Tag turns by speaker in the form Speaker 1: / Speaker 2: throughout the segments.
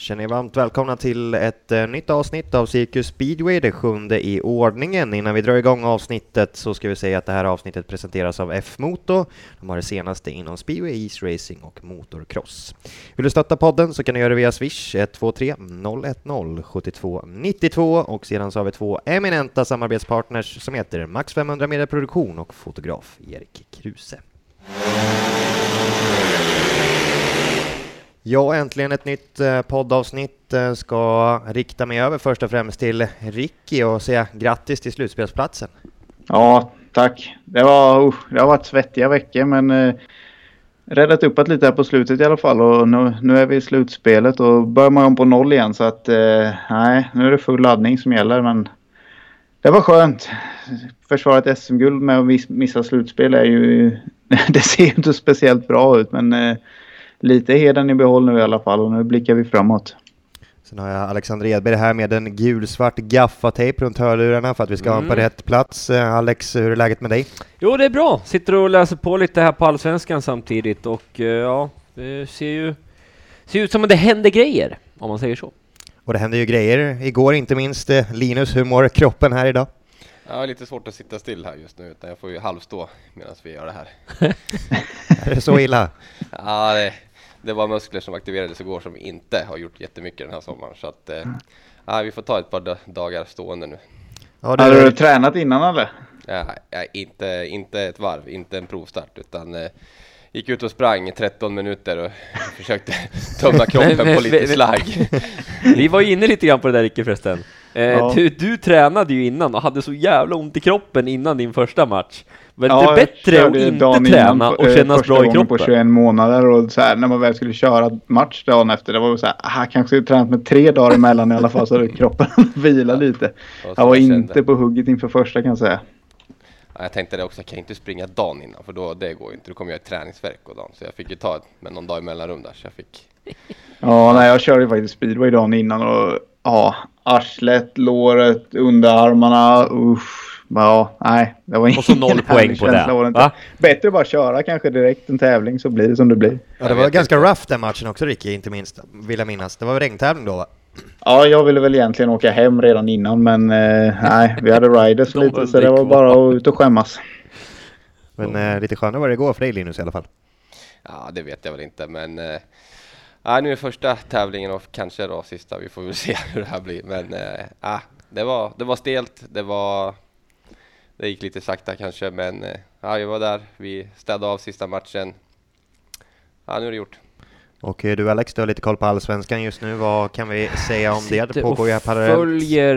Speaker 1: Känner er varmt välkomna till ett eh, nytt avsnitt av Cirkus Speedway, det sjunde i ordningen. Innan vi drar igång avsnittet så ska vi säga att det här avsnittet presenteras av F-Moto. De har det senaste inom speedway, East Racing och motocross. Vill du stötta podden så kan du göra det via Swish 123 010 72 92 och sedan så har vi två eminenta samarbetspartners som heter Max 500 Media Produktion och fotograf Erik Kruse. Ja, äntligen ett nytt eh, poddavsnitt. Eh, ska rikta mig över först och främst till Ricky och säga grattis till slutspelsplatsen.
Speaker 2: Ja, tack. Det, var, uh, det har varit svettiga veckor men uh, räddat upp lite här på slutet i alla fall och nu, nu är vi i slutspelet och börjar man om på noll igen så att uh, nej, nu är det full laddning som gäller men det var skönt. Försvara ett SM-guld med att missa slutspel är ju... det ser ju inte speciellt bra ut men lite heden i behåll nu i alla fall och nu blickar vi framåt.
Speaker 1: Sen har jag Alexander Edberg här med en gulsvart gaffatejp runt hörlurarna för att vi ska mm. ha på rätt plats. Eh, Alex, hur är läget med dig?
Speaker 3: Jo, det är bra. Sitter och läser på lite här på Allsvenskan samtidigt och eh, ja, det ser ju ser ut som att det händer grejer, om man säger så.
Speaker 1: Och det händer ju grejer. Igår inte minst. Eh, Linus, hur mår kroppen här idag?
Speaker 4: Jag har lite svårt att sitta still här just nu, utan jag får ju halvstå medan vi gör det här.
Speaker 1: är det så illa?
Speaker 4: Ja, det, det var muskler som aktiverades igår som inte har gjort jättemycket den här sommaren. Så att, eh, ja, vi får ta ett par dagar stående nu.
Speaker 2: Ja, du... Hade du tränat innan eller?
Speaker 4: Ja, ja, inte, inte ett varv, inte en provstart utan eh, gick ut och sprang 13 minuter och försökte tömma kroppen på lite slagg.
Speaker 3: Vi var inne lite grann på det där Ricke förresten. Eh, ja. du, du tränade ju innan och hade så jävla ont i kroppen innan din första match. Men ja, det är bättre att inte träna och kännas bra i kroppen.
Speaker 2: på 21 månader och så här, när man väl skulle köra match dagen efter. Det var så här, aha, kanske skulle tränat med tre dagar emellan i alla fall så att kroppen vila lite. Jag var inte på hugget inför första kan jag säga.
Speaker 4: Ja, jag tänkte det också, jag kan inte springa dagen innan för då, det går inte. Då kommer jag i träningsverk och dagen. Så jag fick ju ta med någon dag i mellanrum där. Så jag fick...
Speaker 2: Ja, nej, jag körde ju faktiskt speedway dagen innan och ja, arslet, låret, underarmarna, usch. Ja, nej. Det var
Speaker 3: och så noll poäng på det. Var det inte.
Speaker 2: Bättre att bara köra kanske direkt en tävling så blir det som det blir.
Speaker 1: Ja, det var ganska rough den matchen också Ricky, inte minst, vill jag minnas. Det var regntävling då va?
Speaker 2: Ja, jag ville väl egentligen åka hem redan innan men eh, nej, vi hade riders De lite så det var bara att ut och skämmas.
Speaker 1: Men eh, lite skönare var det igår för dig Linus i alla fall.
Speaker 4: Ja, det vet jag väl inte men eh, ja, nu är första tävlingen och kanske då sista. Vi får väl se hur det här blir men eh, det, var, det var stelt. Det var det gick lite sakta kanske, men eh, ja, vi var där. Vi städade av sista matchen. Ja, nu är det gjort.
Speaker 1: Och eh, du Alex, du har lite koll på allsvenskan just nu. Vad kan vi säga om det? Det pågår ju här
Speaker 3: parallellt. följer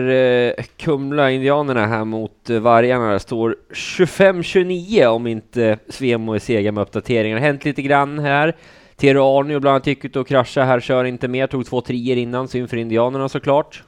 Speaker 3: eh, Kumla-indianerna här mot eh, Vargarna. Det står 25-29 om inte Svemo är sega med uppdateringar. Det har hänt lite grann här. Tero Arnio bland annat gick ut och kraschade här, kör inte mer, tog två trier innan, synd för indianerna såklart.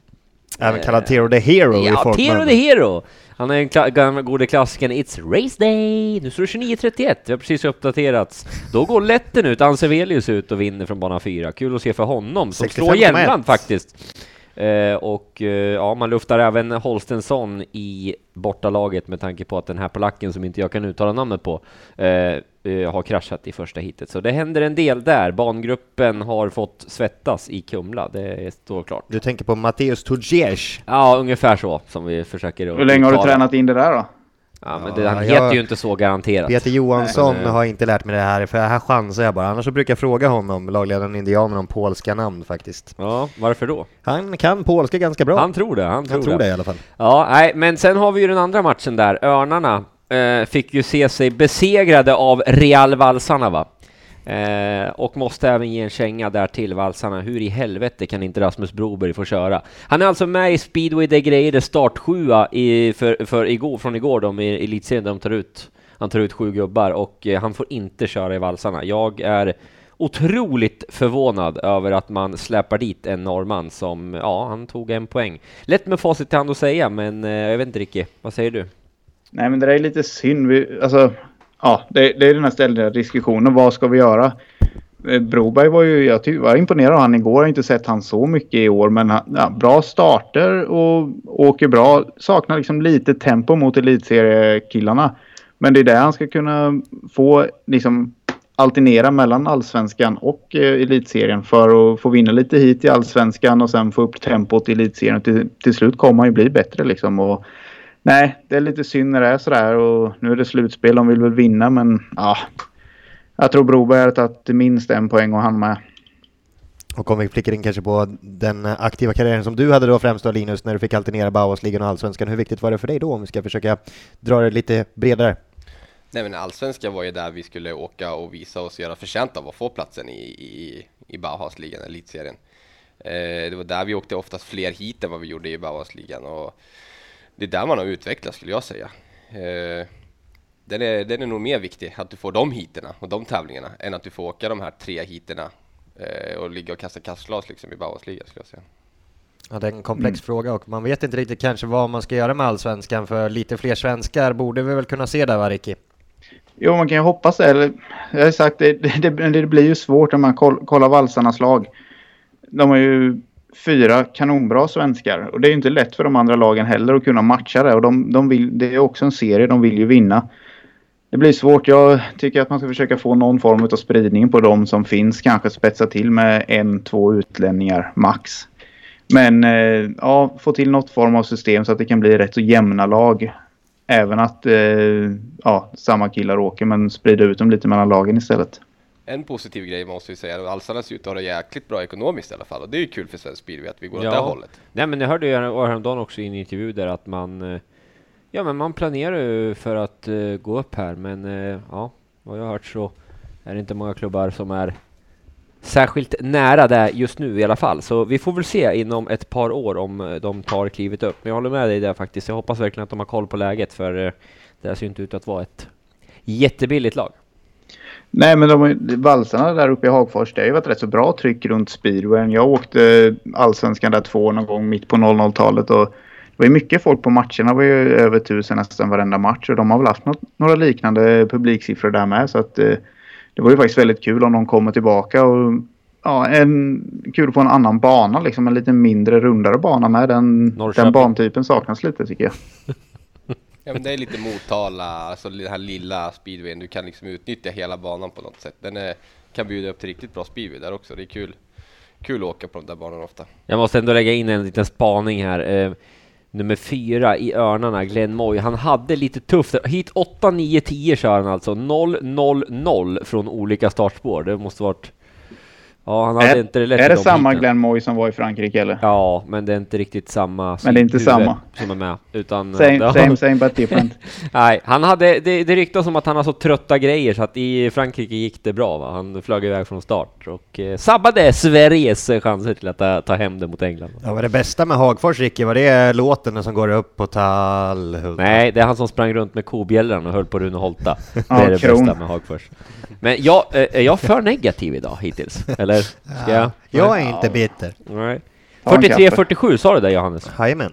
Speaker 1: Även kallad Tero the Hero
Speaker 3: ja, i Tero the Hero! Han är den kla gode klassikern It's Race Day! Nu står det 29.31, det har precis uppdaterats. Då går Letten ut, Ansevelius ut och vinner från bana 4. Kul att se för honom, som slår Jämtland faktiskt. Eh, och eh, ja, man luftar även Holstensson i bortalaget med tanke på att den här polacken som inte jag kan uttala namnet på eh, eh har kraschat i första hitet. Så det händer en del där. Bangruppen har fått svettas i Kumla, det står klart.
Speaker 1: Du tänker på Matteus Tudjers?
Speaker 3: Ja, ungefär så som vi försöker
Speaker 2: Hur länge har du tränat in det där då?
Speaker 3: Ja, men det, han heter jag, ju inte så garanterat.
Speaker 1: Peter Johansson Nej, har inte lärt mig det här, för här chansar jag bara. Annars så brukar jag fråga honom, lagledaren indianer, om polska namn faktiskt.
Speaker 3: Ja, varför då?
Speaker 1: Han kan polska ganska bra.
Speaker 3: Han tror det, han tror,
Speaker 1: han tror
Speaker 3: det.
Speaker 1: det i alla fall.
Speaker 3: Ja, nej, men sen har vi ju den andra matchen där, Örnarna eh, fick ju se sig besegrade av Real Valsarna va? Eh, och måste även ge en känga där till valsarna. Hur i helvete kan inte Rasmus Broberg få köra? Han är alltså med i Speedway Det Grejer startsjua i, för, för igår, från igår då i elitserien där de tar ut, han tar ut sju gubbar och eh, han får inte köra i valsarna. Jag är otroligt förvånad över att man släpar dit en norrman som, ja, han tog en poäng. Lätt med facit i hand att säga, men eh, jag vet inte Ricky, vad säger du?
Speaker 2: Nej, men det är lite synd. Vi, alltså, ja, det, det är den här ständiga diskussionen. Vad ska vi göra? Eh, Broberg var ju, jag var imponerad av han igår. Jag har inte sett han så mycket i år. Men han, ja, bra starter och åker bra. Saknar liksom lite tempo mot elitseriekillarna. Men det är där han ska kunna få liksom alternera mellan allsvenskan och eh, elitserien för att få vinna lite hit i allsvenskan och sen få upp tempot i elitserien. Till, till slut kommer han ju bli bättre liksom. Och, nej, det är lite synd när det är sådär och nu är det slutspel. De vill väl vinna men ja. Jag tror Broberg har tagit minst en poäng och han med.
Speaker 1: Och om vi flickar in kanske på den aktiva karriären som du hade då främst då Linus, när du fick alternera Bauhausligan och Allsvenskan. Hur viktigt var det för dig då om vi ska försöka dra det lite bredare?
Speaker 4: Nej men allsvenskan var ju där vi skulle åka och visa oss göra förtjänta av att få platsen i, i, i Bauhausligan, elitserien. Eh, det var där vi åkte oftast fler hit än vad vi gjorde i Bauhausligan och det är där man har utvecklats skulle jag säga. Eh, den, är, den är nog mer viktig att du får de hiterna och de tävlingarna än att du får åka de här tre hiterna eh, och ligga och kasta kastglas liksom i Bauhausligan skulle jag säga.
Speaker 1: Ja, det är en komplex mm. fråga och man vet inte riktigt kanske vad man ska göra med allsvenskan för lite fler svenskar borde vi väl kunna se där va Ricky?
Speaker 2: Jo, man kan ju hoppas det. jag har sagt, det, det, det blir ju svårt om man kollar valsarnas lag. De har ju fyra kanonbra svenskar och det är ju inte lätt för de andra lagen heller att kunna matcha det och de, de vill, det är också en serie, de vill ju vinna. Det blir svårt. Jag tycker att man ska försöka få någon form av spridning på de som finns. Kanske spetsa till med en, två utlänningar max. Men eh, ja, få till något form av system så att det kan bli rätt så jämna lag även att eh, ja, samma killar åker men sprida ut dem lite mellan lagen istället.
Speaker 4: En positiv grej måste vi säga, Alsarna ser ut att ha det jäkligt bra ekonomiskt i alla fall och det är ju kul för svensk speedway att vi går ja. åt det hållet.
Speaker 3: Nej men jag hörde ju häromdagen också i en intervju där att man eh, Ja men man planerar ju för att uh, gå upp här men uh, ja, vad jag har hört så är det inte många klubbar som är särskilt nära det just nu i alla fall. Så vi får väl se inom ett par år om de tar klivet upp. Men jag håller med dig där faktiskt. Jag hoppas verkligen att de har koll på läget för det ser inte ut att vara ett jättebilligt lag.
Speaker 2: Nej, men de, valsarna där uppe i Hagfors, det har ju varit rätt så bra tryck runt speedwayen. Jag åkte allsvenskan där två någon gång mitt på 00-talet och det var ju mycket folk på matcherna. Det var ju över tusen nästan varenda match och de har väl haft något, några liknande publiksiffror där med. Så att eh, det var ju faktiskt väldigt kul om de kommer tillbaka. Och, ja, en, kul på en annan bana, liksom en lite mindre rundare bana med. Den, den bantypen saknas lite tycker jag.
Speaker 4: Ja men det är lite Motala, alltså den här lilla speedwayen. Du kan liksom utnyttja hela banan på något sätt. Den är, kan bjuda upp till riktigt bra speedway där också. Det är kul, kul att åka på de där banorna ofta.
Speaker 3: Jag måste ändå lägga in en liten spaning här. Eh, nummer fyra i Örnarna, Glenn Moy. Han hade lite tufft. Hit 8, 9, 10 kör han alltså. 0, 0, 0 från olika startspår. Det måste varit
Speaker 2: Ja, han hade är, inte det lätt Är det samma hiten. Glenn Moy som var i Frankrike eller?
Speaker 3: Ja, men det är inte riktigt samma
Speaker 2: Men det är inte samma?
Speaker 3: Som är med, utan...
Speaker 2: Same, ja. same, same but different.
Speaker 3: Nej, han hade, det, det ryktas om att han har så trötta grejer så att i Frankrike gick det bra va? Han flög iväg från start och eh, sabbade Sveriges chanser till att ta, ta hem det mot England.
Speaker 1: Ja, vad det bästa med Hagfors, Ricky, var det låten som går upp på Tallhult?
Speaker 3: Nej, det är han som sprang runt med kobjällran och höll på Rune Holta. Det är det bästa med Hagfors. Men jag, eh, är jag för negativ idag hittills? Eller? Ska
Speaker 1: jag? Jag är inte bitter.
Speaker 3: Nej. 43-47 sa du det Johannes?
Speaker 1: Jajamän.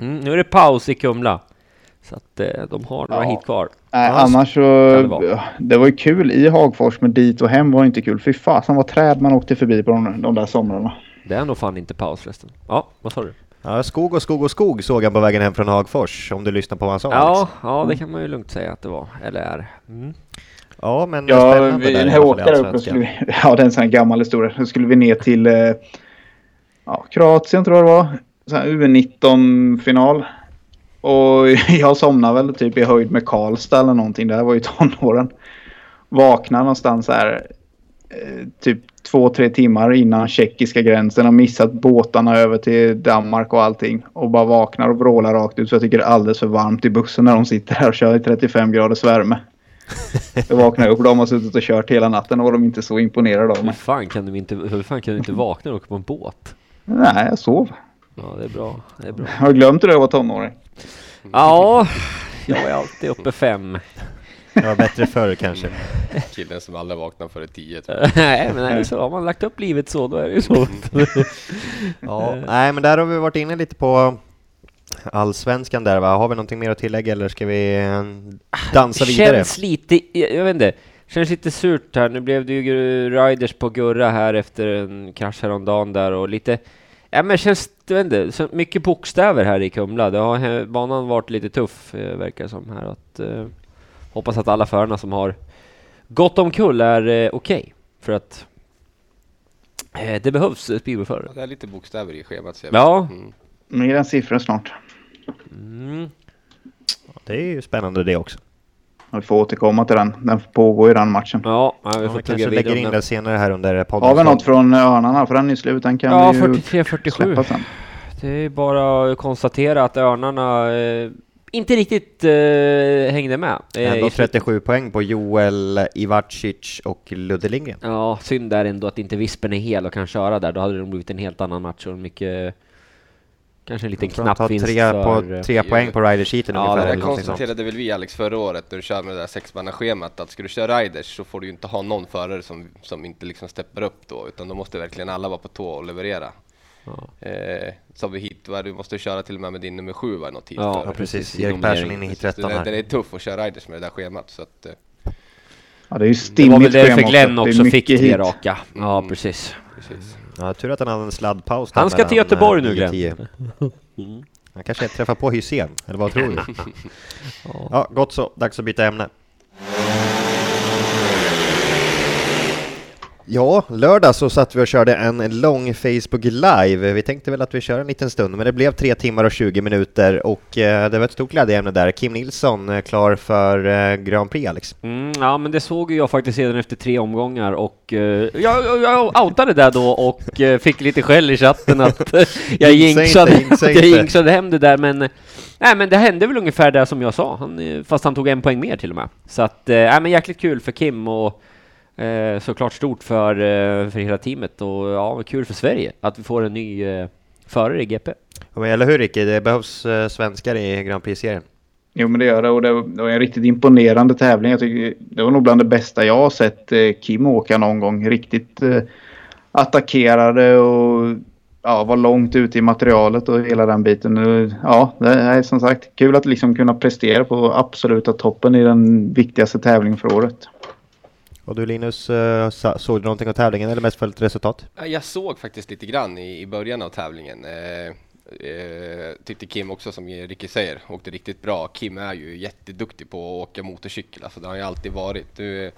Speaker 3: Mm, nu är det paus i Kumla. Så att eh, de har några ja. hit kvar.
Speaker 2: Nej, annars så... Det, det var ju kul i Hagfors, men dit och hem var inte kul. Fy fasen vad träd man åkte förbi på de, de där somrarna.
Speaker 3: Det är nog fan inte paus förresten. Ja, vad sa du?
Speaker 1: Ja, skog och skog och skog såg han på vägen hem från Hagfors, om du lyssnar på vad han sa.
Speaker 3: Ja, liksom. ja det kan man ju lugnt säga att det var, eller är. Mm.
Speaker 1: Ja, men
Speaker 2: ja, vi, där när jag åkte där uppe skulle vi, Ja, det är en sån här gammal historia. Då skulle vi ner till eh, ja, Kroatien tror jag det var. U19-final. Och jag somnade väl typ i höjd med Karlstad eller någonting. Det här var ju tonåren. Vaknade någonstans här eh, typ två, tre timmar innan tjeckiska gränsen och missat båtarna över till Danmark och allting. Och bara vaknar och vrålar rakt ut. Så jag tycker det är alldeles för varmt i bussen när de sitter här och kör i 35 graders värme. Jag vaknade upp och de har suttit och kört hela natten och var de inte så imponerade av mig.
Speaker 3: Hur fan kan du inte, hur fan kan du inte vakna och åka på en båt?
Speaker 2: Nej, jag sov.
Speaker 3: Ja, det är bra. Det är bra.
Speaker 2: Har du glömt hur det var tonåring?
Speaker 3: Ja, jag är alltid uppe fem.
Speaker 1: Det var bättre förr kanske.
Speaker 4: Killen som aldrig vaknar före tio.
Speaker 3: nej, men nej, så har man lagt upp livet så, då är det ju så.
Speaker 1: ja, nej, men där har vi varit inne lite på allsvenskan där va? Har vi någonting mer att tillägga eller ska vi eh, dansa vidare?
Speaker 3: Känns lite, jag vet inte, Känns lite surt här. Nu blev det ju riders på Gurra här efter en krasch häromdagen där och lite... Ja men känns, jag vet inte, så mycket bokstäver här i Kumla. Det har, he- banan varit lite tuff eh, verkar det som här. Att, eh, hoppas att alla förarna som har gått omkull är eh, okej. För att eh, det behövs eh, speedwayförare.
Speaker 4: Det är lite bokstäver i schemat.
Speaker 3: Ja.
Speaker 4: Mm.
Speaker 2: Mer än siffror snart.
Speaker 3: Mm.
Speaker 1: Det är ju spännande det också.
Speaker 2: Vi får återkomma till den. Den pågår ju den matchen.
Speaker 3: Ja, ja, vi
Speaker 1: Ja,
Speaker 3: får
Speaker 1: vi
Speaker 3: tugga
Speaker 1: kanske lägger in
Speaker 3: den.
Speaker 1: senare här under podden.
Speaker 2: Har vi något från Örnarna? För den är slut. Den kan
Speaker 3: Ja,
Speaker 2: vi ju
Speaker 3: 43-47.
Speaker 2: släppa sen.
Speaker 3: Det är bara att konstatera att Örnarna eh, inte riktigt eh, hängde med. Eh,
Speaker 1: Ändå
Speaker 3: i slut-
Speaker 1: 37 poäng på Joel Ivacic och Ludde Lindgren.
Speaker 3: Ja, synd där ändå att inte Vispen är hel och kan köra där. Då hade det blivit en helt annan match och mycket... Kanske en liten knapp vinst
Speaker 1: tre,
Speaker 3: för...
Speaker 1: på, tre poäng på ridersheeten
Speaker 3: Ja,
Speaker 1: ungefär.
Speaker 3: det
Speaker 4: Det konstaterade väl vi Alex förra året när du kör med det där sexmannaschemat att ska du köra riders så får du ju inte ha någon förare som, som inte liksom steppar upp då utan då måste verkligen alla vara på tå och leverera.
Speaker 3: Ja.
Speaker 4: Eh, som vi hit, du måste köra till och med med din nummer sju var det något tid
Speaker 3: Ja.
Speaker 1: Ja, precis. Erik. Persson in i hit
Speaker 4: Så
Speaker 1: 13
Speaker 4: det, det
Speaker 1: här.
Speaker 4: är tufft att köra riders med det där schemat så att eh,
Speaker 2: Ja, det är ju
Speaker 3: Det var
Speaker 2: stimmigt
Speaker 3: väl därför Glenn också fick tre
Speaker 2: hit.
Speaker 3: raka. Ja,
Speaker 4: Mm.
Speaker 3: precis.
Speaker 4: precis.
Speaker 1: Ja, tur att han hade en sladdpaus.
Speaker 3: Han ska till Göteborg
Speaker 1: eh,
Speaker 3: nu,
Speaker 1: 9 och
Speaker 3: Glenn.
Speaker 1: 10. Han kanske träffar på Hysén, eller vad tror du? ja, gott så. Dags att byta ämne. Ja, lördag så satt vi och körde en lång Facebook Live. Vi tänkte väl att vi kör en liten stund, men det blev 3 timmar och 20 minuter och eh, det var ett stort glädjeämne där. Kim Nilsson eh, klar för eh, Grand Prix, Alex.
Speaker 3: Mm, ja, men det såg jag faktiskt redan efter tre omgångar och jag, jag, jag outade där då och fick lite skäll i chatten att jag
Speaker 1: Jinxa
Speaker 3: jinxade, jag jinxade hem det där, men Nej men det hände väl ungefär det som jag sa, han, fast han tog en poäng mer till och med. Så att, nej men jäkligt kul för Kim och eh, såklart stort för, eh, för hela teamet och ja, kul för Sverige att vi får en ny eh, förare i GP.
Speaker 1: Ja, men Eller hur Ricky, det behövs eh, svenskar i Grand Prix-serien.
Speaker 2: Jo men det gör det och det var, det var en riktigt imponerande tävling. Jag tycker det var nog bland det bästa jag har sett eh, Kim åka någon gång. Riktigt eh, attackerade och ja, var långt ute i materialet och hela den biten. Ja, det är som sagt kul att liksom kunna prestera på absoluta toppen i den viktigaste tävlingen för året.
Speaker 1: Och du Linus, eh, såg du någonting av tävlingen eller mest följt resultat?
Speaker 4: Jag såg faktiskt lite grann i, i början av tävlingen. Eh, eh, tyckte Kim också, som Ricky säger, åkte riktigt bra. Kim är ju jätteduktig på att åka motorcykel, alltså det har han ju alltid varit. Nu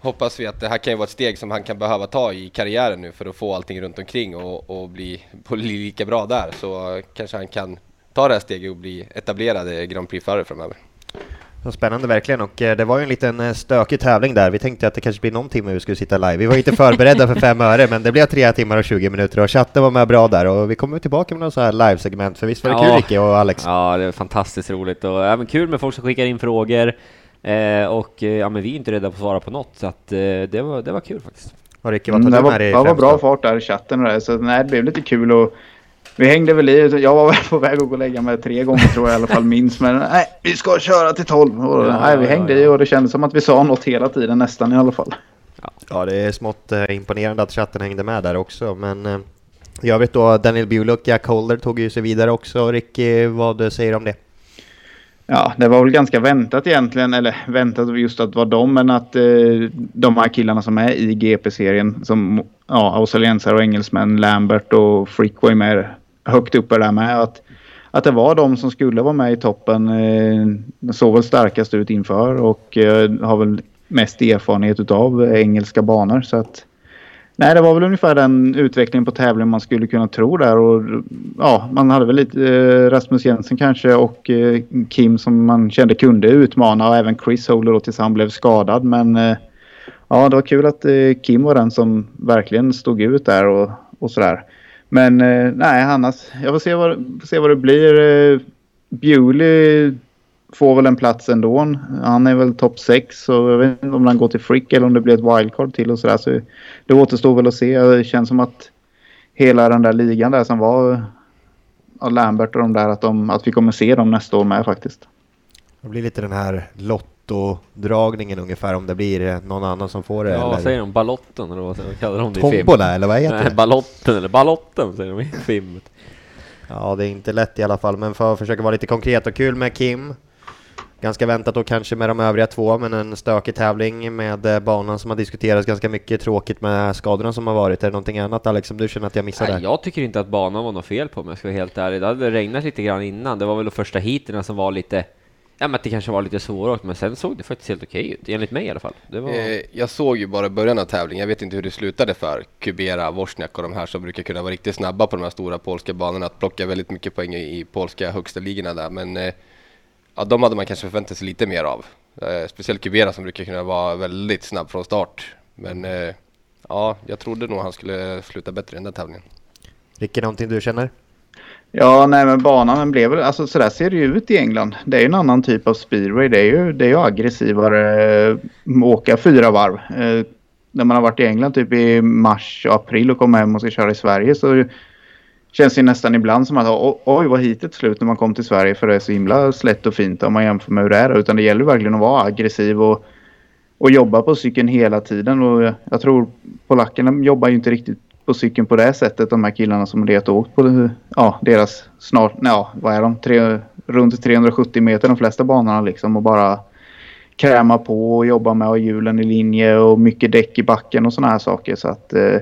Speaker 4: hoppas vi att det här kan ju vara ett steg som han kan behöva ta i karriären nu för att få allting runt omkring och, och bli, bli lika bra där. Så kanske han kan ta det här steget och bli etablerad Grand Prix-förare framöver.
Speaker 1: Så spännande verkligen och eh, det var ju en liten eh, stökig tävling där. Vi tänkte att det kanske blir någon timme vi skulle sitta live. Vi var inte förberedda för fem öre men det blev tre timmar och 20 minuter och chatten var med bra där och vi kommer tillbaka med någon så här live-segment för visst var det
Speaker 3: Ja.
Speaker 1: kul Ricky och Alex?
Speaker 3: Ja, det är fantastiskt roligt och även kul med folk som skickar in frågor. Eh, och eh, ja, men vi är inte rädda på att svara på något, så att eh, det, var, det var kul faktiskt.
Speaker 1: Och Ricky, vad
Speaker 2: Mm,
Speaker 1: tar
Speaker 2: det
Speaker 1: du
Speaker 2: var,
Speaker 1: med dig
Speaker 2: det var bra fart där i chatten och det. Så nej, det blev lite kul och vi hängde väl i. Jag var väl på väg att gå och lägga mig tre gånger tror jag i alla fall minst. Men nej, vi ska köra till tolv. Och,
Speaker 3: Ja,
Speaker 2: nej, vi hängde
Speaker 3: ja.
Speaker 2: i och det kändes som att vi sa något hela tiden nästan i alla fall.
Speaker 1: Ja, det är smått eh, imponerande att chatten hängde med där också, men eh, i övrigt då, Daniel Bullock, Jack Holder tog ju sig vidare också. Ricky, vad säger du om det?
Speaker 2: Ja, det var väl ganska väntat egentligen. Eller väntat just att det var dem, men att eh, de här killarna som är i GP-serien som ja, australiensare och engelsmän, Lambert och ju med högt uppe där med. Att, att det var de som skulle vara med i toppen. Eh, såg väl starkast ut inför och eh, har väl mest erfarenhet utav engelska banor. Så att Nej, det var väl ungefär den utvecklingen på tävlingen man skulle kunna tro där. Och, ja, man hade väl lite eh, Rasmus Jensen kanske och eh, Kim som man kände kunde utmana och även Chris Holder då tills han blev skadad. Men eh, ja, det var kul att eh, Kim var den som verkligen stod ut där och, och sådär. Men eh, nej, annars, jag får se vad, får se vad det blir. Eh, Bewley får väl en plats ändå. Han är väl topp 6 så jag vet inte om han går till Frick eller om det blir ett wildcard till och sådär. Så det återstår väl att se. Det känns som att hela den där ligan där som var av Lambert och de där att, de, att vi kommer se dem nästa år med faktiskt.
Speaker 1: Det blir lite den här lottodragningen ungefär om det blir eh, någon annan som får det.
Speaker 3: Ja, vad
Speaker 1: eller
Speaker 3: säger de? Ballotten eller vad vad kallar de det?
Speaker 1: Tombola eller vad heter
Speaker 3: Nej,
Speaker 1: det?
Speaker 3: ballotten eller ballotten säger de i filmet.
Speaker 1: Ja, det är inte lätt i alla fall, men för att försöka vara lite konkret och kul med Kim. ganska väntat då kanske med de övriga två, men en stökig tävling med eh, banan som har diskuterats ganska mycket. Tråkigt med skadorna som har varit. Är det någonting annat Alex som du känner att jag missade?
Speaker 3: Nej, jag tycker inte att banan var något fel på om jag ska vara helt ärlig. Det hade regnat lite grann innan. Det var väl de första heaterna som var lite Ja men att det kanske var lite svårare, men sen såg det faktiskt helt okej ut, enligt mig i alla fall. Det var...
Speaker 4: Eh, jag såg ju bara början av tävlingen. Jag vet inte hur det slutade för Kubera, Wozniak och de här som brukar kunna vara riktigt snabba på de här stora polska banorna. Att plocka väldigt mycket poäng i, i polska högsta ligorna där. Men eh, ja, de hade man kanske förväntat sig lite mer av. Eh, speciellt Kubera som brukar kunna vara väldigt snabb från start. Men ja, jag trodde nog han skulle sluta bättre i den där tävlingen.
Speaker 1: Ricky, någonting du känner?
Speaker 2: Ja, nej men banan blev väl, alltså så där ser det ju ut i England. Det är ju en annan typ av speedway. Det är ju, det är ju aggressivare, äh, åka fyra varv. Äh, när man har varit i England typ i mars och april och kommer hem och ska köra i Sverige så känns det nästan ibland som att oj vad hitet slut när man kom till Sverige för det är så himla slätt och fint om man jämför med hur det är. Utan det gäller verkligen att vara aggressiv och, och jobba på cykeln hela tiden. Och jag tror polackerna jobbar ju inte riktigt på cykeln på det sättet, de här killarna som har åkt på ja, deras snart, ja vad är de, Tre, runt 370 meter de flesta banorna liksom och bara kräma på och jobba med att ha hjulen i linje och mycket däck i backen och sådana här saker. Så att eh,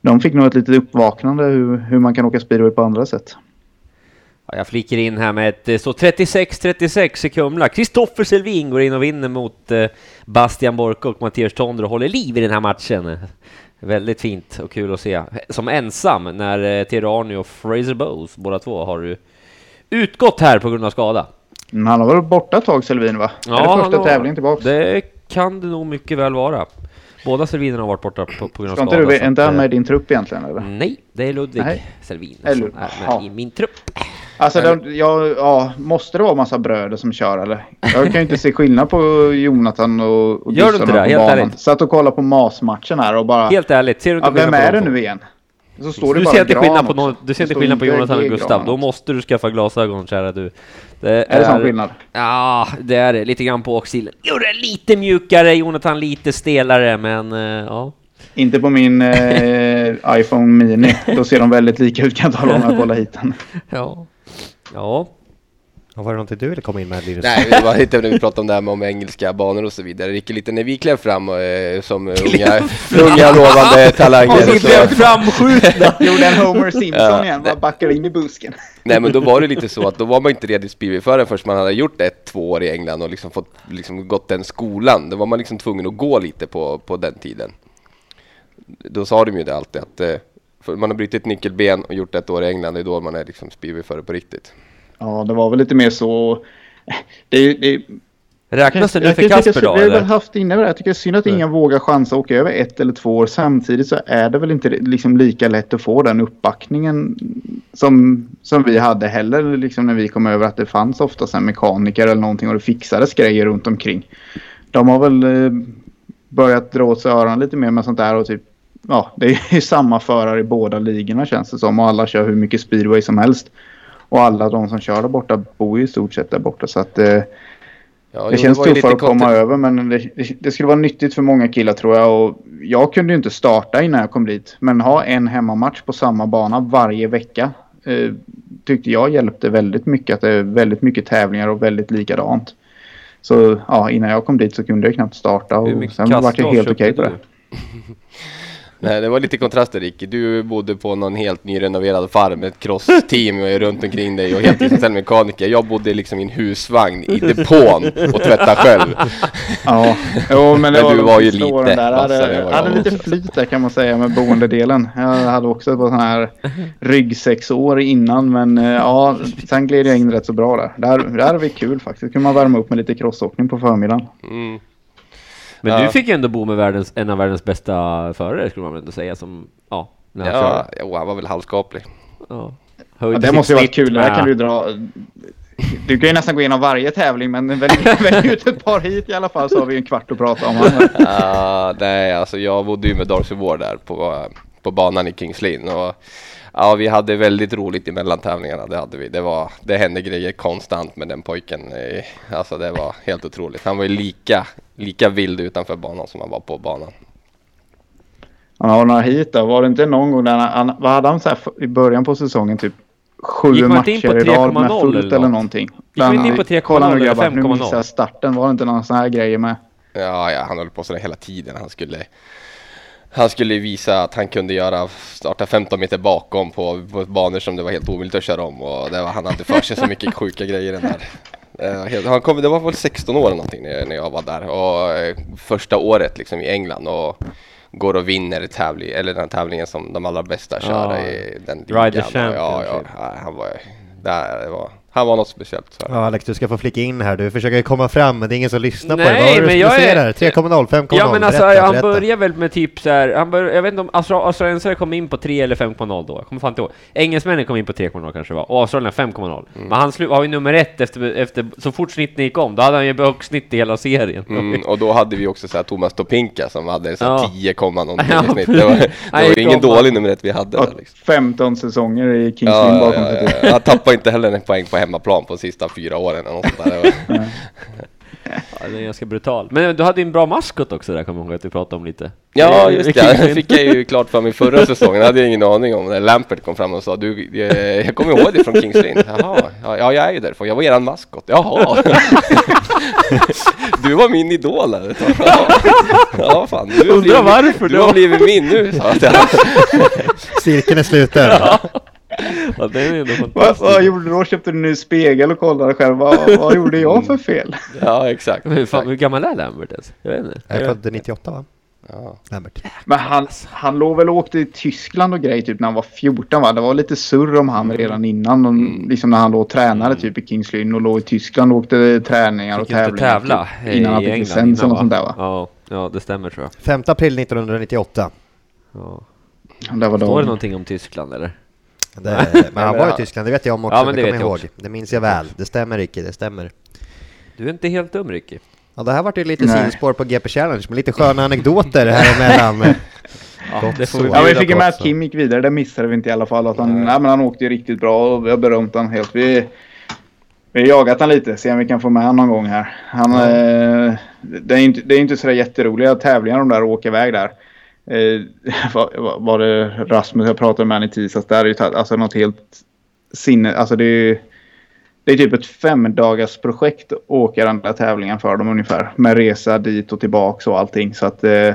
Speaker 2: de fick nog ett litet uppvaknande hur, hur man kan åka speedway på andra sätt.
Speaker 3: Ja, jag fliker in här med ett eh, så 36-36 i Kumla. Kristoffer Selvin går in och vinner mot eh, Bastian Borke och Mattias Tondro och håller liv i den här matchen. Väldigt fint och kul att se. Som ensam när eh, Tirani och Fraser Bowes, båda två, har utgått här på grund av skada.
Speaker 2: Men han har varit borta ett tag, Selvin va? Ja, det första har, tävlingen tillbaka?
Speaker 3: Det kan det nog mycket väl vara. Båda Selvinerna har varit borta på, på grund av
Speaker 2: skada. Inte du, han med i din trupp egentligen eller?
Speaker 3: Nej, det är Ludvig Nej. Selvin som är med i min trupp.
Speaker 2: Alltså, de, ja, ja, måste det vara massa bröder som kör eller? Jag kan ju inte se skillnad på Jonathan och, och
Speaker 3: Gör du inte det? Helt banan. ärligt.
Speaker 2: Satt och kollade på MAS-matchen här och bara...
Speaker 3: Helt ärligt, ser du inte
Speaker 2: ja, Vem är det nu igen?
Speaker 3: Så står det du, bara ser inte skillnad på någon, du ser inte skillnad på Jonathan och Gustav. Då måste du skaffa glasögon, kära du.
Speaker 2: Det är, är det sån skillnad?
Speaker 3: Ja, det är det. Lite grann på åksilen. Gjorde det lite mjukare, Jonathan lite stelare, men uh, ja.
Speaker 2: Inte på min eh, iPhone Mini. Då ser de väldigt lika ut kan jag tala om när jag kollar hit den.
Speaker 3: Ja. Ja.
Speaker 1: Och var det någonting du ville komma in med Linus?
Speaker 4: Nej, det var lite när vi pratade om det här med om engelska banor och så vidare. Ricky, lite när vi klev fram eh, som unga, unga lovande talanger.
Speaker 3: Och vi blev framskjutna!
Speaker 2: Gjorde en Homer Simpson ja, igen, bara backade in i busken.
Speaker 4: Nej men då var det lite så att då var man inte redo speedway förrän först man hade gjort ett, två år i England och liksom fått liksom gått den skolan. Då var man liksom tvungen att gå lite på, på den tiden. Då sa de ju det alltid att eh, man har brutit nyckelben och gjort ett år i England, det är då man är liksom speedwayförare på riktigt.
Speaker 2: Ja, det var väl lite mer så. Det, det,
Speaker 3: Räknas det nu för Kasper då?
Speaker 2: Vi har väl haft inne det. Jag tycker det är synd att ingen vågar chansa att åka över ett eller två år. Samtidigt så är det väl inte liksom lika lätt att få den uppbackningen som, som vi hade heller liksom när vi kom över. Att det fanns oftast en mekaniker eller någonting och det fixades grejer runt omkring. De har väl eh, börjat dra åt sig öronen lite mer med sånt där och typ ja, det är ju samma förare i båda ligorna känns det som. Och alla kör hur mycket speedway som helst. Och alla de som kör där borta bor ju i stort sett där borta. Så att eh, ja, det jo, känns det tuffare att komma över men det, det, skulle vara nyttigt för många killar tror jag. Och jag kunde ju inte starta innan jag kom dit. Men ha en hemmamatch på samma bana varje vecka eh, tyckte jag hjälpte väldigt mycket. Att det är väldigt mycket tävlingar och väldigt likadant. Så ja, innan jag kom dit så kunde jag knappt starta. Och sen var det helt okej okay på det.
Speaker 4: Nej, det var lite kontraster Ricky. Du bodde på någon helt nyrenoverad farm med ett crossteam runt omkring dig och helt mekaniker. Jag bodde liksom i en husvagn i depån och tvättade själv.
Speaker 2: Ja, jo, men, det men du var ju lite där. Jag hade, hade lite flyt där kan man säga med boendedelen. Jag hade också på sån här ryggsäcksår innan men eh, ja, sen gled jag in rätt så bra där. Där, där hade vi kul faktiskt. kunde man värma upp med lite crossåkning på förmiddagen. Mm.
Speaker 3: Men ja. du fick ju ändå bo med världens, en av världens bästa förare skulle man väl ändå säga som, ja,
Speaker 4: när han ja, jo, han var väl halvskaplig.
Speaker 2: Ja. ja det måste ju varit kul, där kan du dra du kan ju nästan gå igenom varje tävling men välj, välj ut ett par hit i alla fall så har vi en kvart att prata om.
Speaker 4: uh, nej, alltså jag bodde ju med Darcy Ward där på, på banan i Kings Lynn och Ja, vi hade väldigt roligt i mellantävlingarna. Det hade vi. Det, var, det hände grejer konstant med den pojken. Alltså det var helt otroligt. Han var ju lika, lika vild utanför banan som han var på banan.
Speaker 2: Han har några hit då. Var det inte någon gång där han, vad hade han så här i början på säsongen typ sju
Speaker 3: Gick
Speaker 2: matcher i rad
Speaker 3: 3,0
Speaker 2: med fullt
Speaker 3: eller
Speaker 2: eller,
Speaker 3: något?
Speaker 2: någonting.
Speaker 3: man inte in på 3,0
Speaker 2: Kolla nu
Speaker 3: eller
Speaker 2: grabbar, nu
Speaker 3: 5,0?
Speaker 2: missar jag starten. Var det inte någon sån här grejer med?
Speaker 4: Ja, ja, han höll på sådär hela tiden. Han skulle, han skulle visa att han kunde göra, starta 15 meter bakom på, på banor som det var helt omöjligt att köra om. Och det var, han hade för sig så mycket sjuka grejer den där. Eh, Han kom, det var väl 16 år eller någonting när, jag var där. Och eh, första året liksom i England. Och går och vinner tävling, eller den tävlingen som de allra bästa kör
Speaker 3: Ja,
Speaker 4: i den
Speaker 3: Rider
Speaker 4: ligan. Och Ja, ja,
Speaker 3: Championship.
Speaker 4: ja, han var, där, det var, han var något speciellt. Så.
Speaker 1: Ja, Alex, du ska få flika in här. Du försöker komma fram, men det är ingen som lyssnar på
Speaker 3: Nej,
Speaker 1: dig. Vad du
Speaker 3: men
Speaker 1: skulle
Speaker 3: jag är-
Speaker 1: där? 3,0, 5,0?
Speaker 3: Ja men alltså
Speaker 1: Berätta,
Speaker 3: han
Speaker 1: berätta.
Speaker 3: börjar väl med typ så här, han bör, jag vet inte om Austra- australiensare kom in på 3 eller 5,0 då, jag kommer fan inte ihåg. Engelsmännen kom in på 3,0 kanske var, och australierna 5,0 Men han var ju nummer ett efter, efter, så fort snitten gick om, då hade han ju högst snitt i hela serien.
Speaker 4: Mm, och då hade vi också så här Thomas Topinka som hade så här
Speaker 3: Ja.
Speaker 4: 10, någonting
Speaker 3: Ja,
Speaker 4: i snitt. Det var, det var ingen
Speaker 3: bra.
Speaker 4: dålig nummer ett vi hade där liksom.
Speaker 2: 15 säsonger i Kings
Speaker 4: Ja,
Speaker 2: bakom
Speaker 4: ja, ja, ja. Han tappade inte heller en poäng på hemmaplan på de sista fyra åren eller något där.
Speaker 3: Ja, det är ganska brutal. Men du hade ju en bra maskot också där, kommer jag ihåg att vi pratade om lite.
Speaker 4: Ja, just det. Det fick jag ju klart för mig förra säsongen. Det hade jag ingen aning om. När Lampert kom fram och sa du, eh, jag kommer ihåg det från Kings Lynn. Jaha, ja, ja, jag är ju därifrån. Jag var eran maskot. Jaha. Du var min idol. här. Ja, ja fan. Du har
Speaker 3: Undrar
Speaker 4: blivit-
Speaker 3: varför
Speaker 4: Du
Speaker 3: då?
Speaker 4: har blivit min nu, sa jag.
Speaker 1: Cirkeln är sluten.
Speaker 3: Ja, det är ändå
Speaker 2: Vad, vad gjorde du då? Köpte du en ny spegel och kollade själv? Vad, vad gjorde jag för fel?
Speaker 4: Ja, exakt.
Speaker 3: Men hur, fan, hur gammal är Lambert ens? Jag vet inte.
Speaker 1: Jag är född 98 va?
Speaker 4: Ja.
Speaker 1: Lambert.
Speaker 2: Men han, han låg väl och åkte i Tyskland och grej typ när han var 14 va? Det var lite surr om han redan innan. De, liksom när han låg och tränade typ i Kings Lynn och låg i Tyskland och åkte träningar och
Speaker 3: Fick inte
Speaker 2: tävlingar.
Speaker 3: tävla
Speaker 2: typ, innan han fick
Speaker 3: England
Speaker 2: licens
Speaker 3: innan,
Speaker 2: och sånt där va?
Speaker 3: Ja, ja, det stämmer tror jag.
Speaker 1: 5 april 1998.
Speaker 3: Ja.
Speaker 2: Där var
Speaker 3: Står det någonting om Tyskland eller?
Speaker 1: Det, men han var i Tyskland, det vet jag om också.
Speaker 3: Ja, men det
Speaker 1: kommer jag ihåg. Det minns jag väl. Det stämmer Ricky, det stämmer.
Speaker 3: Du är inte helt dum Ricky.
Speaker 1: Ja, det här vart ju lite
Speaker 2: Nej.
Speaker 1: sidospår på GP Challenge med lite sköna anekdoter här emellan. Gott
Speaker 3: det får vi
Speaker 2: Ja, vi fick ju med att
Speaker 3: också.
Speaker 2: Kim gick vidare. Det missade vi inte i alla fall. Att han, nej, men han åkte ju riktigt bra och vi har berömt han helt. Vi, vi har jagat han lite. Se om vi kan få med han någon gång här. Han, eh, det är inte, det är inte sådär jätteroliga tävlingar de där och åka iväg där. Eh, var, var- det Rasmus jag pratade med i tisdags. Där är ju alltså något helt sinne. Alltså det är det är typ ett femdagars projekt att åka den där tävlingen för dem ungefär. Med resa dit och tillbaks och allting. Så att eh,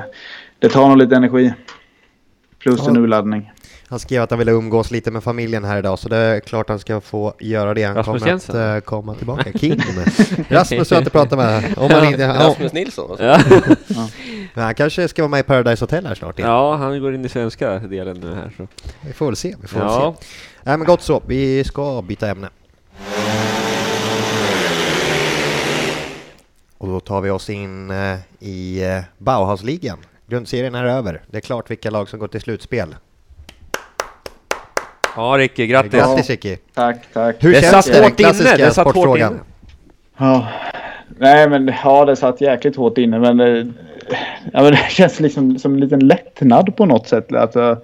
Speaker 2: det tar nog lite energi. Plus
Speaker 1: Ja.
Speaker 2: en urladdning.
Speaker 1: Han skrev att han ville umgås lite med familjen här idag, så det är klart han ska få göra det. Han
Speaker 3: Rasmus
Speaker 1: kommer att
Speaker 3: Jensen?
Speaker 1: eh, komma tillbaka. Kim. Rasmus har jag inte pratat med. Om han, inte, ja,
Speaker 4: Rasmus Nilsson. alltså.
Speaker 3: Ja.
Speaker 1: men han kanske ska vara med i Paradise Hotel här snart igen.
Speaker 3: ja, han går in i svenska delen nu här så.
Speaker 1: Vi får väl se. Vi får väl
Speaker 3: Ja.
Speaker 1: se. Nej men gott så, vi ska byta ämne. Och då tar vi oss in eh, i eh, Bauhausligan. Grundserien är över. Det är klart vilka lag som går till slutspel.
Speaker 3: Ja Ricky, grattis!
Speaker 1: Grattis Ricky!
Speaker 2: Tack, tack.
Speaker 1: Hur
Speaker 3: Det
Speaker 1: känns
Speaker 3: satt
Speaker 1: det?
Speaker 3: Hårt inne, det satt hårt inne.
Speaker 2: Ja. Nej men ja det satt jäkligt hårt inne men, eh, ja, men det känns liksom som en liten lättnad på något sätt. Alltså,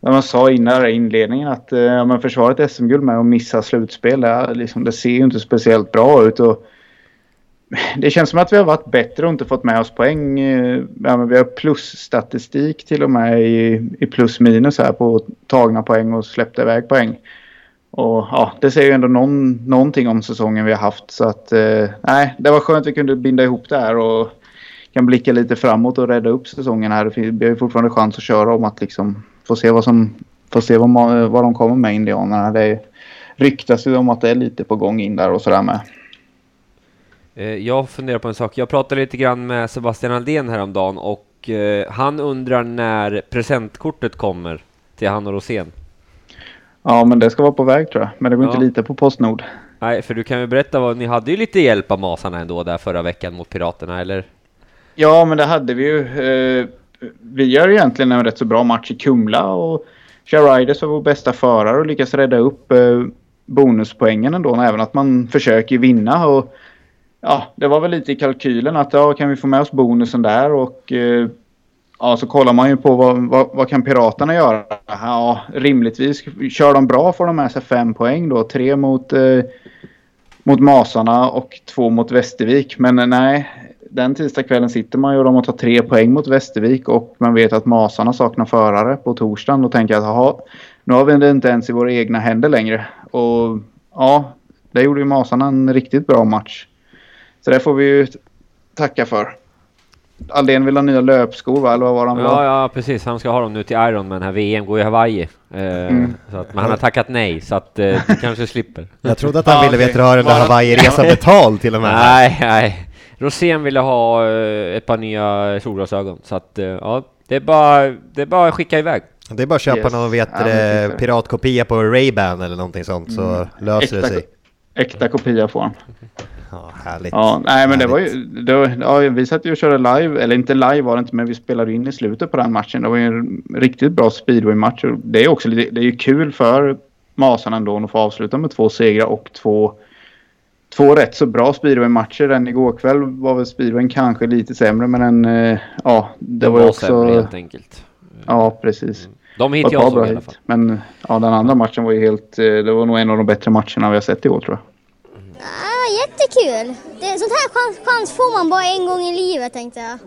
Speaker 2: när man sa innan i inledningen att eh, ja, men försvaret SM-guld med och missa slutspel. Det, är liksom, det ser ju inte speciellt bra ut. Och det känns som att vi har varit bättre och inte fått med oss poäng. Eh, ja, men vi har plusstatistik till och med i, i plus minus här på tagna poäng och släppta iväg poäng. Och ja, det säger ju ändå någon, någonting om säsongen vi har haft. Så att eh, nej, det var skönt att vi kunde binda ihop det här och kan blicka lite framåt och rädda upp säsongen här. Vi har ju fortfarande chans att köra om att liksom få se vad som få se vad, man, vad de kommer med indianerna. Det ryktas ju om att det är lite på gång in där och sådär med.
Speaker 3: Eh, Jag funderar på en sak. Jag pratade lite grann med Sebastian Aldén häromdagen och eh, han undrar när presentkortet kommer till han och Rosén.
Speaker 2: Ja, men det ska vara på väg tror jag. Men det går
Speaker 3: Ja.
Speaker 2: inte lita på Postnord.
Speaker 3: Nej, för du kan ju berätta vad, ni hade ju lite hjälp av Masarna ändå där förra veckan mot Piraterna, eller?
Speaker 2: Ja, men det hade vi ju. Eh, vi gör egentligen en rätt så bra match i Kumla och Share Riders var vår bästa förare och lyckas rädda upp bonuspoängen ändå. Även att man försöker vinna. Och, ja, det var väl lite i kalkylen att ja, kan vi få med oss bonusen där och eh, ja, så kollar man ju på vad, vad, vad kan Piraterna göra? Ja, rimligtvis kör de bra får de med sig fem poäng då. Tre mot, eh, mot Masarna och två mot Västervik. Men eh, nej, den tisdagskvällen sitter man ju och de har tagit tre poäng mot Västervik och man vet att Masarna saknar förare på torsdagen. Då tänker jag att jaha, nu har vi det inte ens i våra egna händer längre. Och ja, där gjorde ju Masarna en riktigt bra match. Så det får vi ju tacka för. Aldén vill ha nya löpskor va? Eller vad var han
Speaker 3: Ja, ja, precis. Han ska ha dem nu till Iron men här VM går i Hawaii. Eh,
Speaker 2: Mm.
Speaker 3: så att, men han har tackat nej, så att eh, du kanske slipper.
Speaker 1: Jag trodde att han ville
Speaker 2: okej.
Speaker 1: vet du, ha den där Hawaii-resan betald till och med.
Speaker 3: Nej, nej. Rosén ville ha eh, ett par nya solglasögon, så att eh, ja, det är bara, det är bara att skicka iväg.
Speaker 1: Det är bara att köpa
Speaker 2: Yes.
Speaker 1: någon vet,
Speaker 2: Ja, det
Speaker 1: det,
Speaker 2: tycker
Speaker 1: piratkopia på Ray-Ban eller någonting sånt så
Speaker 2: Mm.
Speaker 1: löser det
Speaker 2: Äkta,
Speaker 1: sig.
Speaker 2: äkta kopia får han.
Speaker 1: Ja, härligt.
Speaker 2: Ja, nej men det var
Speaker 1: Härligt.
Speaker 2: ju... Det var, ja, vi satt ju och körde live, eller inte live var det inte, men vi spelade in i slutet på den matchen. Det var ju en riktigt bra speedway-match. Det är också det är ju kul för Masarna ändå att få avsluta med två segrar och två, två rätt så bra speedway-matcher. Den igår kväll var väl speedwayen kanske lite sämre, men den, eh, ja, det
Speaker 3: De
Speaker 2: var
Speaker 3: sämre
Speaker 2: också...
Speaker 3: helt enkelt.
Speaker 2: Ja, precis.
Speaker 3: De
Speaker 2: Det
Speaker 3: hit
Speaker 2: var ett
Speaker 3: jag såg
Speaker 2: bra
Speaker 3: i alla fall.
Speaker 2: Men ja, den andra matchen var ju helt... Det var nog en av de bättre matcherna vi har sett i år tror jag.
Speaker 5: Ja, jättekul. Det, sånt här chans, chans får man bara en gång i livet tänkte jag.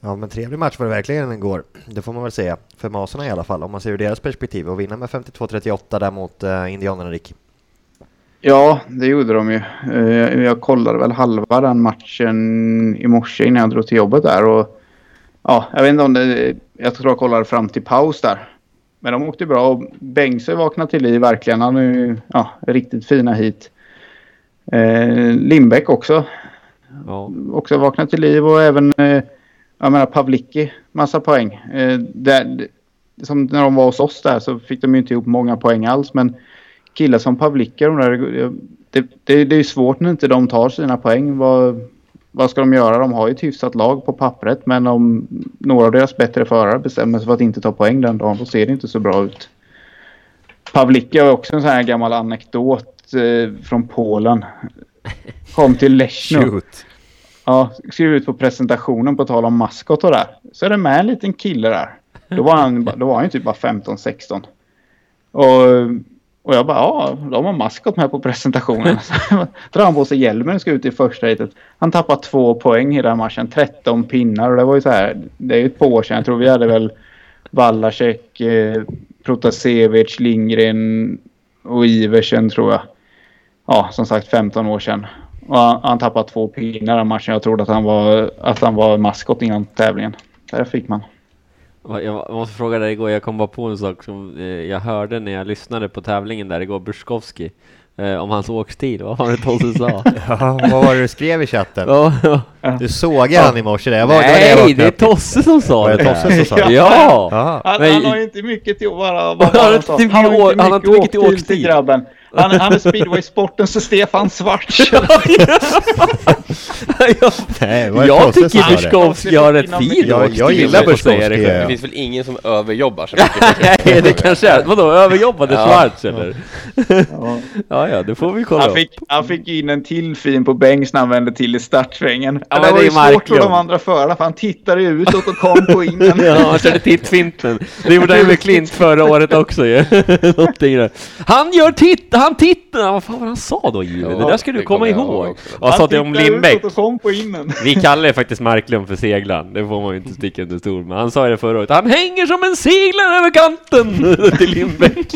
Speaker 1: Ja, men trevlig match var det verkligen igår. Det får man väl säga. För Masarna i alla fall, om man ser ur deras perspektiv. Och vinna med 52-38 där mot uh, Indianerna, Rick.
Speaker 2: Ja, det gjorde de ju. Eh, Jag kollade väl halva den matchen i morse innan jag drog till jobbet där. Och, ja, jag vet inte om det... Jag tror jag kollade fram till paus där. Men de åkte bra och Bengtsson vaknade till liv verkligen. Han är ju ja, riktigt fina hit. Eh, Lindbäck också.
Speaker 3: Ja.
Speaker 2: Också vaknat till liv och även eh, jag menar Pavlicki. Massa poäng. Eh, där, som när de var hos oss där så fick de ju inte ihop många poäng alls. Men killar som Pavlicki, de där, det, det, det är ju svårt när inte de tar sina poäng. Vad, vad ska de göra? De har ju ett hyfsat lag på pappret. Men om några av deras bättre förare bestämmer sig för att inte ta poäng den dagen, då ser det inte så bra ut. Pavlicki har också en sån här gammal anekdot eh, från Polen. Kom till Leszno. Ja, skrev ut på presentationen på tal om maskot och där. Så är det med en liten kille där. Då var han, då var han ju typ bara 15-16. Och, och jag bara, ja, de har maskot med på presentationen. Drar han på sig hjälmen och ska ut i första heatet. Han tappar två poäng i den matchen, 13 pinnar. Och det var ju så här, det är ju ett par år sedan. Jag tror vi hade väl Wallacek, eh, Protasevich, Lindgren och Iversen tror jag. Ja, som sagt 15 år sedan. Och han, han tappade två pinnar den matchen. Jag trodde att han var, att han var maskot innan tävlingen. Där fick man.
Speaker 3: Jag måste fråga dig igår, jag kom bara på en sak som eh, jag hörde när jag lyssnade på tävlingen där igår, Bruskowski, eh, om hans åkstil. Vad var det Tosse sa?
Speaker 1: Ja, vad var det du skrev i chatten? Du såg han i morse? Det var, det var det
Speaker 3: Nej, det är. Tosse som sa
Speaker 1: Var det
Speaker 3: det.
Speaker 1: Tosse som sa det?
Speaker 3: Ja!
Speaker 2: Han, han har inte mycket till bara
Speaker 3: har
Speaker 2: han har inte
Speaker 3: han har
Speaker 2: mycket
Speaker 3: inte mycket till
Speaker 2: åkstil
Speaker 3: åkstil.
Speaker 2: till grabben. Han, han är speedway-sporten så Stefan.
Speaker 1: Nej, var det
Speaker 3: jag
Speaker 1: Tosse som
Speaker 3: tycker
Speaker 1: sa det?
Speaker 3: Bruskowski har
Speaker 2: Inom-
Speaker 3: fin
Speaker 1: Jag-
Speaker 3: åkstil,
Speaker 1: jag gillar
Speaker 3: om får säga det själv.
Speaker 4: Det finns väl ingen som överjobbar så mycket.
Speaker 3: Nej, det kanske är. Vadå, överjobbade
Speaker 4: Ja.
Speaker 3: Schwarz eller?
Speaker 2: Ja.
Speaker 3: Ja, ja, det får vi kolla
Speaker 2: Han
Speaker 3: upp.
Speaker 2: fick, han fick in en till fin på Bengts när han vände till i startsvängen.
Speaker 3: Ja,
Speaker 2: det var
Speaker 3: det
Speaker 2: ju
Speaker 3: är
Speaker 2: svårt för
Speaker 3: Marklund.
Speaker 2: de andra förarna för han tittade ju utåt och kom på innen.
Speaker 3: Ja, han körde tittfinten. Det gjorde han ju med Klint förra året också ju. Någonting där. Han gör titt, han tittar! Vad fan var det han sa då Jive?
Speaker 4: Ja,
Speaker 3: det där ska du
Speaker 4: det
Speaker 3: komma ihåg. Vad sa du om
Speaker 2: tittade
Speaker 3: Lindbäck? Vi kallar ju faktiskt Marklund för seglaren, det får man ju inte sticka under stol med. Han sa det förra året, han hänger som en seglare över kanten till Lindbäck.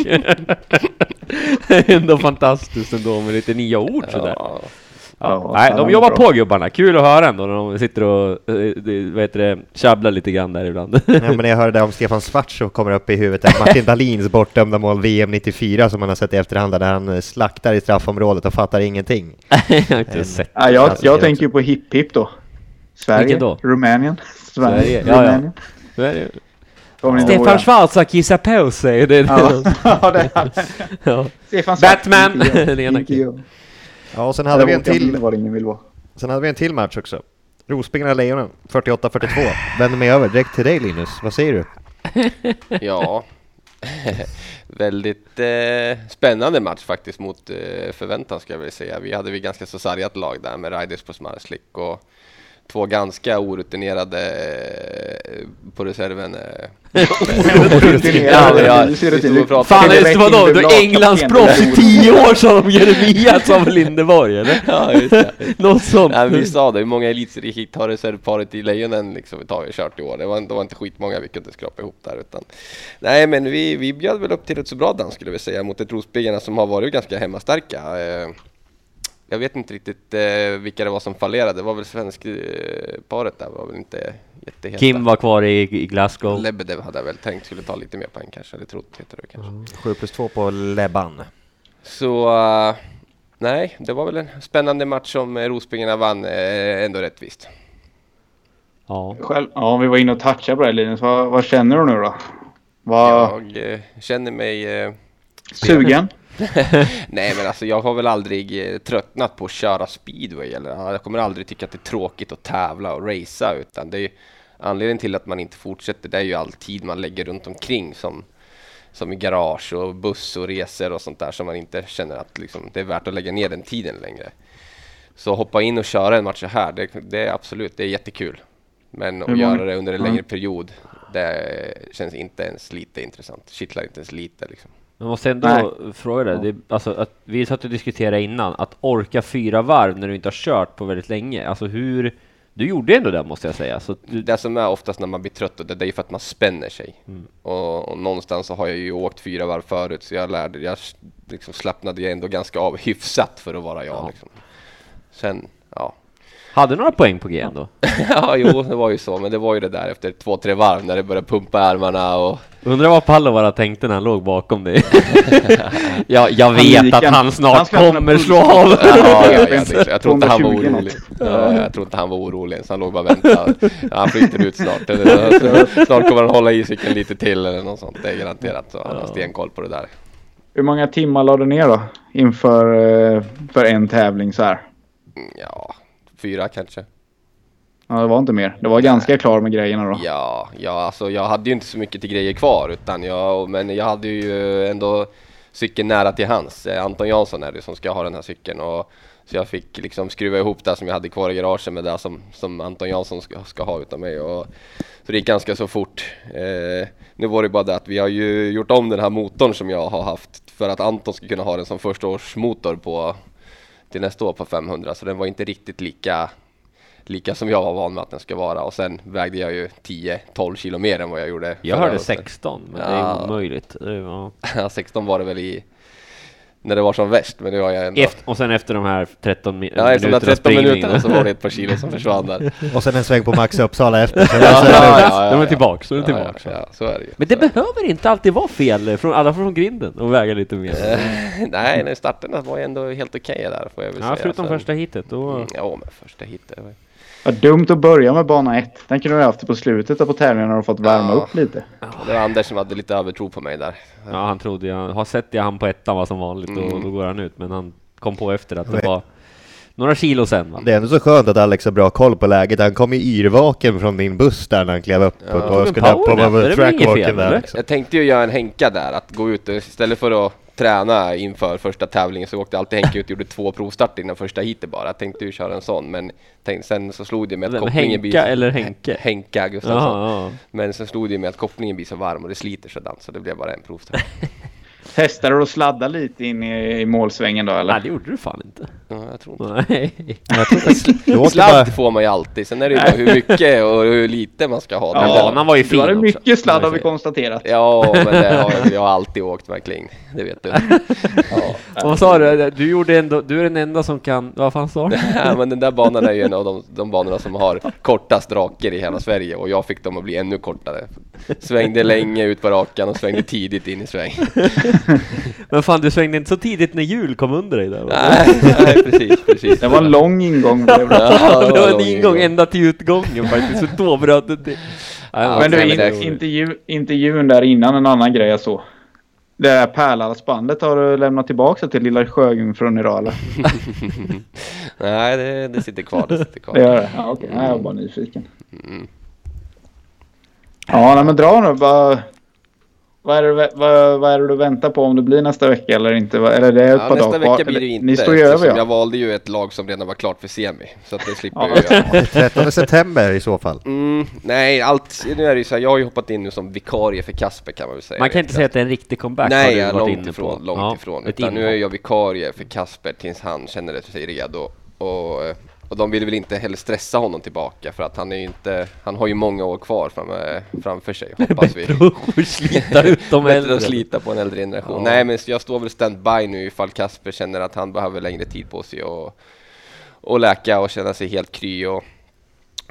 Speaker 3: Ändå fantastiskt ändå med lite nya ord sådär.
Speaker 4: Ja.
Speaker 3: Nej, de jobbar
Speaker 2: bra.
Speaker 3: på gubbarna, kul att höra ändå när de sitter och, eh, det- vad heter det, tjabblar lite grann där ibland.
Speaker 1: Ja, men när jag hörde det om Stefan Schwarz så kommer upp i huvudet Martin Dahlins bortdömda mål VM 94 som man har sett i efterhand där han eh, slaktar i straffområdet och fattar ingenting.
Speaker 3: jag har inte sett
Speaker 2: Ja, jag, jag
Speaker 1: det
Speaker 2: tänker ju på Hipp Hipp då. Sverige,
Speaker 3: då?
Speaker 2: Rumänien. Sverige,
Speaker 3: Sverige, ja, ja.
Speaker 2: Rumänien.
Speaker 3: Det
Speaker 2: ihåg
Speaker 3: Stefan? Schwarz har kissat på sig. Det är
Speaker 2: Ja,
Speaker 3: det.
Speaker 2: ja, det är han.
Speaker 3: Ja.
Speaker 2: Stefan
Speaker 3: Batman!
Speaker 2: inte jag,
Speaker 1: Ja, och sen hade vi en till,
Speaker 2: var ingen vill vara.
Speaker 1: sen hade vi en till match också. Rospiggarna Lejonen, 48-42. Vänder mig över direkt till dig Linus, vad säger du?
Speaker 4: Ja, väldigt eh, spännande match faktiskt mot eh, förväntan ska jag vilja säga. Vi hade vi ganska så sargat lag där med Riders på Smarslick och två ganska orutinerade eh, på reserven. eh.
Speaker 3: Fan,
Speaker 2: Det
Speaker 3: det vadå?
Speaker 2: inte
Speaker 3: Du är Englandsproffs i tio år sa de Jeremias av Lindeborg, eller?
Speaker 4: Ja, just det.
Speaker 3: Något sånt.
Speaker 4: Nej, vi sa det, hur många elitserieheat har reservparet i Lejonen liksom vi har kört i år? Det var, det var inte skitmånga vi kunde skrapa ihop där utan Nej men vi, vi bjöd väl upp till ett så bra dans skulle vi säga mot ett Rosbyggarna som har varit ganska hemmastarka. Eh, jag vet inte riktigt eh, vilka det var som fallerade, det var väl svenskparet där var väl inte jätteheta.
Speaker 3: Kim var kvar i, i Glasgow.
Speaker 4: Lebedev hade jag väl tänkt skulle ta lite mer poäng kanske, eller trott heter det kanske.
Speaker 1: 7 plus 2 på Leban.
Speaker 4: Så eh, nej, det var väl en spännande match som eh, Rosbyggarna vann eh, ändå rättvist.
Speaker 3: Ja.
Speaker 2: Själv, ja, vi var inne och touchade på det Linus. Vad, vad känner du nu då? Vad,
Speaker 4: Jag eh, känner mig eh,
Speaker 2: Sugen?
Speaker 4: Nej men alltså jag har väl aldrig eh, tröttnat på att köra speedway eller ja, jag kommer aldrig tycka att det är tråkigt att tävla och racea utan det är ju anledningen till att man inte fortsätter det är ju all tid man lägger runt omkring som som i garage och buss och resor och sånt där som man inte känner att liksom, det är värt att lägga ner den tiden längre. Så hoppa in och köra en match så här, det, det är absolut, det är jättekul. Men att göra det under en längre period, det känns inte ens lite intressant. Kittlar inte ens lite liksom.
Speaker 3: Jag måste ändå
Speaker 2: Nej.
Speaker 3: fråga dig, det, alltså, att vi satt och diskuterade innan, att orka fyra varv när du inte har kört på väldigt länge, alltså hur... Du gjorde ändå det måste jag säga, så du,
Speaker 4: Det som är oftast när man blir trött, det, det är ju för att man spänner sig. Och, och någonstans så har jag ju åkt fyra varv förut, så jag lärde, jag liksom slappnade ju ändå ganska av hyfsat för att vara jag.
Speaker 3: Ja.
Speaker 4: Liksom. Sen, ja.
Speaker 3: Hade några poäng på G ändå?
Speaker 4: ja, jo, det var ju så, men det var ju det där efter två, tre varv när det började pumpa armarna och
Speaker 3: Undrar vad Pallovara tänkte när han låg bakom dig? ja, jag vet
Speaker 2: gick
Speaker 3: att
Speaker 2: han-
Speaker 3: han snart
Speaker 2: han
Speaker 3: kommer slå av!
Speaker 4: Ja, ja, ja, det, jag tror inte han var
Speaker 2: 220
Speaker 4: orolig. Ja, jag tror inte han var orolig, så han låg bara och väntade. Ja, han flyter ut snart. Snart kommer han hålla i cykeln lite till eller något sånt. Det är garanterat. Så han har stenkoll på det där.
Speaker 2: Hur många timmar lade du ner då? Inför eh, för en tävling så här?
Speaker 4: Ja, fyra kanske.
Speaker 2: Ja, det var inte mer. Det var ganska klar med grejerna då.
Speaker 4: Ja, ja, alltså jag hade ju inte så mycket till grejer kvar utan jag, men jag hade ju ändå cykeln nära till hans. Eh, Anton Jansson är det som ska ha den här cykeln och så jag fick liksom skruva ihop det som jag hade kvar i garaget med det som, som Anton Jansson ska, ska ha utav mig och så det gick ganska så fort. Eh, nu var det bara det att vi har ju gjort om den här motorn som jag har haft för att Anton ska kunna ha den som första års motor på till nästa år på 500 så den var inte riktigt lika lika som jag var van med att den ska vara och sen vägde jag ju 10-12 kilo mer än vad jag gjorde
Speaker 3: Jag hörde
Speaker 4: året.
Speaker 3: 16, men det
Speaker 4: Ja.
Speaker 3: är omöjligt. Det.
Speaker 4: Ja, 16 var det väl i när det var som värst men det var jag ändå
Speaker 3: Efter, och sen efter de här 13 mi-
Speaker 4: Ja efter de där
Speaker 3: minuterna
Speaker 4: 13
Speaker 3: springning,
Speaker 4: minuterna så var det ett par kilo som försvann där.
Speaker 1: Och sen en sväng på Max Uppsala efter. Så
Speaker 4: Ja, ja,
Speaker 1: lugnt.
Speaker 4: ja,
Speaker 3: De är
Speaker 4: ja.
Speaker 3: tillbaka, så är de
Speaker 4: Ja,
Speaker 3: tillbaka.
Speaker 4: Ja, ja, så är det ju.
Speaker 3: Men det behöver inte alltid vara fel, från alla från grinden, och väga lite mer.
Speaker 4: Eh, Nej, nej, starterna var ju ändå helt okej där får jag väl
Speaker 3: Ja,
Speaker 4: säga.
Speaker 3: förutom
Speaker 4: Sen-
Speaker 3: första hitet, då...
Speaker 4: Mm, Ja, men första hitet.
Speaker 2: Vad dumt att börja med bana 1. Den kunde du ha haft på slutet på tävlingen när du fått värma
Speaker 4: Ja.
Speaker 2: upp lite.
Speaker 4: Det var Anders som hade lite övertro på mig där.
Speaker 3: Ja, han trodde jag... Har sett jag han på ettan var som vanligt, och
Speaker 4: Mm.
Speaker 3: då går han ut, men han kom på efter att det var några kilo sen va?
Speaker 1: Det är ändå så skönt att Alex har bra koll på läget. Han kom ju yrvaken från din buss där när han klev upp
Speaker 4: Ja.
Speaker 1: och, och skulle på
Speaker 3: fel,
Speaker 1: trackwalken där. Liksom.
Speaker 4: Jag tänkte ju göra en Henka där, att gå ut och istället för att träna inför första tävlingen så åkte alltid Henke ut och gjorde två provstarter innan första heatet bara. Tänkte ju köra en sån men tänkte, sen så slog det med att kopplingen blir...
Speaker 3: Henka eller Henke?
Speaker 4: Henka Gustafsson.
Speaker 3: Jaha, ja.
Speaker 4: Men sen slog det med att kopplingen blir så varm och det sliter sådant så det blev bara en provstart.
Speaker 2: Testade du att sladda lite in i, i målsvängen då eller?
Speaker 3: Nej, det gjorde du fan inte.
Speaker 4: Ja, jag tror inte.
Speaker 3: Nej.
Speaker 1: Du åkte
Speaker 4: Sladd
Speaker 1: bara,
Speaker 4: får man ju alltid, sen är det ju bara hur mycket och hur lite man ska ha.
Speaker 2: Ja,
Speaker 4: det-
Speaker 3: banan var ju
Speaker 2: Du
Speaker 3: fin
Speaker 2: hade
Speaker 3: också.
Speaker 2: mycket sladd har vi konstaterat.
Speaker 4: Ja, men det har jag, jag har alltid åkt med kling. Det vet du.
Speaker 3: Och Vad sa du? Du gjorde ändå... Du är den enda som kan... Vad fan sa du?
Speaker 4: Ja, men den där banan är ju en av de, de banorna som har kortast raker i hela Sverige och jag fick dem att bli ännu kortare. Svängde länge ut på rakan och svängde tidigt in i sväng.
Speaker 3: Men fan, du svängde inte så tidigt när jul kom under dig där va?
Speaker 4: Nej, nej precis, precis.
Speaker 2: Det var en lång ingång. blev det.
Speaker 4: Ja,
Speaker 3: det var en ingång ända till utgången faktiskt, så då bröt det till. Ja,
Speaker 2: Men du, in, intervju, intervjun där innan, en annan grej jag såg. Det där pärlhalsbandet har du lämnat tillbaka till lilla Sjöjungfrun idag eller?
Speaker 4: Nej, det, det sitter kvar. Det sitter kvar.
Speaker 2: Det gör det? Ja, okej. Nej, jag var bara nyfiken.
Speaker 4: Mm.
Speaker 2: Ja, nej, men dra nu bara. Vad, är det, vad, vad är det du väntar på om det blir nästa vecka eller inte? Eller det är ett
Speaker 4: Ja,
Speaker 2: par
Speaker 4: nästa
Speaker 2: dagar kvar.
Speaker 4: vecka blir det ju inte.
Speaker 2: Ni står ju över
Speaker 4: Jag
Speaker 2: ja.
Speaker 4: valde ju ett lag som redan var klart för semi. Så att det slipper
Speaker 2: Ja.
Speaker 4: jag göra.
Speaker 1: 13 september i så fall.
Speaker 4: Mm, nej, allt, nu är det ju så här, jag har ju hoppat in nu som vikarie för Kasper kan man väl säga.
Speaker 3: Man kan inte säga att det är en riktig comeback. har
Speaker 4: Nej,
Speaker 3: du
Speaker 4: jag är
Speaker 3: varit
Speaker 4: långt
Speaker 3: inne
Speaker 4: ifrån.
Speaker 3: på.
Speaker 4: Långt
Speaker 3: Ja,
Speaker 4: ifrån. Utan nu är jag vikarie för Kasper tills han känner sig redo. Och, och de vill väl inte heller stressa honom tillbaka för att han är ju inte, han har ju många år kvar fram, framför sig hoppas vi.
Speaker 3: Bättre att slita ut de
Speaker 4: Bättre
Speaker 3: äldre.
Speaker 4: att slita på en äldre generation.
Speaker 3: Ja.
Speaker 4: Nej men jag står väl standby nu ifall Kasper känner att han behöver längre tid på sig och, och läka och känna sig helt kry och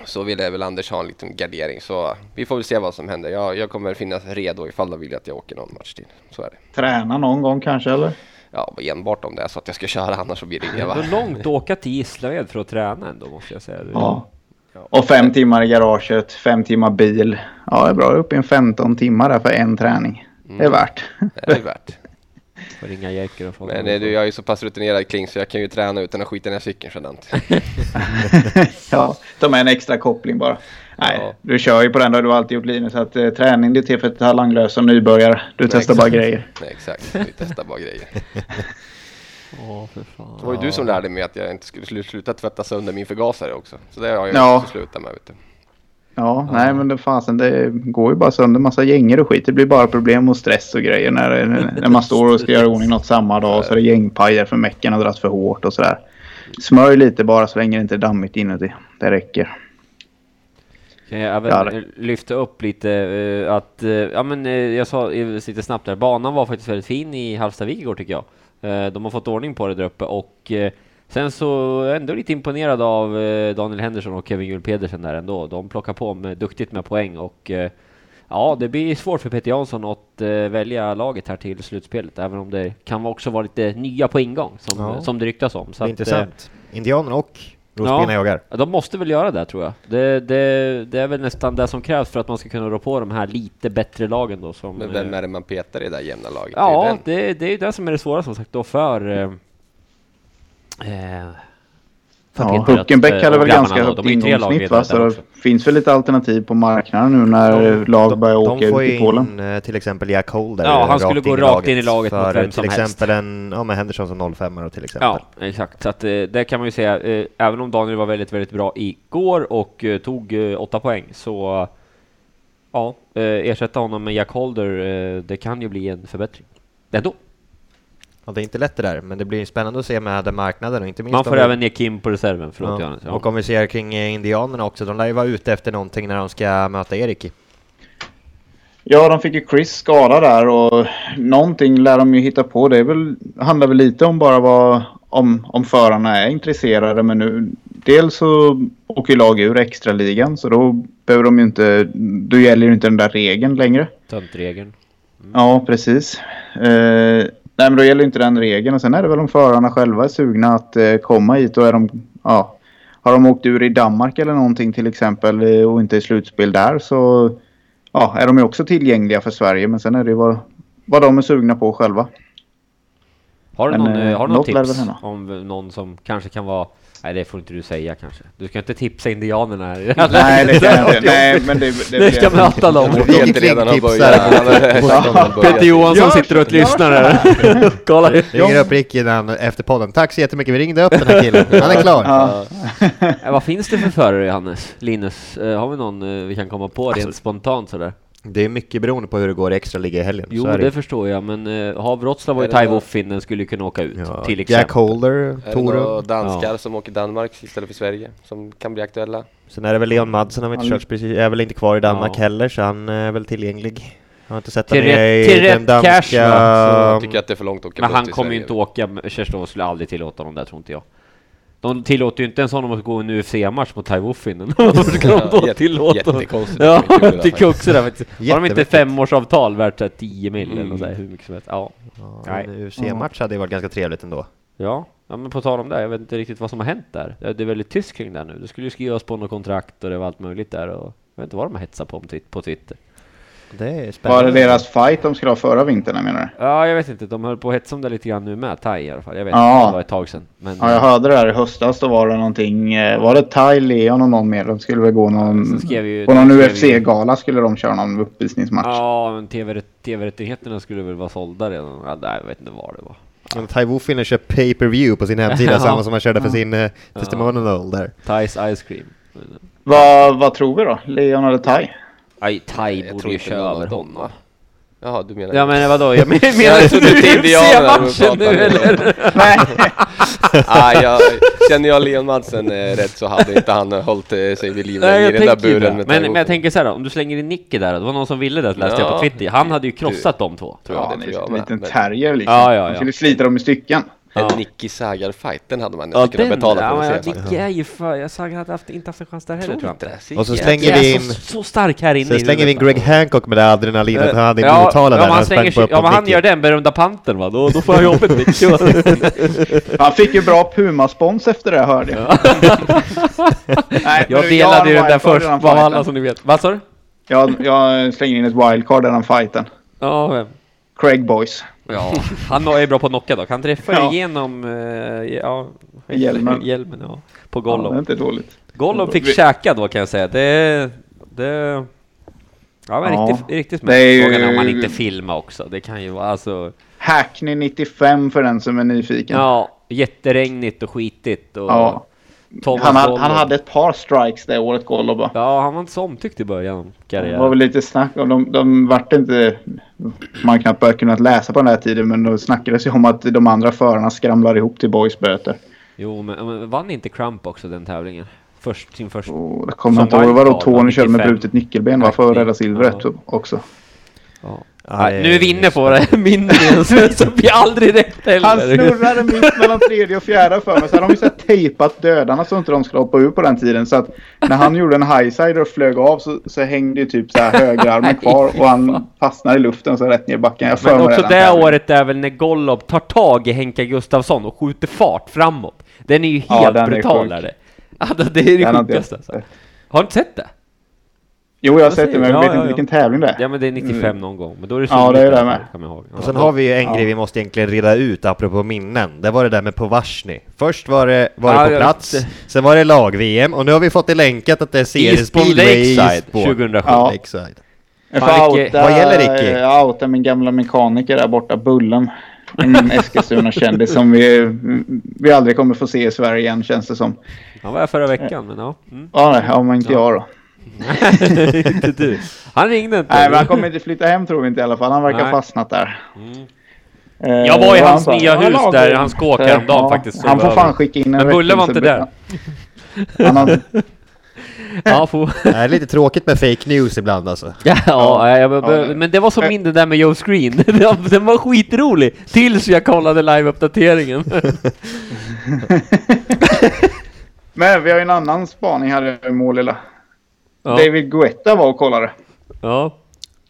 Speaker 4: så vill väl Anders ha en liten gardering så vi får väl se vad som händer. Jag, jag kommer finnas redo ifall de vill att jag åker någon match till. Så är det.
Speaker 2: Träna någon gång kanske eller?
Speaker 4: Ja, enbart om det är så att jag ska köra annars så blir det
Speaker 3: Det
Speaker 4: inga
Speaker 3: är
Speaker 4: va?
Speaker 3: ändå långt att åka till Gislaved för att träna ändå måste jag säga.
Speaker 2: Ja. Och fem timmar i garaget, fem timmar bil. Ja, det är bra. Upp i en 15 timmar där för en träning. Det är värt.
Speaker 4: Det är värt.
Speaker 3: Får ringa Jerker och fråga.
Speaker 4: Men du, jag är ju så pass rutinerad kring så jag kan ju träna utan att skita ner cykeln sådant.
Speaker 2: ja, ta med en extra koppling bara. Nej,
Speaker 4: Ja.
Speaker 2: du kör ju på den. Det har du alltid gjort Linus. Att, eh, träning det är till för talanglösa nybörjare. Du testar bara
Speaker 4: exakt.
Speaker 2: grejer.
Speaker 4: Nej, exakt, vi testar bara grejer.
Speaker 3: Åh, för fan.
Speaker 4: Det var ju du som lärde mig att jag inte skulle slu- sluta tvätta sönder min förgasare också. Så det har jag
Speaker 2: Ja.
Speaker 4: också slutat med vet du.
Speaker 2: Ja, nej men det fasen det går ju bara sönder massa gänger och skit. Det blir bara problem och stress och grejer när, när man står och ska göra i ordning något samma dag. Så är det gängpajer för mecken har dragit för hårt och sådär. Smörj lite bara så länge det inte är dammigt inuti. Det räcker.
Speaker 3: Kan jag även
Speaker 2: Ja, det-
Speaker 3: eh, lyfta upp lite eh, att, eh, ja men eh, jag sa lite snabbt där, banan var faktiskt väldigt fin i Hallstavik igår tycker jag. De har fått ordning på det där uppe och sen så är jag ändå lite imponerad av Daniel Henderson och Kevin Juhl Pedersen där ändå. De plockar på med duktigt med poäng och ja, det blir svårt för Peter Jansson att välja laget här till slutspelet, även om det kan också vara lite nya på ingång som,
Speaker 1: Ja.
Speaker 3: som det ryktas om.
Speaker 1: Det
Speaker 3: Så
Speaker 1: är
Speaker 3: att,
Speaker 1: intressant. Indianerna och Rospina jagar.
Speaker 3: Ja, de måste väl göra det tror jag. Det, det, det är väl nästan det som krävs för att man ska kunna rå på de här lite bättre lagen då. Som,
Speaker 4: Men vem
Speaker 3: eh,
Speaker 4: är det man petar i det där jämna laget? Det är
Speaker 3: Ja, det, det är ju det som är det svåra som sagt då för... Eh, eh, för
Speaker 2: Ja, Huckenbeck
Speaker 3: eh,
Speaker 2: hade väl
Speaker 3: grabbarna
Speaker 2: ganska
Speaker 3: då.
Speaker 2: högt
Speaker 3: De
Speaker 2: ingångssnitt va? Så det finns väl lite alternativ på marknaden nu när lag börjar
Speaker 1: De
Speaker 2: åka
Speaker 1: får
Speaker 2: ut i Polen.
Speaker 1: in eh, till exempel Jack Holder
Speaker 3: Ja, han skulle gå rakt in i laget mot vem
Speaker 1: till
Speaker 3: som helst.
Speaker 1: exempel en, ja med Henderson som 05 och till exempel.
Speaker 3: Ja, exakt. Så att, eh, det kan man ju säga, eh, även om Daniel var väldigt, väldigt bra igår och eh, tog eh, åtta poäng, så ja, eh, ersätta honom med Jack Holder, eh, det kan ju bli en förbättring. Ändå.
Speaker 1: Ja, det är inte lätt det där, men det blir spännande att se med den marknaden och inte minst
Speaker 3: Man får
Speaker 1: vi-
Speaker 3: även ner Kim på reserven, förlåt
Speaker 1: ja.
Speaker 3: Johannes. Ja.
Speaker 1: Och om vi ser kring eh, indianerna också, de lär ju vara ute efter någonting när de ska möta Erik.
Speaker 2: Ja, de fick ju Chris skada där och någonting lär de ju hitta på. Det är väl, handlar väl lite om bara vad, om, om förarna är intresserade. Men nu, dels så åker ju lag ur extraligan så då behöver de ju inte, då gäller ju inte den där regeln längre.
Speaker 3: Töntregeln.
Speaker 2: Ja, precis. Eh, nej, men då gäller inte den regeln. Och sen är det väl om förarna själva är sugna att eh, komma hit och är de, ja, har de åkt ur i Danmark eller någonting till exempel eh, och inte i slutspel där så ja, är de ju också tillgängliga för Sverige. Men sen är det ju vad, vad de är sugna på själva.
Speaker 3: Har du
Speaker 2: Men,
Speaker 3: någon,
Speaker 2: eh,
Speaker 3: eh, har du någon tips om någon som kanske kan vara... Nej, det får inte du säga kanske. Du ska inte tipsa indianerna här.
Speaker 2: Nej, det kan jag inte. Nej, men det, det,
Speaker 3: Det ska möta dem.
Speaker 4: Vet inte redan har börjat.
Speaker 3: Peter Johansson sitter och lyssnar här. Kolla.
Speaker 1: Ringer upp Ricky innan, efter podden. Tack så jättemycket, vi ringde upp den här killen. Han är klar.
Speaker 2: Ja.
Speaker 3: Eh, Vad finns det för förare, Johannes? Linus? Eh, har vi någon eh, vi kan komma på rent
Speaker 1: Alltså,
Speaker 3: spontant sådär?
Speaker 1: Det är mycket beroende på hur det går i extra liga i helgen.
Speaker 3: Jo,
Speaker 1: så
Speaker 3: det
Speaker 1: det.
Speaker 3: förstår jag, men uh, har Wroclaw och
Speaker 4: Är det
Speaker 3: Tai
Speaker 4: någon-
Speaker 3: Woffin, den skulle ju kunna åka ut,
Speaker 1: Ja,
Speaker 3: till
Speaker 1: Jack
Speaker 3: exempel.
Speaker 1: Holder,
Speaker 4: det
Speaker 1: Toru.
Speaker 4: några danskar
Speaker 3: Ja.
Speaker 4: som åker Danmark istället för Sverige som kan bli aktuella?
Speaker 1: Sen är det väl Leon Madsen, har vi inte kört precis, är väl inte kvar i Danmark
Speaker 3: Ja.
Speaker 1: heller, så han är väl tillgänglig. Jag har inte sett
Speaker 3: Till
Speaker 1: honom
Speaker 3: rätt-
Speaker 1: i
Speaker 3: till
Speaker 1: den
Speaker 3: rätt
Speaker 1: danska...
Speaker 3: cash, va?
Speaker 4: Jag tycker att det är för långt att åka
Speaker 3: Men han kommer ju inte åka, Kerstin skulle aldrig tillåta honom där, tror inte jag. De tillåter ju inte ens honom att gå en UFC-match mot Tai Woffin. Varför ska de då
Speaker 4: Ja,
Speaker 3: tillåta?
Speaker 4: Jättekonstigt.
Speaker 3: Ja,
Speaker 4: det
Speaker 3: tycker
Speaker 4: faktiskt.
Speaker 3: också det faktiskt. Har de inte femårsavtal värt så här 10 mil eller
Speaker 4: Mm.
Speaker 3: så här, hur mycket som helst? Ja.
Speaker 1: Ja,
Speaker 3: Nej.
Speaker 1: en UFC-match hade ju varit ganska trevligt ändå.
Speaker 3: Ja. ja, men på tal om det, jag vet inte riktigt vad som har hänt där. Det är väldigt tyst kring det nu. Det skulle ju skrivas på något kontrakt och det var allt möjligt där och jag vet inte vad de har hetsat på på Twitter.
Speaker 1: Det är
Speaker 2: Var
Speaker 1: spännande.
Speaker 2: det deras fight de skulle ha förra vintern menar du?
Speaker 3: Ja, jag vet inte. De höll på att hetsa om det lite grann nu med, Thai i alla fall. Jag vet
Speaker 2: Ja.
Speaker 3: inte, det var ett tag sedan. Men,
Speaker 2: Ja, jag hörde det här i höstas. Då var det någonting. eh, Var det Ty, Leon och någon mer? De skulle väl gå någon...
Speaker 3: Ju-
Speaker 2: På någon
Speaker 3: skrev ju-
Speaker 2: UFC-gala skulle de köra någon uppvisningsmatch.
Speaker 3: Ja, men TV TV-rättigheterna skulle väl vara sålda redan. Ja, nej, jag vet inte vad det var.
Speaker 1: Men Tai Woofiner kör pay-per-view på sin hemsida, samma som han körde för sin uh, testimonial där.
Speaker 3: Thais Ice Cream.
Speaker 2: Vad, vad tror vi då? Leon eller Ty?
Speaker 3: Aj, Thai
Speaker 4: Jag
Speaker 3: borde
Speaker 4: tror
Speaker 3: ju köra över honom.
Speaker 4: Jaha, du menar...
Speaker 3: Ja men vadå, jag men- menar
Speaker 4: Jag
Speaker 3: du
Speaker 4: du
Speaker 3: UFC-matchen nu eller?
Speaker 2: Nej.
Speaker 4: ah, jag, känner jag Leon Madsen eh, rätt så hade inte han hållit eh, sig vid liv i
Speaker 3: jag
Speaker 4: den där
Speaker 3: det.
Speaker 4: buren med
Speaker 3: Men, men jag tänker så här om du slänger in Nicky där det var någon som ville det läste jag på
Speaker 4: Ja.
Speaker 3: Twitter. Han hade ju krossat de två.
Speaker 4: tror jag,
Speaker 2: Ja, den
Speaker 4: tror
Speaker 2: är
Speaker 4: jag
Speaker 2: en liten terrier liksom.
Speaker 3: Ja, ja, ja.
Speaker 2: De skulle slita dem i stycken.
Speaker 3: Ja.
Speaker 4: En Nicky Sagar-fight, den hade man
Speaker 3: Ja,
Speaker 4: kunnat betala
Speaker 3: ja,
Speaker 4: för att se.
Speaker 3: Nicky är ju för, jag sa hade haft, inte haft en chans där heller
Speaker 4: Tror
Speaker 3: jag
Speaker 4: inte
Speaker 3: inte.
Speaker 1: Och så slänger
Speaker 3: Jag
Speaker 1: vi in...
Speaker 3: så, så stark här inne. I
Speaker 1: slänger vi in. Greg Hancock med det adrenalinet han hade i
Speaker 3: Ja,
Speaker 1: Motala
Speaker 3: ja,
Speaker 1: där
Speaker 3: han slänger
Speaker 1: på
Speaker 3: ja, men han
Speaker 1: Nicky.
Speaker 3: gör den berömda panten va, då, då får han jobbet Nicky.
Speaker 2: Han fick ju bra Puma-spons efter det hörde jag. Nej,
Speaker 3: Jag delade ju den
Speaker 2: en
Speaker 3: där först, vad alla som ni vet. Vad sa du?
Speaker 2: Jag, jag slänger in ett wildcard i den fighten.
Speaker 3: Ja, vem?
Speaker 2: Craig Boys.
Speaker 3: Ja, han är bra på att knocka dock. Han träffar
Speaker 2: Ja.
Speaker 3: igenom eh, ja,
Speaker 2: Hjälmen.
Speaker 3: hjälmen ja, på
Speaker 2: Ja, det är
Speaker 3: Gollum.
Speaker 2: inte dåligt.
Speaker 3: Gollum fick
Speaker 2: Vi-
Speaker 3: käka då kan jag säga. Det... det ja, men
Speaker 2: Ja.
Speaker 3: riktigt, riktigt
Speaker 2: ju-
Speaker 3: Frågan är om man inte filmar också. Det kan ju vara alltså...
Speaker 2: Hackney 95 för den som är nyfiken.
Speaker 3: Ja, jätteregnigt och skitigt och...
Speaker 2: Ja. Han, ha-
Speaker 3: Gollum.
Speaker 2: han hade ett par strikes det året, Golloba.
Speaker 3: Ja, han var inte så omtyckt i början av
Speaker 2: Det var
Speaker 3: karriären.
Speaker 2: väl lite snack om de, de vart inte... Man knappt börjat kunnat läsa på den här tiden men då snackades ju om att de andra förarna skramlar ihop till Boys böter.
Speaker 3: Jo, men, men vann inte Crump också den tävlingen? Först, sin första...
Speaker 2: Och det kommer inte ihåg. Vadå
Speaker 3: wildcard,
Speaker 2: Tony körde med
Speaker 3: 95.
Speaker 2: brutet nyckelben va? För att rädda silvret
Speaker 3: Ja.
Speaker 2: också.
Speaker 3: Ja.
Speaker 1: Ja,
Speaker 3: Nej, nu är vi inne på det, mindre så, blir aldrig rätt heller.
Speaker 2: Han snurrade mitt mellan tredje och fjärde för mig. Så hade de ju så här tejpat dödarna så inte de skulle hoppa ur på den tiden. Så att när han gjorde en highsider och flög av så, så hängde ju typ så här högerarmen kvar och han fastnade i luften så rätt ner i backen. Jag
Speaker 3: Men också det
Speaker 2: tävlingen.
Speaker 3: året är väl när Gollob tar tag i Henka Gustafsson och skjuter fart framåt. Den är ju
Speaker 2: Ja,
Speaker 3: helt
Speaker 2: den är
Speaker 3: brutal.
Speaker 2: sjuk.
Speaker 3: är det. Alltså, det är det sjukaste. Alltså. Har du inte sett det?
Speaker 2: Jo, jag har sett det men jag
Speaker 3: säger-
Speaker 2: vet
Speaker 3: ja,
Speaker 2: inte
Speaker 3: ja,
Speaker 2: vilken tävling det är.
Speaker 3: Ja men det är 95 någon gång. Men då är det
Speaker 2: Ja, det är det med.
Speaker 1: Och sen har vi ju en
Speaker 2: Ja.
Speaker 1: grej vi måste egentligen reda ut apropå minnen. Det var det där med Povarsny. Först var det, var det
Speaker 3: Ja,
Speaker 1: på plats, sen var det lag-VM och nu har vi fått det länkat att det är seriespeedway i
Speaker 3: Lakeside
Speaker 1: Eastbourne.
Speaker 3: 2007.
Speaker 2: Ja.
Speaker 1: Lakeside.
Speaker 2: Jag får outa,
Speaker 1: Vad gäller Ricky?
Speaker 2: Jag outar min gamla mekaniker där borta, Bullen. En Eskilstuna-kändis som vi, vi aldrig kommer få se i Sverige igen känns det som.
Speaker 3: Han var här förra veckan, men ja. Mm.
Speaker 2: Ja, nej, ja men inte jag då.
Speaker 3: inte du. Han ringde inte.
Speaker 2: Nej, men han kommer inte flytta hem tror vi inte i alla fall. Han verkar
Speaker 3: Nej.
Speaker 2: ha fastnat där.
Speaker 3: Mm.
Speaker 2: Eh,
Speaker 3: Jag var i
Speaker 2: och
Speaker 3: hans
Speaker 2: han
Speaker 3: nya
Speaker 2: "Ja,
Speaker 3: hus
Speaker 2: lag-
Speaker 3: där i hans kåk
Speaker 2: Eh,
Speaker 3: häromdagen faktiskt,
Speaker 2: Han får fan skicka in en
Speaker 3: Men Bulle var inte där.
Speaker 2: Han har,
Speaker 3: Ja, får...
Speaker 1: Det är lite tråkigt med fake news ibland alltså.
Speaker 3: Ja, ja,
Speaker 2: Ja, det-
Speaker 3: men det var som
Speaker 2: Eh.
Speaker 3: min det där med Joe Screen. Den var skitrolig tills jag kollade live-uppdateringen.
Speaker 2: men vi har ju en annan spaning här i mål lilla.
Speaker 3: Ja.
Speaker 2: David Guetta var och kollade.
Speaker 3: ja.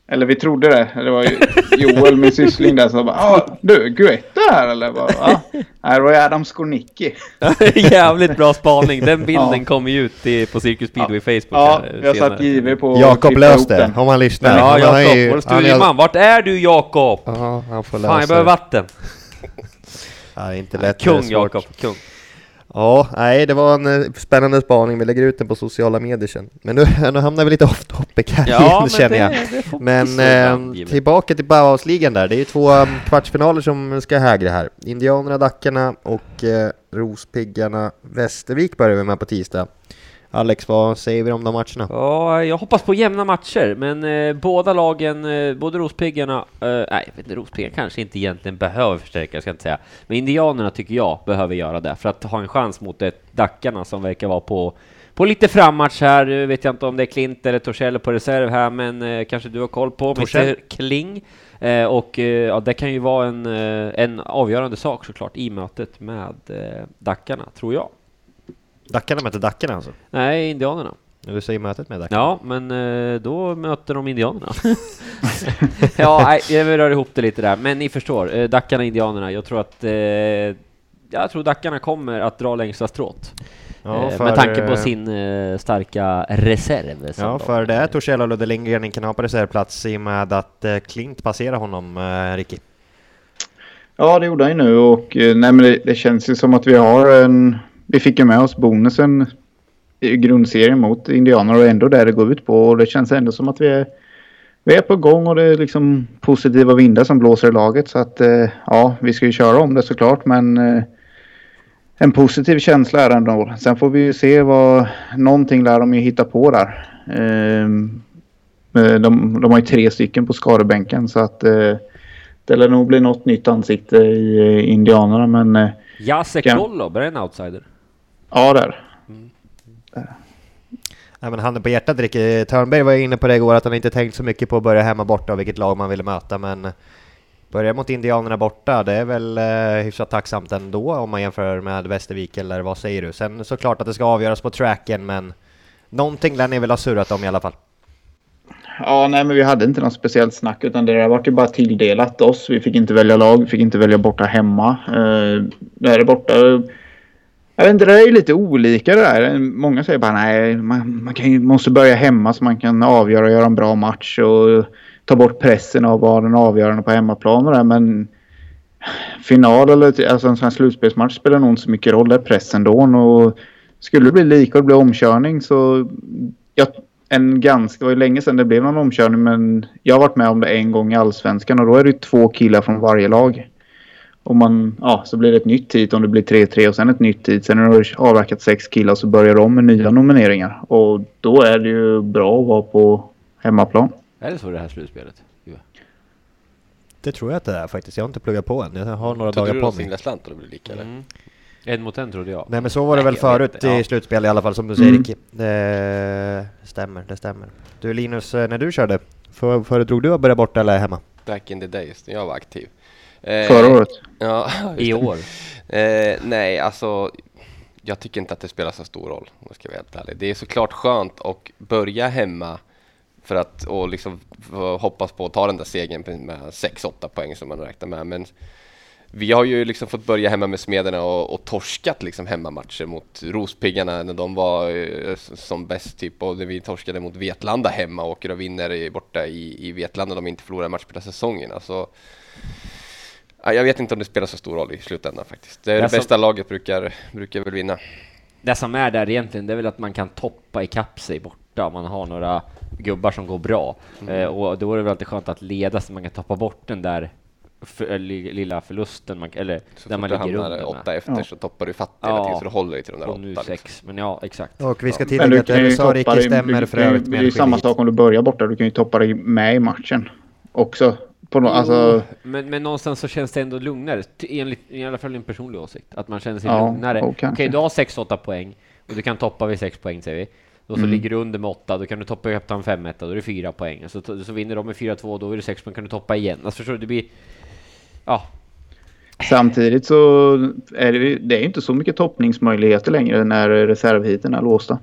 Speaker 2: Eller vi trodde det. Det var ju Joel, min syssling där, som bara ah, du, Guetta här eller? Bara, ah. Nej, det var ju Adam Skornicki.
Speaker 3: Jävligt bra spaning. Den bilden
Speaker 2: Ja.
Speaker 3: kom ju ut i, på Cirkus Speedway Facebook.
Speaker 2: Ja,
Speaker 3: här
Speaker 2: vi har
Speaker 3: senare.
Speaker 2: satt JW på
Speaker 1: Jakob
Speaker 2: klippa
Speaker 1: lös
Speaker 2: ihop
Speaker 1: det,
Speaker 2: den.
Speaker 1: om han lyssnar.
Speaker 3: Ja,
Speaker 1: har
Speaker 3: Jakob,
Speaker 1: ju-
Speaker 3: vår studieman. Vart är du Jakob?
Speaker 1: Ja, han får lösa
Speaker 3: Fan, jag behöver vatten.
Speaker 1: Ja, inte lätt.
Speaker 3: Kung. Jakob, kung.
Speaker 1: Ja, nej, det var en eh, spännande spaning. Vi lägger ut den på sociala medier sen. Men nu, nu hamnar vi lite off topic här igen, känner jag.
Speaker 3: det bli
Speaker 1: Men eh, tillbaka till Bauhausligan där. Det är ju två um, kvartsfinaler som ska hägra här. Indianerna, Dackarna och eh, Rospiggarna Västervik börjar vi med på tisdag. Alex, vad säger vi om de matcherna?
Speaker 3: Ja, jag hoppas på jämna matcher, men eh, båda lagen, eh, både Rospiggarna, eh, nej, Rospiggarna kanske inte egentligen behöver förstärka, ska jag inte säga. Men Indianerna tycker jag behöver göra det, för att ha en chans mot ett Dackarna som verkar vara på, på lite frammatch här. Nu vet jag inte om det är Klint eller Torssell på reserv här, men eh, kanske du har koll på
Speaker 1: Torssell.
Speaker 3: Kling. Eh, och eh, ja, det kan ju vara en, en avgörande sak såklart i mötet med eh, Dackarna, tror jag.
Speaker 1: Dackarna möter Dackarna alltså?
Speaker 3: Nej, Indianerna.
Speaker 1: Du säger mötet med Dackarna?
Speaker 3: Ja, men eh, då möter de indianerna. ja, nej, jag rör ihop det lite där, men ni förstår. eh, Dackarna, indianerna. Jag tror att eh, jag tror Dackarna kommer att dra längsta strået.
Speaker 1: Ja, för,
Speaker 3: med tanke på sin eh, starka reserv.
Speaker 1: Ja, för det är Torshäll och Ludde Lindgren kan ha på reservplats i och med att eh, Klint passerar honom, eh, Ricky.
Speaker 2: Ja, det gjorde han ju nu och nej, men det, det känns ju som att vi har en... Vi fick ju med oss bonusen i grundserien mot Indianer och ändå där det går ut på och det känns ändå som att vi är, vi är på gång och det är liksom positiva vindar som blåser i laget så att eh, ja, vi ska ju köra om det såklart men eh, en positiv känsla är det ändå. Sen får vi ju se vad någonting lär de ju hitta på där. Ehm, eh, de, de har ju tre stycken på skadebänken så att det lär nog bli något nytt ansikte i Indianerna men
Speaker 3: Jacek Gollob, är det en outsider?
Speaker 2: Ja där.
Speaker 1: Nej, men handen på hjärtat Ricky, Törnberg var ju inne på det igår att han inte tänkt så mycket på att börja hemma borta och vilket lag man ville möta men börja mot Indianerna borta, det är väl eh, hyfsat tacksamt ändå om man jämför med Västervik eller vad säger du? Sen såklart att det ska avgöras på tracken men någonting lär ni väl ha surrat om i alla fall?
Speaker 2: Ja, nej men vi hade inte något speciellt snack utan det där vart ju bara tilldelat oss. Vi fick inte välja lag, vi fick inte välja borta hemma. Eh, där är borta. Jag vet inte, det är ju lite olika det där. Många säger bara nej, man, man kan måste börja hemma så man kan avgöra och göra en bra match och ta bort pressen av att vara den avgörande på hemmaplan och det. Men final eller alltså en sån här slutspelsmatch spelar nog inte så mycket roll. Det är pressen då. Och skulle det bli lika och det blir omkörning så jag, en ganska, det var ju länge sedan det blev någon omkörning men jag har varit med om det en gång i Allsvenskan och då är det ju två killar från varje lag. Och man, ja, så blir det ett nytt hit om det blir 3-3 och sen ett nytt hit. Sen när du har avverkat sex killar så börjar de med nya nomineringar. Och då är det ju bra att vara på hemmaplan.
Speaker 3: Är det så det här slutspelet?
Speaker 1: Det tror jag att det är faktiskt, jag har inte pluggat på än, jag har några
Speaker 4: Trodde
Speaker 1: dagar
Speaker 4: du
Speaker 1: på mig.
Speaker 4: singla slant och det blir lika eller?
Speaker 3: Mm. En mot en trodde jag.
Speaker 1: Nej men så var det
Speaker 3: Nej,
Speaker 1: väl förut i
Speaker 3: ja.
Speaker 1: slutspel i alla fall som du säger
Speaker 2: Mm.
Speaker 1: Ricky. Det stämmer, det stämmer. Du Linus, eh, när du körde, för, föredrog du att börja borta eller hemma?
Speaker 4: Back in the days när jag var aktiv. Eh,
Speaker 2: Förra året.
Speaker 4: Ja,
Speaker 3: I år.
Speaker 4: Eh, nej, alltså jag tycker inte att det spelar så stor roll om jag ska vara helt ärlig. Det är såklart skönt att börja hemma för att och liksom få hoppas på att ta den där segern med 6-8 poäng som man räknar med. Men vi har ju liksom fått börja hemma med Smederna och, och torskat liksom hemmamatcher mot Rospiggarna när de var eh, som bäst typ och vi torskade mot Vetlanda hemma och åker och vinner borta i, i Vetlanda de inte förlorar en match på säsongen. Alltså, jag vet inte om det spelar så stor roll i slutändan faktiskt. Det, är det
Speaker 3: Alltså-
Speaker 4: bästa laget brukar, brukar väl vinna.
Speaker 3: Det som är där egentligen, det är väl att man kan toppa ikapp sig borta om man har några gubbar som går bra.
Speaker 4: Mm.
Speaker 3: Eh, och då är det väl alltid skönt att leda så man kan tappa bort den där för, eh, li- lilla förlusten, man, eller
Speaker 4: Så
Speaker 3: där
Speaker 4: fort
Speaker 3: man
Speaker 4: du
Speaker 3: ligger
Speaker 4: hamnar
Speaker 3: under.
Speaker 4: åtta efter
Speaker 2: Ja.
Speaker 4: så toppar du fatt hela
Speaker 3: Ja.
Speaker 4: tiden så du håller dig till de där
Speaker 3: och nu
Speaker 4: åtta.
Speaker 3: sex,
Speaker 4: Liksom.
Speaker 3: men ja exakt.
Speaker 1: Och vi ska tillägga
Speaker 2: du
Speaker 1: att det du sa Ricky stämmer
Speaker 2: du
Speaker 1: för övrigt
Speaker 2: Det är ju samma sak om du börjar borta. Du kan ju toppa dig med i matchen också. På no, alltså,
Speaker 3: Men, men någonstans så känns det ändå lugnare, enligt, i alla fall en personlig åsikt, att man känner sig
Speaker 2: Ja,
Speaker 3: lugnare. Okej,
Speaker 2: kanske.
Speaker 3: du har 6-8 poäng och du kan toppa vid 6 poäng säger vi. Och så
Speaker 2: Mm.
Speaker 3: ligger du under med 8, då kan du toppa upp en 5 då är det 4 poäng. Så, så vinner de med 4-2, då är det 6 poäng, kan du toppa igen. Alltså förstår du, det blir... Ja,
Speaker 2: samtidigt så är det, ju- det är inte så mycket toppningsmöjligheter längre när reservheaten är låsta.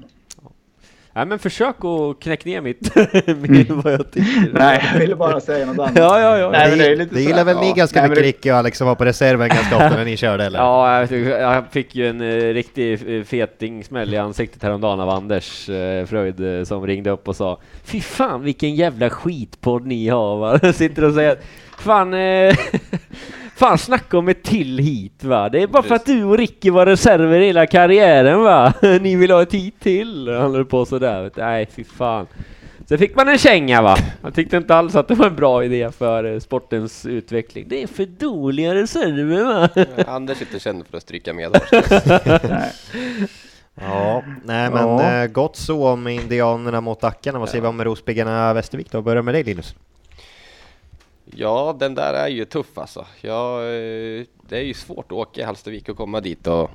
Speaker 3: Nej men försök att knäcka ner mitt, min, vad jag tycker.
Speaker 2: Nej, jag ville bara säga något annat.
Speaker 3: Ja, ja, ja.
Speaker 2: Nej, men
Speaker 1: det,
Speaker 2: är lite
Speaker 1: det gillar väl ni
Speaker 2: ja.
Speaker 1: ganska
Speaker 2: Nej,
Speaker 1: mycket
Speaker 2: det-
Speaker 1: Ricky och Alex som var på reserven ganska ofta när ni körde eller?
Speaker 3: Ja, jag, jag fick ju en eh, riktig eh, fetingsmäll i ansiktet häromdagen av Anders eh, Fröjd eh, som ringde upp och sa Fy fan vilken jävla skitpodd ni har va? Sitter och säger Fan, fan snacka om ett till hit va? Det är bara för att du och Ricky var reserver hela karriären va? Ni vill ha ett hit till? Han höll på sådär. Nej, fy fan. Sen fick man en känga va? Jag tyckte inte alls att det var en bra idé för eh, sportens utveckling. Det är för dåliga reserver va?
Speaker 4: Anders är inte känd för att stryka med.
Speaker 1: Ja, nej men
Speaker 2: Ja.
Speaker 1: eh, gott så om Indianerna mot Dackarna. Vad säger vi om Rospiggarna Västervik då? Börjar med dig Linus.
Speaker 4: Ja, den där är ju tuff alltså. Ja, eh, det är ju svårt att åka i Hallstavik och komma dit och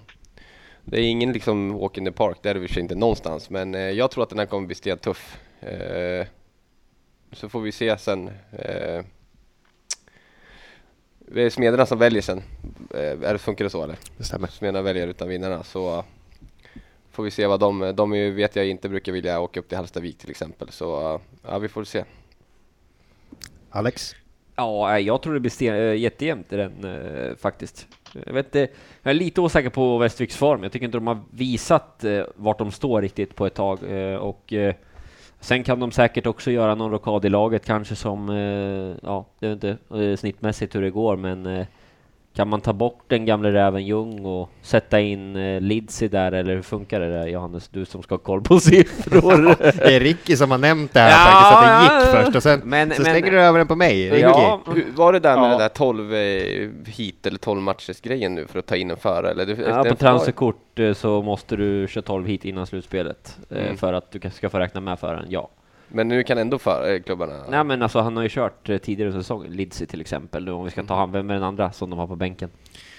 Speaker 4: det är ingen liksom walk in the park, det är det i och för sig inte någonstans, men eh, jag tror att den här kommer bli stentuff. Eh, Så får vi se sen. Det är Smederna som väljer sen. Är det, funkar det så eller?
Speaker 1: Det stämmer.
Speaker 4: Smederna väljer utan vinnarna så får vi se vad de, de vet jag inte brukar vilja åka upp till Hallstavik till exempel så ja, vi får se.
Speaker 1: Alex?
Speaker 3: Ja, jag tror det blir sten, äh, jättejämnt i den eh, faktiskt. Jag, vet inte, jag är lite osäker på Västerviks form. Jag tycker inte de har visat eh, vart de står riktigt på ett tag. Eh, och sen kan de säkert också göra någon rockad i laget kanske som, eh, ja, jag vet inte snittmässigt hur det går, men kan man ta bort den gamle räven Ljung och sätta in eh, Lidsi där, eller hur funkar det där Johannes? Du som ska ha koll på siffror.
Speaker 1: Det är Ricky som har nämnt det här
Speaker 3: Ja,
Speaker 1: faktiskt, att det
Speaker 3: ja,
Speaker 1: gick
Speaker 3: ja.
Speaker 1: först och sen
Speaker 3: Men-
Speaker 1: så
Speaker 3: men-
Speaker 1: slänger du över den på mig. Ricky.
Speaker 3: Ja,
Speaker 4: var det där med
Speaker 2: Ja.
Speaker 4: den där 12 eh, hit eller 12 matchers grejen nu för att ta in en före? Eller? Det,
Speaker 3: Ja, på transferkort eh, så måste du köra 12 hit innan slutspelet eh,
Speaker 4: Mm.
Speaker 3: för att du ka- ska få räkna med föraren, ja.
Speaker 4: Men nu kan ändå för, eh, klubbarna...
Speaker 3: Nej men alltså han har ju kört eh, tidigare säsongen, Lidsi till exempel, nu om vi ska ta han, vem är den andra som de har på bänken?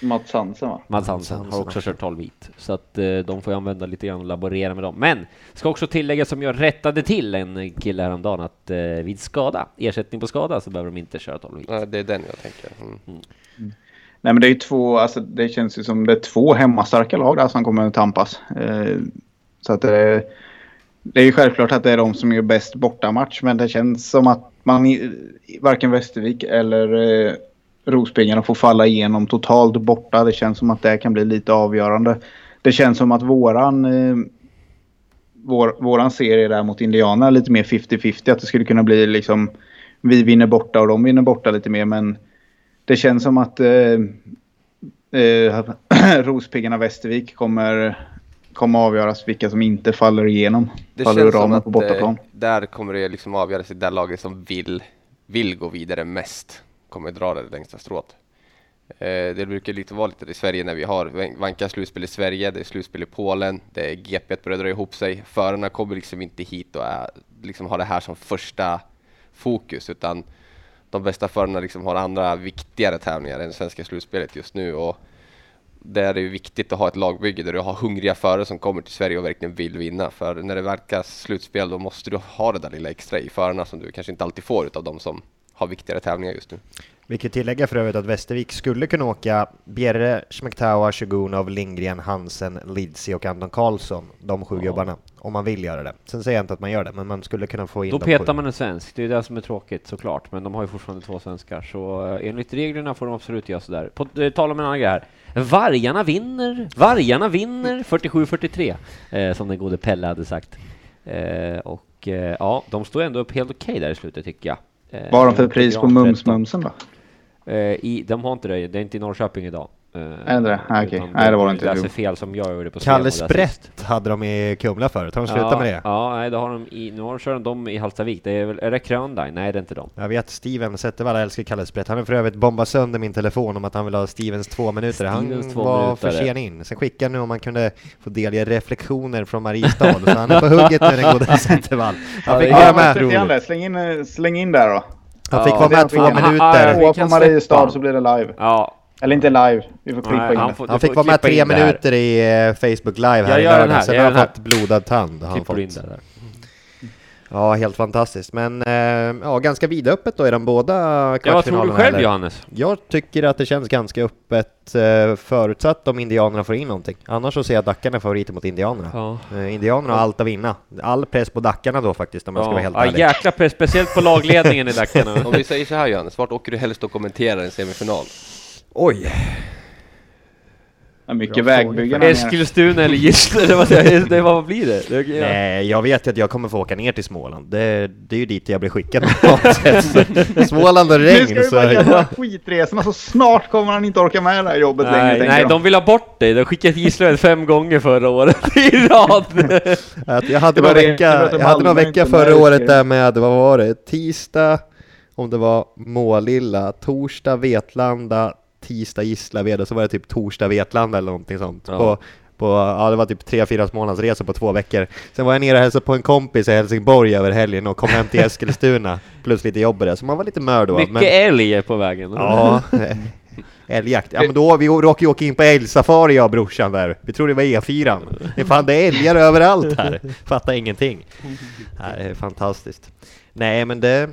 Speaker 2: Mats Hansen va?
Speaker 3: Mads Hansen har också kört 12 hit, så att eh, de får ju använda lite grann och laborera med dem. Men, ska också tillägga som jag rättade till en kille häromdagen att eh, vid skada, ersättning på skada, så behöver de inte köra 12 hit.
Speaker 4: Ja, det är den jag tänker. Mm.
Speaker 2: Nej men det är ju två, alltså det känns ju som det är två hemmastarka lag där som kommer att tampas. Eh, så att det är, det är ju självklart att det är de som gör bäst bortamatch men det känns som att man i, varken Västervik eller eh, Rospiggarna får falla igenom totalt borta. Det känns som att det kan bli lite avgörande. Det känns som att våran eh, vår, våran serie där mot Indiana är lite mer 50-50. Att det skulle kunna bli liksom vi vinner borta och de vinner borta lite mer men det känns som att eh, eh, Rospiggarna Västervik kommer, kommer avgöras vilka som inte faller igenom.
Speaker 4: Det
Speaker 2: faller
Speaker 4: känns som
Speaker 2: ramen
Speaker 4: att
Speaker 2: på bortaplan.
Speaker 4: eh, där kommer det liksom avgöras i det laget som vill, vill gå vidare mest. Kommer dra det längsta strået. Eh, det brukar lite vara lite i Sverige när vi har Vanka slutspel i Sverige, det är slutspel i Polen, det är GP börjar dra ihop sig. Förarna kommer liksom inte hit och är, liksom har det här som första fokus utan de bästa förarna liksom har andra viktigare tävlingar än svenska slutspelet just nu. Och där är det viktigt att ha ett lagbygge där du har hungriga förare som kommer till Sverige och verkligen vill vinna. För när det verkar slutspel då måste du ha det där lilla extra i förarna som du kanske inte alltid får utav de som har viktigare tävlingar just nu.
Speaker 1: Vi kan tillägga för övrigt att Västervik skulle kunna åka Bjerre, Schmektawa, Shogunov, Lindgren, Hansen, Lidsi och Anton Karlsson, de sju gubbarna, om man vill göra det. Sen säger jag inte att man gör det, men man skulle kunna få in
Speaker 3: Då petar
Speaker 1: sju.
Speaker 3: man en svensk, det är det som är tråkigt såklart, men de har ju fortfarande två svenskar, så eh, enligt reglerna får de absolut göra sådär. På eh, tal om en annan grej här. Vargarna vinner, Vargarna vinner 47-43, eh, som den gode Pelle hade sagt. Eh, och eh, ja, de står ändå upp helt okej där i slutet tycker jag. Eh,
Speaker 2: Vad har de för pris på
Speaker 3: Gran 13.
Speaker 2: Mums-Mumsen då?
Speaker 3: Eh, i, de har inte det, det är inte i Norrköping idag. Eh,
Speaker 2: Är det? Ah, okej.
Speaker 3: utan
Speaker 2: Nej, det var det inte.
Speaker 3: läser fel som jag gjorde på
Speaker 1: Kalle. Sprätt hade de i Kumla förut, har de slutat
Speaker 3: ja,
Speaker 1: med det?
Speaker 3: Ja, nej, det har de i, nu har- kör de dem i Hallstavik. Det är väl, är det Kröndain? Nej, det är inte de.
Speaker 1: Jag vet Steven Zettervall älskar Kalle Sprätt. Han har för övrigt bombat sönder min telefon om att han vill ha Stevens två minuter. Han
Speaker 3: Stevens två
Speaker 1: var
Speaker 3: minuter.
Speaker 1: för sen in. Sen skickade han nu om man kunde få delge reflektioner från Mariestad. så han är på hugget nu den gode Zettervall. Han
Speaker 3: Ja,
Speaker 1: fick med.
Speaker 2: Ja, det. Släng in, eh, släng in där då.
Speaker 1: Han fick vara med två minuter.
Speaker 2: på Mariestad så blir det live.
Speaker 3: Ja,
Speaker 2: Eller inte live. Vi får klippa
Speaker 3: Nej,
Speaker 2: in
Speaker 3: han
Speaker 2: det.
Speaker 3: får-
Speaker 1: Han fick vara med tre
Speaker 3: in
Speaker 1: minuter i eh, Facebook live här
Speaker 3: Jag
Speaker 1: i
Speaker 3: gör den
Speaker 1: lördag.
Speaker 3: här,
Speaker 1: Sen
Speaker 3: jag
Speaker 1: har han fått blodad tand. Han
Speaker 3: in
Speaker 1: fått.
Speaker 3: det där.
Speaker 1: Ja, helt fantastiskt. Men eh, ja, ganska vidöppet då i de båda
Speaker 3: Ja,
Speaker 1: kvartsfinalerna.
Speaker 3: vad tror du själv
Speaker 1: eller?
Speaker 3: Johannes?
Speaker 1: Jag tycker att det känns ganska öppet eh, förutsatt om Indianerna får in någonting. Annars så ser jag Dackarna favoriter mot Indianerna.
Speaker 3: Ja.
Speaker 1: Eh, Indianerna har allt att vinna. All press på Dackarna då faktiskt om jag ska vara helt
Speaker 3: ja,
Speaker 1: ärlig.
Speaker 3: jäkla press, speciellt på lagledningen i Dackarna.
Speaker 4: Om vi säger så här Johannes, vart åker du helst och kommenterar en semifinal?
Speaker 1: Oj!
Speaker 2: Ja, mycket vägbyggen.
Speaker 3: Eskilstuna eller var, det, vad blir det? det ja.
Speaker 1: Nej, jag vet ju att jag kommer få åka ner till Småland. Det, det är ju dit jag blir skickad. Så Småland och
Speaker 2: Nu ska
Speaker 1: regn
Speaker 2: vi
Speaker 1: så...
Speaker 2: bara göra skitresorna så snart kommer han inte orka med det här jobbet längre
Speaker 3: Nej,
Speaker 2: tänker
Speaker 3: nej,
Speaker 2: de.
Speaker 3: de vill ha bort dig. De skickade till Gislaved fem gånger förra året i rad.
Speaker 1: Jag hade någon vecka, jag hade någon vecka förra
Speaker 2: märker
Speaker 1: året där med, vad var det, tisdag, om det var Målilla, torsdag Vetlanda, tisdag Gislaved och så var det typ torsdag Vetlanda eller någonting sånt.
Speaker 3: Ja.
Speaker 1: På, på, ja det var typ tre, fyra månadsresor på två veckor. Sen var jag nere och hälsade på en kompis i Helsingborg över helgen och kom hem till Eskilstuna, plus lite jobb det, så man var lite mör då.
Speaker 3: Mycket älg på vägen.
Speaker 1: Ja, älgjakt. Ja men då, vi råkade ju åka in på älgsafari jag och brorsan där. Vi trodde det var E4. Det fan det är älgar överallt här. Fattar ingenting. Det är fantastiskt. Nej men det...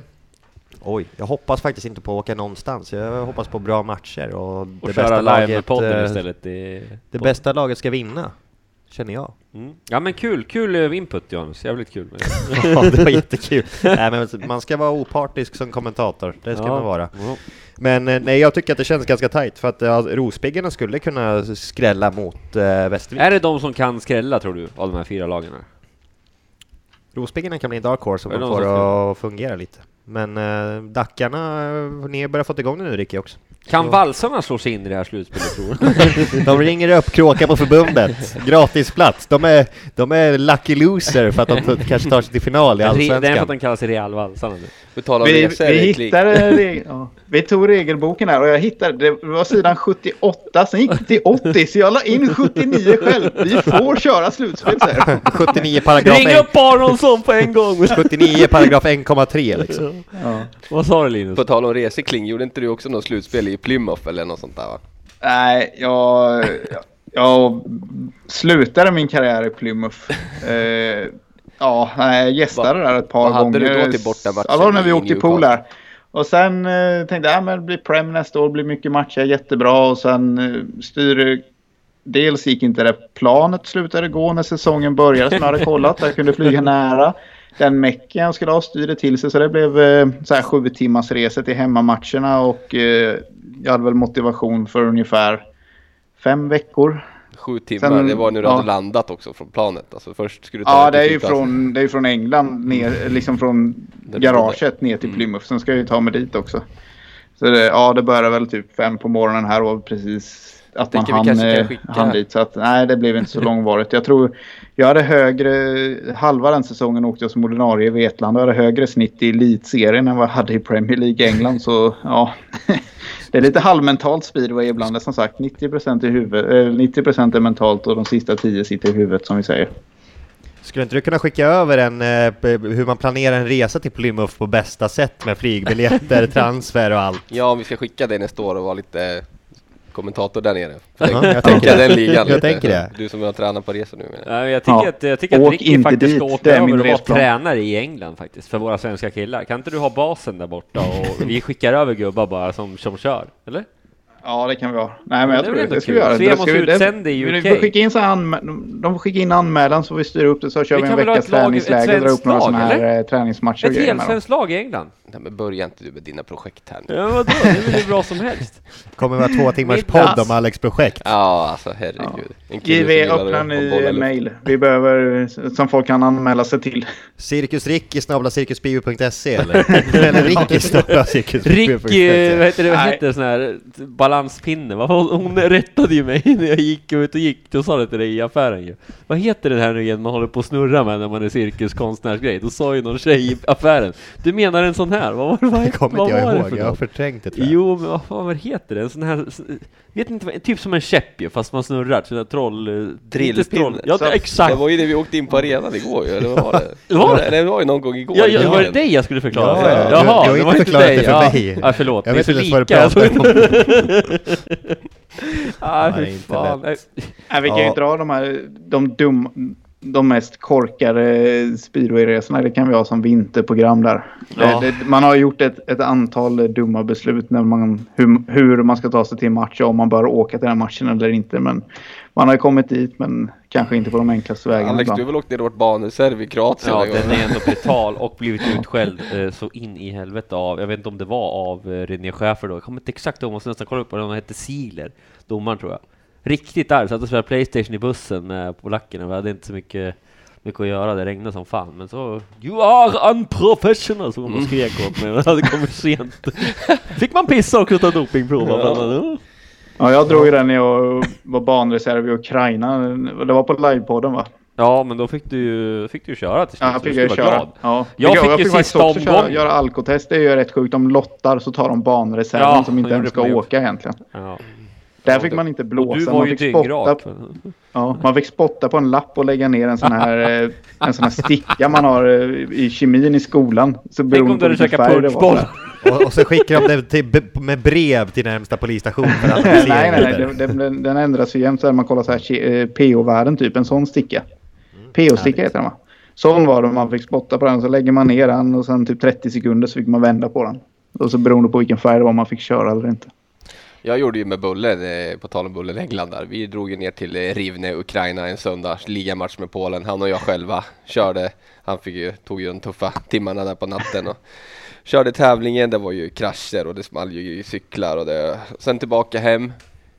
Speaker 1: Oj, jag hoppas faktiskt inte på att åka någonstans. Jag hoppas på bra matcher och,
Speaker 3: Och
Speaker 1: det bästa laget...
Speaker 3: podden
Speaker 1: eh,
Speaker 3: istället. I,
Speaker 1: Det bästa laget ska vinna. känner jag.
Speaker 3: Mm. Ja men kul, kul eh, input Johannes, jävligt kul.
Speaker 1: ja, det var jättekul. Nej, men man ska vara opartisk som kommentator, det ska
Speaker 3: Ja.
Speaker 1: man vara. Men eh, nej, jag tycker att det känns ganska tajt för att ja, Rospiggarna skulle kunna skrälla mot eh, Västervik.
Speaker 3: Är det de som kan skrälla tror du, av de här fyra lagen? här?
Speaker 1: Rospiggarna kan bli en dark horse om de får det att fungera lite. Men eh, Dackarna, ni har börjat fått igång det nu Ricky också.
Speaker 3: Kan
Speaker 1: Så-
Speaker 3: valsarna slå sig in i det här slutspelet tror du?
Speaker 1: De ringer upp Kråka på förbundet, gratisplats. De är, de är lucky loser för att de kanske tar sig till final i
Speaker 3: Re- Det är för att
Speaker 1: Allsvenskan.
Speaker 3: de kallar sig Real Valsarna nu.
Speaker 2: Vi, vi,
Speaker 4: Lee.
Speaker 2: hittade, vi tog regelboken här och jag hittade, det var sidan 78, sen gick det till 80, så jag la in 79 själv. Vi får köra slutspel här.
Speaker 1: 79 paragraf,
Speaker 3: Ring upp Aronsson på en gång!
Speaker 1: 79 paragraf 1,3 liksom.
Speaker 2: Ja.
Speaker 3: Vad sa du Linus?
Speaker 4: På tal om resor Kling, gjorde inte du också något slutspel i Plymouth eller något sånt där va?
Speaker 2: Nej, jag, jag slutade min karriär i Plymouth. Eh, ja, jag gästade där ett par
Speaker 4: vad hade
Speaker 2: gånger.
Speaker 4: du då till bortamatchen
Speaker 2: Ja, var när vi åkte i pool där. Och sen eh, tänkte jag, ja, men det blir Prem nästa år, blir mycket matcher, jättebra. Och sen eh, styr... Dels gick inte det planet slutade gå när säsongen började som jag hade kollat. Jag kunde flyga nära. Den mecken jag skulle ha styrde till sig så det blev eh, så här sju timmars resa till hemmamatcherna och eh, jag hade väl motivation för ungefär fem veckor.
Speaker 4: Sju timmar,
Speaker 2: Sen-
Speaker 4: det var när du
Speaker 2: ja.
Speaker 4: hade landat också från planet. Alltså först skulle du ta
Speaker 2: Ja, det är ju från, det är från England ner, liksom från garaget ner till
Speaker 4: Mm.
Speaker 2: Plymouth. Sen ska jag ju ta mig dit också. Så det, ja, det började väl typ fem på morgonen här och precis att man hann, eh, hann dit. Så att, nej, det blev inte så långvarigt. Jag tror jag hade högre, halva den säsongen åkte jag som ordinarie i Vetlanda och hade högre snitt i elitserien än vad jag hade i Premier League England. Så ja, det är lite halvmentalt speedway ibland. Det är som sagt 90% i huvudet, eh, 90% är mentalt och de sista 10 sitter i huvudet som vi säger.
Speaker 1: Skulle inte du kunna skicka över en, eh, hur man planerar en resa till Plymouth på bästa sätt med flygbiljetter, transfer och allt?
Speaker 4: Ja, om vi ska skicka dig nästa år och vara lite kommentator där nere.
Speaker 1: Ja, jag
Speaker 4: Tänker den ligan
Speaker 1: Jag tänker det.
Speaker 4: Du som har tränat på resor nu jag.
Speaker 3: Ja, jag tycker
Speaker 2: Ja.
Speaker 3: att, jag tycker att Ricky faktiskt
Speaker 2: dit,
Speaker 3: ska åka
Speaker 2: det är
Speaker 3: över och vara tränare i England faktiskt, för våra svenska killar. Kan inte du ha basen där borta och vi skickar över gubbar bara som, som kör? Eller?
Speaker 2: Ja, det kan vi ha. Nej, men
Speaker 3: det är
Speaker 2: jag tror det, det ska
Speaker 3: kul.
Speaker 2: vi göra.
Speaker 3: Svemos
Speaker 2: Det ska vi- det-
Speaker 3: utsände i
Speaker 2: vi
Speaker 3: UK.
Speaker 2: får skicka in så här anmä- de får skicka in anmälan så vi styr upp det så kör
Speaker 3: Vi
Speaker 2: en veckas träningsläger och drar upp några sådana här
Speaker 3: eller?
Speaker 2: eh, träningsmatcher
Speaker 3: Ett helsvenskt lag i England?
Speaker 4: Nej, men börja inte du med dina projekt här nu.
Speaker 3: Ja, vadå? Det är väl hur bra som helst?
Speaker 1: kommer vara två timmars podd om Alex projekt.
Speaker 4: Ja, alltså herregud.
Speaker 2: JV öppnar
Speaker 4: att
Speaker 2: ny eh, mail. Vi behöver, som folk kan anmäla sig till.
Speaker 1: Cirkusricky snabla cirkusbio.se eller? eller Ricky snabla cirkusbio.se.
Speaker 3: Ricky, vad heter det, vad heter det sån här balanspinne? Vad Hon rättade ju mig när jag gick ut och gick, då sa det till dig i affären ju. Vad heter det här nu igen man håller på att snurra med när man är cirkuskonstnärsgrej? Då sa ju någon tjej i affären, du menar en sån här? Vad var det? Vad,
Speaker 1: Det kommer
Speaker 3: vad
Speaker 1: inte jag ihåg, jag har förträngt det tror jag.
Speaker 3: Jo, men vad fan vad heter det? En sån här, vet inte vad, typ som en käpp ju, fast man snurrar, sån där troll... eh,
Speaker 4: Drillpinne.
Speaker 3: Ja,
Speaker 4: Det
Speaker 3: exakt!
Speaker 4: var ju det vi åkte in på arenan igår ju, eller vad var det?
Speaker 3: Var det?
Speaker 4: Det var ju någon gång igår.
Speaker 3: Ja, ja, var det dig jag skulle förklara?
Speaker 1: Ja,
Speaker 3: för?
Speaker 1: ja. Du-
Speaker 3: Jaha,
Speaker 1: du har
Speaker 3: det
Speaker 1: inte
Speaker 3: var inte
Speaker 1: förklarat
Speaker 3: dig.
Speaker 1: det för
Speaker 3: ja.
Speaker 1: mig.
Speaker 3: Ja, förlåt.
Speaker 1: Jag vet
Speaker 3: så
Speaker 1: inte ens vad du
Speaker 3: alltså. Ah,
Speaker 1: Nej,
Speaker 3: fy
Speaker 1: inte
Speaker 3: fan.
Speaker 1: lätt.
Speaker 2: Nej, vi kan ju dra de här, de dum, de mest korkade speedwayresorna. Det kan vi ha som vinterprogram där.
Speaker 3: Ja.
Speaker 2: Det, det, man har gjort ett, ett antal dumma beslut när man, hur, hur man ska ta sig till match och om man bör åka till den matchen eller inte. Men man har ju kommit dit men kanske inte på de enklaste vägarna
Speaker 4: Alex,
Speaker 2: ibland.
Speaker 4: du har väl åkt ner och varit baneserv i Kroatien?
Speaker 3: Ja, den är ändå brutal och blivit utskälld eh, så in i helvete av, jag vet inte om det var av eh, René Schäfer då, jag kommer inte exakt ihåg, måste nästan kolla upp vad han hette, Siler, domaren tror jag. Riktigt arg, satt och spelade Playstation i bussen med polackerna, vi hade inte så mycket, mycket att göra, det regnade som fan, men så You are unprofessional, så de skrek åt mig, och det hade kommit sent. Fick man pissa också och ta dopingprov? Ja.
Speaker 2: Ja, jag drog ju den när jag var banreserv i Ukraina. Det var på livepodden va?
Speaker 3: ja, men då fick du ju fick du ju köra till slut,
Speaker 2: Ja, jag fick jag köra.
Speaker 3: glad.
Speaker 2: Ja.
Speaker 3: Jag fick ju
Speaker 2: faktiskt
Speaker 3: sista
Speaker 2: också köra,
Speaker 3: omgången.
Speaker 2: göra alkotest. Det är ju rätt sjukt. De lottar så tar de banreserven
Speaker 3: Ja,
Speaker 2: som inte ens ska
Speaker 3: ju.
Speaker 2: åka egentligen.
Speaker 3: Ja.
Speaker 2: Där fick man inte blåsa. man, fick spotta,
Speaker 3: dyngrak.
Speaker 2: ja, man fick spotta på en lapp och lägga ner en sån här, eh, en sån här sticka man har eh, i kemin i skolan. Så
Speaker 3: Tänk om du
Speaker 2: på
Speaker 3: hade käkat punchboll.
Speaker 1: Och, och så skickar de det till, med brev till närmsta polisstation för att
Speaker 2: nej, nej, nej. Den, den, den ändras ju jämt så här man kollar så här eh, PO-värden typ. En sån sticka. PO-sticka heter den va? Sån var det man fick spotta på den. Så lägger man ner den och sen typ 30 sekunder så fick man vända på den. Och så beroende på vilken färg det var man fick köra eller inte.
Speaker 4: Jag gjorde ju med Bullen, eh, på tal om Bullen England där. Vi drog ju ner till eh, Rivne, Ukraina en söndag, ligamatch med Polen. Han och jag själva körde. Han fick ju, tog ju de tuffa timmarna där på natten och körde tävlingen. Det var ju krascher och det small ju i cyklar och det. Sen tillbaka hem,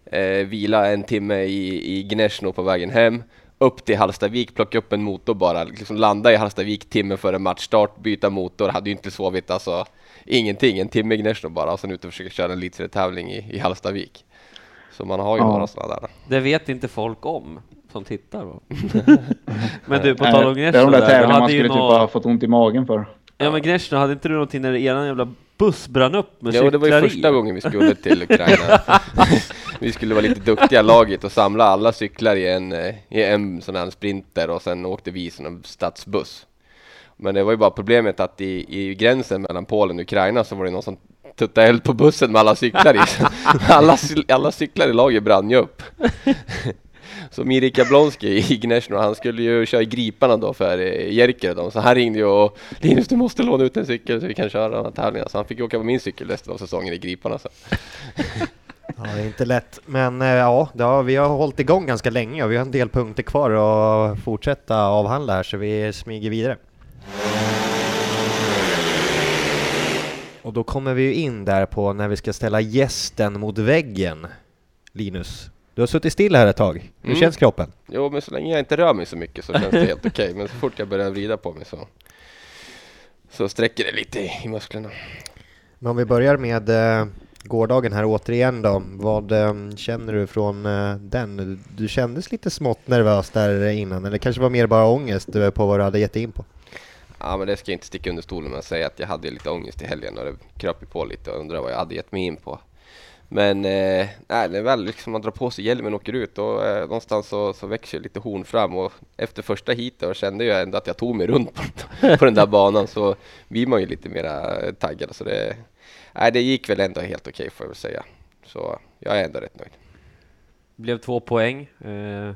Speaker 4: eh, vila en timme i, i Gnesno på vägen hem. Upp till Hallstavik, plocka upp en motor bara, liksom landa i Hallstavik timme före matchstart, byta motor, hade ju inte sovit alltså ingenting, en timme i Gnesno bara och sen ut och försöka köra en elitserietävling i, i Hallstavik. Så man har ju
Speaker 2: Ja.
Speaker 4: några sådana där.
Speaker 3: Det vet inte folk om som tittar. Va? Men du, på tal om
Speaker 2: Det är de
Speaker 3: Gnesno
Speaker 2: där tävlingarna man skulle typ ha fått ont i magen för.
Speaker 3: Ja men Gnesno, hade inte du någonting när eran jävla buss brann upp med
Speaker 4: Jo, det var ju
Speaker 3: cyklar i?
Speaker 4: första gången vi skulle till Ukraina. vi skulle vara lite duktiga laget och samla alla cyklar i en, eh, i en sån här sprinter och sen åkte vi i en stadsbuss. Men det var ju bara problemet att i, i gränsen mellan Polen och Ukraina så var det någon som tuttade eld på bussen med alla cyklar i. alla, alla cyklar i laget brann ju upp. Så Mirik Jablonski i Gnesno, han skulle ju köra i Griparna då för eh, Jerker Jerker dem. Så han ringde ju och Linus du måste låna ut en cykel så vi kan köra de här tävlingarna. Så han fick åka på min cykel resten av säsongen i Griparna. Så.
Speaker 1: Ja, det är inte lätt, men eh, ja, det har, vi har hållit igång ganska länge och vi har en del punkter kvar att fortsätta avhandla här, så vi smyger vidare. Och då kommer vi ju in där på när vi ska ställa gästen mot väggen. Linus, du har suttit still här ett tag. Hur
Speaker 4: Mm.
Speaker 1: känns kroppen?
Speaker 4: Jo, men så länge jag inte rör mig så mycket så känns det helt okej. Men så fort jag börjar vrida på mig så, så sträcker det lite i, i musklerna.
Speaker 1: Men om vi börjar med eh, gårdagen här återigen då. Vad ehm, känner du från eh, den? Du, kändes lite smått nervös där innan, eller kanske var mer bara ångest eh, på vad du hade gett dig in på?
Speaker 4: Ja, men det ska jag inte sticka under stolen med att säga att jag hade lite ångest i helgen och det kröp ju på lite och undrade vad jag hade gett mig in på. Men eh, nej, väl liksom man drar på sig hjälmen och åker ut och eh, någonstans så, så växer lite horn fram och efter första heatet kände jag ändå att jag tog mig runt på, på den där banan så blir man ju lite mera taggad. Så det, nej, det gick väl ändå helt okej får jag väl säga. Så jag är ändå rätt nöjd.
Speaker 3: Blev två poäng. Eh,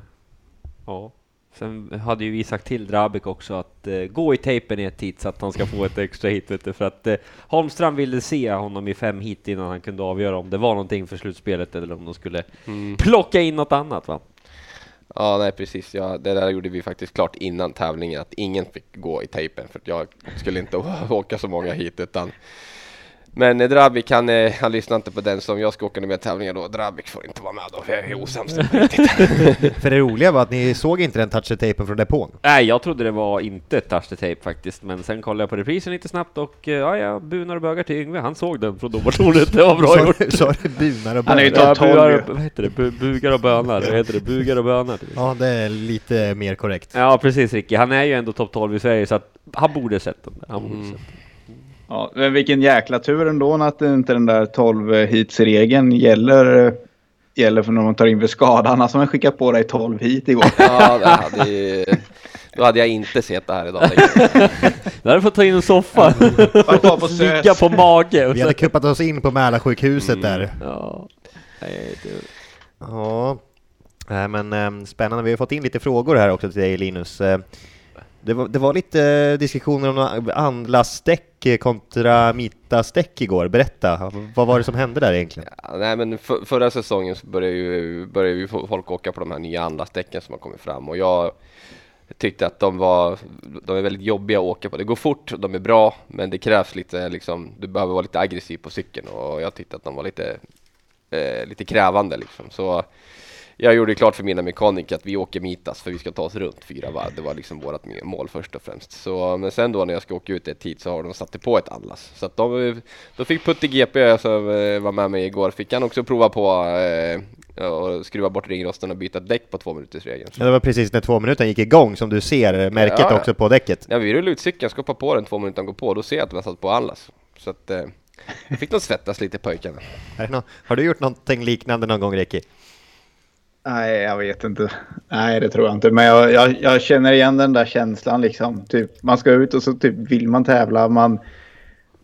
Speaker 3: ja. Sen hade ju Isak till Drabik också att eh, gå i tejpen i ett hit så att han ska få ett extra hit. Vet du, för att eh, Holmström ville se honom i fem hit innan han kunde avgöra om det var någonting för slutspelet eller om de skulle plocka in något annat. Va?
Speaker 4: Ja, nej precis. Ja, det där gjorde vi faktiskt klart innan tävlingen att ingen fick gå i tejpen för att jag skulle inte åka så många hit utan men eh, Drabik han, eh, han lyssnar inte på den som jag ska åka med tävlingar då. Drabik får inte vara med då för jag är osams.
Speaker 1: För det roliga var att ni såg inte den touch-tejpen från depån.
Speaker 3: Nej, jag trodde det var inte touch the tape faktiskt, men sen kollade jag på reprisen lite snabbt och eh, ja, jag bunar och bögar till Yngve. Han såg den från domartornet. Det var bra
Speaker 1: Så-
Speaker 3: gjort.
Speaker 1: Så det bunar och
Speaker 2: Han är ju topp
Speaker 3: Ja,
Speaker 2: 12
Speaker 3: bugar,
Speaker 2: ju.
Speaker 3: och- vad heter det? Bu- Bugar och bönar. Vad heter det? Bugar och bönar.
Speaker 1: Ja, det är lite mer korrekt.
Speaker 3: Ja, precis Ricky. Han är ju ändå topp 12 i Sverige, så att han borde sett den. Han borde
Speaker 4: Mm.
Speaker 3: sett den.
Speaker 2: Ja, men vilken jäkla tur ändå att inte den där 12 hits-regeln gäller, eh, gäller för när man tar in för skada. Annars har man skickat på dig 12 hit igår.
Speaker 4: Ja, det hade ju, då hade jag inte sett det här idag.
Speaker 3: Där hade du fått ta in en soffa.
Speaker 2: Vara på
Speaker 3: Ligga på mage. och
Speaker 1: Vi hade kuppat oss in på Mälarsjukhuset där.
Speaker 3: Ja. Nej, det...
Speaker 1: Ja, Nej, men eh, spännande. Vi har fått in lite frågor här också till dig Linus. Det var, det var lite diskussioner om Andlas-däck kontra Mitta-däck igår. Berätta, vad var det som hände där egentligen?
Speaker 4: Ja, nej, men för, förra säsongen så började ju, började ju folk åka på de här nya anlasdäcken som har kommit fram och jag tyckte att de var, de är väldigt jobbiga att åka på. Det går fort, de är bra, men det krävs lite liksom, du behöver vara lite aggressiv på cykeln och jag tyckte att de var lite, eh, lite krävande liksom. Så jag gjorde klart för mina mekaniker att vi åker mitas för vi ska ta oss runt fyra varv. Det var liksom vårt mål först och främst. Så, men sen då när jag ska åka ut ett hit så har de satt på ett allas. Så att de, då fick Putte GP som eh, var med mig igår, fick han också prova på eh, och skruva bort ringrosten och byta däck på två minuters regeln.
Speaker 1: Ja, Det var precis när två minuter gick igång som du ser märket
Speaker 4: Ja, ja.
Speaker 1: också på däcket.
Speaker 4: Ja, vi rullade ut cykeln, skopade på den två minuter går på, då ser jag att de har satt på allas. Så att eh, fick de svettas lite pojkarna.
Speaker 1: Har du gjort någonting liknande någon gång Ricky?
Speaker 2: Nej, jag vet inte. Nej, det tror jag inte. Men jag, jag, jag känner igen den där känslan liksom. Typ, man ska ut och så typ vill man tävla. Man,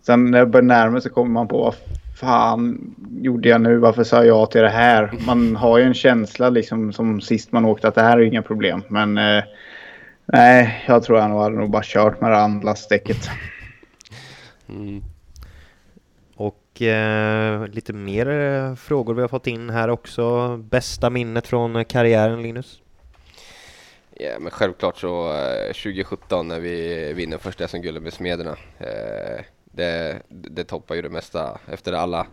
Speaker 2: sen när det börjar närma sig kommer man på vad fan gjorde jag nu? Varför sa jag till det här? Man har ju en känsla liksom som sist man åkte att det här är inga problem. Men eh, nej, jag tror jag nog hade nog bara kört med det andra däcket.
Speaker 4: Mm.
Speaker 1: Och eh, lite mer eh, frågor vi har fått in här också. Bästa minnet från eh, karriären, Linus?
Speaker 4: Ja, men självklart så eh, 2017 när vi vinner första SM-guldet med Smederna. Eh, det, det toppar ju det mesta efter alla,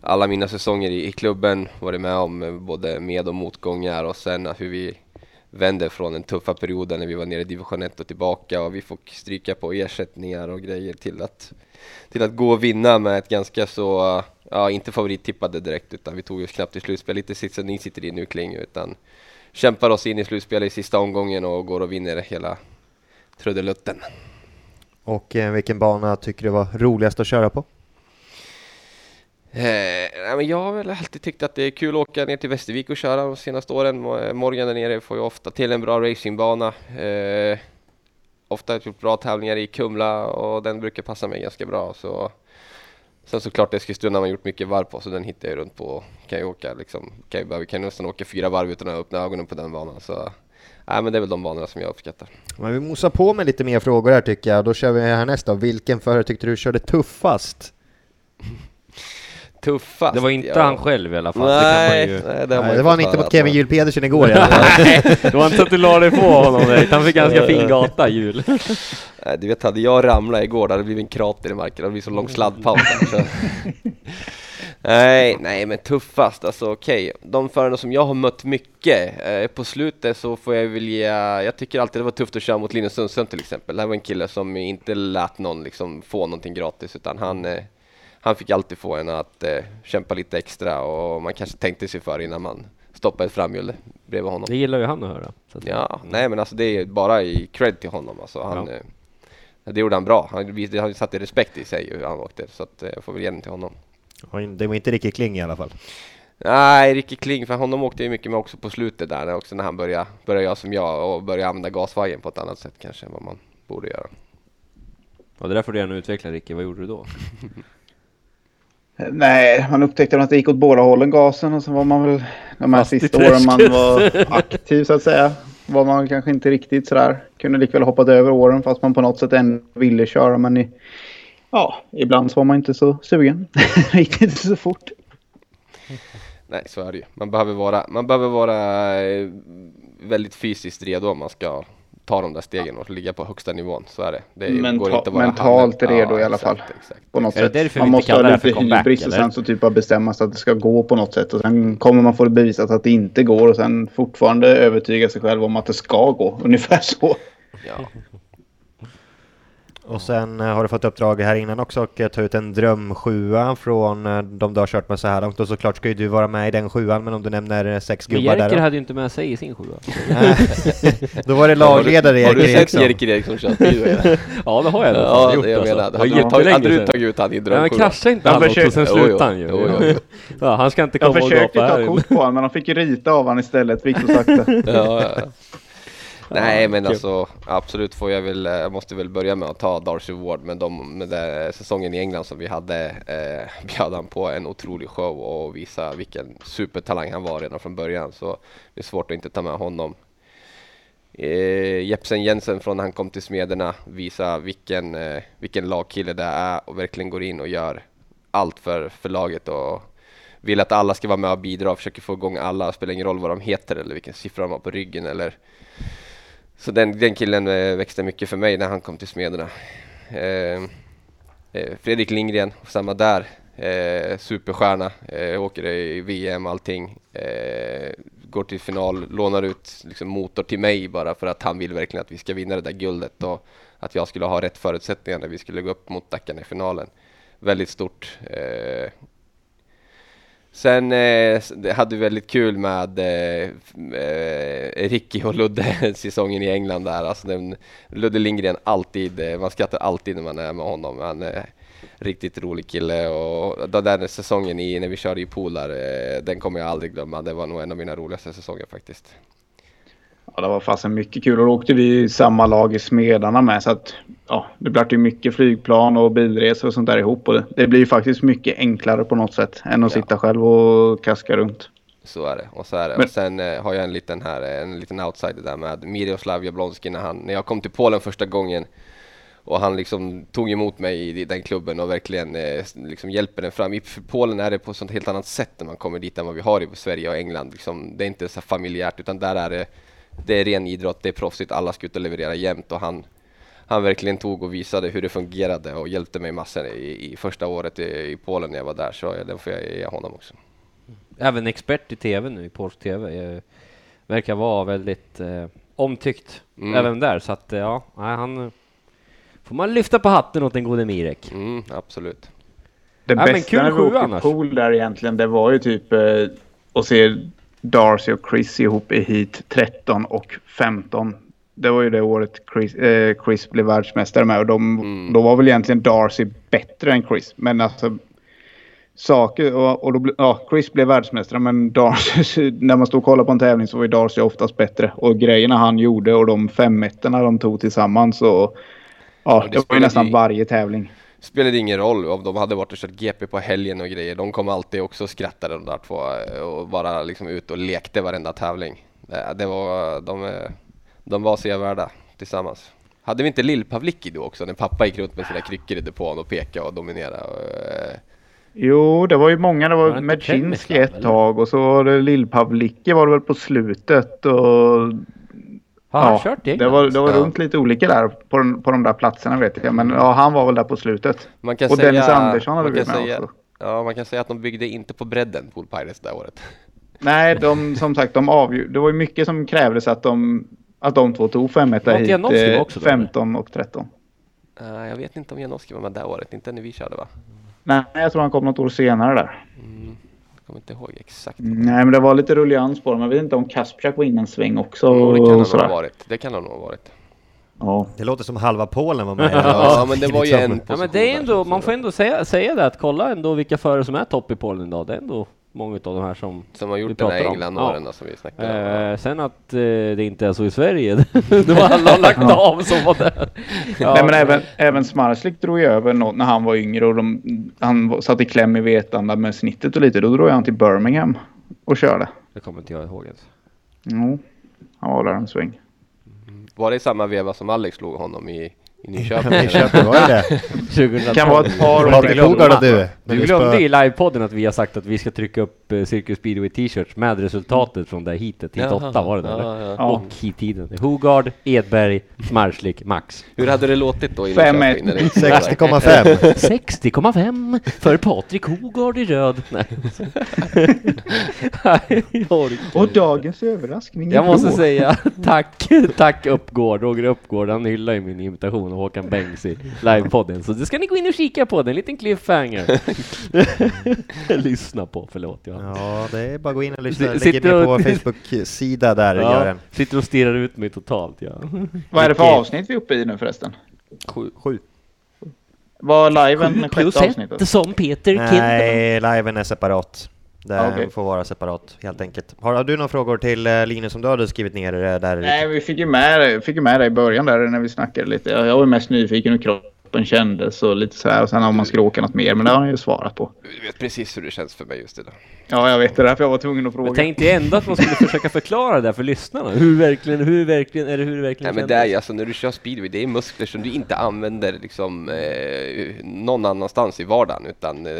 Speaker 4: alla mina säsonger i, i klubben. Varit med om eh, både med och motgångar och sen hur vi vände från den tuffa perioden när vi var nere i division 1 och tillbaka och vi fick stryka på ersättningar och grejer till att, till att gå och vinna med ett ganska så, ja inte favorittippade direkt utan vi tog oss knappt till slutspel, lite sitsen ni sitter i nu Kling utan kämpar oss in i slutspelet i sista omgången och går och vinner hela trudelutten.
Speaker 1: Och eh, vilken bana tycker du var roligast att köra på?
Speaker 4: Eh, men jag har väl alltid tyckt att det är kul att åka ner till Västervik och köra de senaste åren. Morgan där nere får ju ofta till en bra racingbana. Eh, ofta gjort bra tävlingar i Kumla och den brukar passa mig ganska bra. Så. Sen såklart Eskilstuna har man gjort mycket varv på så den hittar jag runt på. Kan jag åka liksom, kan jag, kan nästan åka fyra varv utan att öppna ögonen på den banan. Så nej, men det är väl de banorna som jag uppskattar.
Speaker 1: Men vi mosar på med lite mer frågor här tycker jag. Då kör vi härnäst då. Vilken förare tyckte du körde tuffast?
Speaker 4: tuffast.
Speaker 3: Det var inte
Speaker 4: ja.
Speaker 3: han själv i alla fall.
Speaker 4: Nej,
Speaker 3: det, ju...
Speaker 4: nej,
Speaker 1: det, nej, det var han inte mot Kevin Hjul Pedersen igår i alla
Speaker 3: fall. det var inte så att du la dig på honom direkt. Han fick ganska fin gata, Hjul.
Speaker 4: Du vet, hade jag ramlat igår, det hade blivit en krater i marken. Det hade blivit så lång sladdpaus Nej, nej men tuffast, alltså okej. Okay. De förarna som jag har mött mycket, eh, på slutet så får jag vilja, jag tycker alltid det var tufft att köra mot Linus Sundström till exempel. Det här var en kille som inte lät någon liksom få någonting gratis utan han eh, han fick alltid få en att eh, kämpa lite extra och man kanske tänkte sig för innan man stoppade ett framhjul bredvid honom.
Speaker 3: Det gillar ju han att höra.
Speaker 4: Att ja, mm. nej men alltså det är bara i cred till honom. Alltså, han, ja. eh, det gjorde han bra. Han, han satte respekt i sig hur han åkte, så att, eh, jag får väl ge den till honom.
Speaker 1: Det var inte Ricky Kling i alla fall?
Speaker 4: Nej, Ricky Kling, för honom åkte jag mycket med också på slutet där, också när han började, började göra som jag och började använda gasvajern på ett annat sätt kanske än vad man borde göra.
Speaker 3: Ja, det där får du gärna utveckla Ricky, vad gjorde du då?
Speaker 2: Nej, man upptäckte att det gick åt båda hållen gasen och så var man väl de här sista åren man var aktiv så att säga. Var man kanske inte riktigt sådär. Kunde likväl hoppat över åren fast man på något sätt ändå ville köra men i, ja, ibland så var man inte så sugen. det gick inte så fort.
Speaker 4: Nej, så är det ju. Man behöver vara, man behöver vara eh, väldigt fysiskt redo om man ska ta de där stegen och ligga på högsta nivån. Så är det. det
Speaker 2: Menta går inte bara mentalt handen. redo ja, i alla exakt, fall. Exakt. På något sätt. Man måste ha lite hybris och sen så typ av bestämma sig att det ska gå på något sätt. Och sen kommer man få det bevisat att det inte går och sen fortfarande övertyga sig själv om att det ska gå. Ungefär så. Ja.
Speaker 1: Och sen eh, har du fått uppdrag här innan också att ta ut en drömsjua från eh, de du har kört med så här långt och såklart ska ju du vara med i den sjuan men om du nämner eh, sex
Speaker 3: men
Speaker 1: gubbar där
Speaker 3: Jerker hade ju inte med sig i sin sjua.
Speaker 1: då var det lagledare
Speaker 4: Erik Eriksson. Har du sett Jerker Eriksson köra
Speaker 3: ja det har jag.
Speaker 4: Ja, det jag menar. Hade, ja, tagit, hade du tagit ut han i drömsjua?
Speaker 3: Nej men inte han, också och sen slutade han ju. Ja, han ska inte komma
Speaker 2: och gapa här. Jag försökte ta kort på honom men de fick ju rita av honom istället, vitt och sakta. ja, ja.
Speaker 4: Nej men alltså absolut får jag väl, jag måste väl börja med att ta Darcy Ward med, de, med den säsongen i England som vi hade eh, bjöd han på en otrolig show och visa vilken supertalang han var redan från början så det är svårt att inte ta med honom. Eh, Jepsen Jensen från när han kom till Smederna visa vilken, eh, vilken lagkille det är och verkligen går in och gör allt för, för laget och vill att alla ska vara med och bidra, försöker få igång alla, spelar ingen roll vad de heter eller vilken siffra de har på ryggen eller så den, den killen eh, växte mycket för mig när han kom till Smederna. Eh, eh, Fredrik Lindgren, samma där. Eh, superstjärna, eh, åker i VM allting. Eh, går till final, lånar ut liksom, motor till mig bara för att han vill verkligen att vi ska vinna det där guldet och att jag skulle ha rätt förutsättningar när vi skulle gå upp mot Dackarna i finalen. Väldigt stort. Eh, Sen eh, hade vi väldigt kul med eh, eh, Ricky och Ludde säsongen i England där. Alltså den, Ludde Lindgren alltid, eh, man skrattar alltid när man är med honom. Han är riktigt rolig kille och den där säsongen i, när vi körde i pool där, eh, den kommer jag aldrig glömma. Det var nog en av mina roligaste säsonger faktiskt.
Speaker 2: Ja, det var fasen mycket kul och då åkte vi samma lag i Smedarna med så att ja, det blev ju mycket flygplan och bilresor och sånt där ihop och det, blir ju faktiskt mycket enklare på något sätt än att ja. sitta själv och kaska runt.
Speaker 4: Så är det och så är det. Men, och sen eh, har jag en liten här, en liten outsider där med Miroslav Jablonski när han, när jag kom till Polen första gången Och han liksom tog emot mig i den klubben och verkligen eh, liksom hjälper den fram. I Polen är det på ett helt annat sätt när man kommer dit än vad vi har i Sverige och England. Liksom, det är inte så familjärt utan där är det, det är ren idrott, det är proffsigt, alla ska ut och leverera jämt och han, han verkligen tog och visade hur det fungerade och hjälpte mig massor i, i första året i, i Polen när jag var där. Så den får jag ge honom också.
Speaker 3: Även expert i TV nu, i polsk TV. eh, Verkar vara väldigt eh, omtyckt
Speaker 4: Mm.
Speaker 3: även där. Så att eh, ja, han... Får man lyfta på hatten åt den gode Mirek.
Speaker 4: Mm, absolut.
Speaker 2: Det
Speaker 3: Ja,
Speaker 2: bästa
Speaker 3: kul
Speaker 2: när vi åkte pool där egentligen, det var ju typ eh, att se Darcy och Chris ihop i hit 13 och 15. Det var ju det året Chris, eh, Chris blev världsmästare med och de,
Speaker 4: Mm.
Speaker 2: då var väl egentligen Darcy bättre än Chris. Men alltså saker och, och då, ja, Chris blev världsmästare men Darcy, när man stod och kollade på en tävling så var ju Darcy oftast bättre. Och grejerna han gjorde och de femettorna de tog tillsammans och ja,
Speaker 4: det
Speaker 2: det var ju nästan
Speaker 4: ju-
Speaker 2: varje tävling.
Speaker 4: Spelade ingen roll om de hade varit och kört GP på helgen och grejer. De kom alltid också och skrattade de där två och bara liksom ut och lekte varenda tävling. Det, det var, de, de var sevärda tillsammans. Hade vi inte Lill-Pavlicki då också när pappa gick runt med sina kryckor i depån och pekade och dominerade? Och, eh,
Speaker 2: Jo, det var ju många. Det
Speaker 3: Var
Speaker 2: var Medzinski ett
Speaker 3: eller?
Speaker 2: tag och så var det Lill-Pavlicki var det väl på slutet. Och,
Speaker 3: Har han
Speaker 2: ja,
Speaker 3: kört
Speaker 2: det
Speaker 3: England?
Speaker 2: var, det var
Speaker 4: Ja.
Speaker 2: runt lite olika där på, den, på de där platserna vet jag. Men ja, han var väl där på slutet.
Speaker 4: man kan
Speaker 2: Och
Speaker 4: säga,
Speaker 2: Dennis Andersson hade vi med
Speaker 4: säga,
Speaker 2: också.
Speaker 4: Ja, man kan säga att de byggde inte på bredden, Pool Pirates, det året.
Speaker 2: Nej, de, som sagt, de avgjorde. Det var ju mycket som krävdes att de, att de två tog fem
Speaker 3: Var
Speaker 2: etta
Speaker 3: inte
Speaker 2: hit.
Speaker 3: Janowski
Speaker 2: eh,
Speaker 3: också då,
Speaker 2: 15 och 13.
Speaker 4: Eh, jag vet inte om Janowski var med det året, inte när vi körde va?
Speaker 2: Nej, jag tror han kom något år senare där.
Speaker 4: Mm, kommer inte ihåg exakt.
Speaker 2: Nej, men det var lite rullians på dem. Jag vet inte om Kasprzak var inne en sväng också.
Speaker 4: Jo, det kan han nog ha varit. Det kan han nog ha varit.
Speaker 2: Ja.
Speaker 1: Det låter som halva Polen var med.
Speaker 4: Ja, men det var ju en
Speaker 3: Ja, men det är ändå, man får ändå säga, säga det att kolla ändå vilka förare som är topp i Polen idag. Det är ändå många av de här som
Speaker 4: Som har gjort den här. England-åren som vi snackade om.
Speaker 3: Eh, sen att eh, det inte är så i Sverige, det var alla har lagt av som var där. Ja,
Speaker 2: Nej men även, även Smarslik drog ju över något när han var yngre och de, han satt i kläm i Vetlanda med snittet och lite. Då drog han till Birmingham och körde.
Speaker 3: Det kommer inte jag ihåg ens.
Speaker 2: Jo, han var där en sväng.
Speaker 4: Var det i samma veva som Alex slog honom i, i Nyköping?
Speaker 1: I Köping, var det det?
Speaker 3: 2012.
Speaker 2: Kan vara ett par år
Speaker 1: Patrik och du.
Speaker 3: Du glömde i livepodden att vi har sagt att vi ska trycka upp eh, Circus Speedway t-shirts med resultatet från det här heatet. Hit
Speaker 4: Jaha,
Speaker 3: 8 var det där,
Speaker 4: ja,
Speaker 3: eller?
Speaker 4: ja.
Speaker 3: Och heat-tiden. Hogard, Edberg, Smarslik, Max.
Speaker 4: Hur hade det låtit då i
Speaker 2: Fem
Speaker 4: Nyköping? när det-
Speaker 1: 60,5.
Speaker 3: 60,5 för Patrik Hogard i röd. Nej. Nej, jag orkar
Speaker 2: Och
Speaker 3: inte.
Speaker 2: dagens överraskning
Speaker 3: Jag måste säga tack, tack Uppgård, Roger Uppgård, han hyllar ju min imitation av Håkan Bengs i livepodden, så det ska ni gå in och kika på, det är en liten cliffhanger. Lyssna på, förlåt. Jag.
Speaker 1: Ja, det är bara att gå in och lyssna. Lägger
Speaker 3: sitter
Speaker 1: med på
Speaker 3: och-
Speaker 1: Facebook-sida där, gör den.
Speaker 3: sitter och stirrar ut mig totalt. Ja.
Speaker 2: Vad är det för avsnitt vi är uppe i nu förresten?
Speaker 3: Sju,
Speaker 1: Sju.
Speaker 2: Var liven sjätte avsnittet?
Speaker 3: som Peter Kidman.
Speaker 1: Nej, liven är separat. Det
Speaker 2: okej.
Speaker 1: får vara separat, helt enkelt. Har, har du några frågor till eh, Linus som du hade skrivit ner där?
Speaker 2: Nej, vi fick ju med, fick ju med det i början där när vi snackade lite. Jag jag var mest nyfiken hur kroppen kändes och lite så här. Och sen om man skulle åka något mer, men det har han ju svarat på.
Speaker 4: Du vet precis hur det känns för mig just idag.
Speaker 2: Ja, jag vet det. Därför jag var tvungen att fråga.
Speaker 3: Jag tänkte ändå att man skulle försöka förklara det där för lyssnarna. Hur verkligen, hur verkligen, är det hur verkligen
Speaker 4: Nej men det är ju alltså när du kör speedway, det är muskler som du inte använder liksom eh, någon annanstans i vardagen utan eh,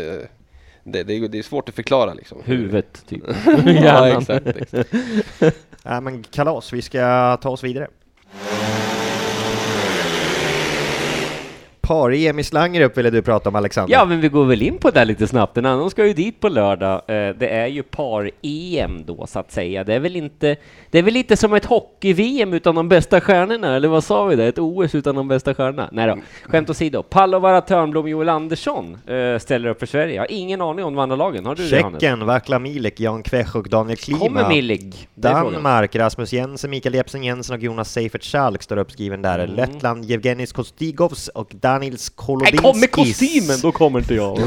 Speaker 4: det, det, är, det är svårt att förklara liksom.
Speaker 3: Huvudet, typ.
Speaker 4: ja exakt, exakt.
Speaker 1: Ja, men kalas, vi ska ta oss vidare. Par-EM i Slangerup ville du prata om Alexander.
Speaker 3: Ja, men vi går väl in på det lite snabbt. En annan ska ju dit på lördag. Eh, Det är ju par-EM då, så att säga. Det är väl inte... Det är väl lite som ett hockey-VM utan de bästa stjärnorna, eller vad sa vi där? Ett OS utan de bästa stjärnorna? Nej då, skämt åsido. Pallovara Törnblom, Joel Andersson eh, ställer upp för Sverige. Jag har ingen aning om de andra lagen. Har du det, Hannes?
Speaker 1: Tjeckien, Vakla Milek, Jan Kvech och Daniel Klima.
Speaker 3: Kommer? Det frågan.
Speaker 1: Danmark, Rasmus Jensen, Mikael Jepsen Jensen och Jonas Seifert Schalk står uppskriven där.
Speaker 3: Mm.
Speaker 1: Lettland, Jevgenis Kostigovs och Danils
Speaker 3: Nej, kom med
Speaker 1: Kolodinskis.
Speaker 3: kostymen! Då kommer inte jag.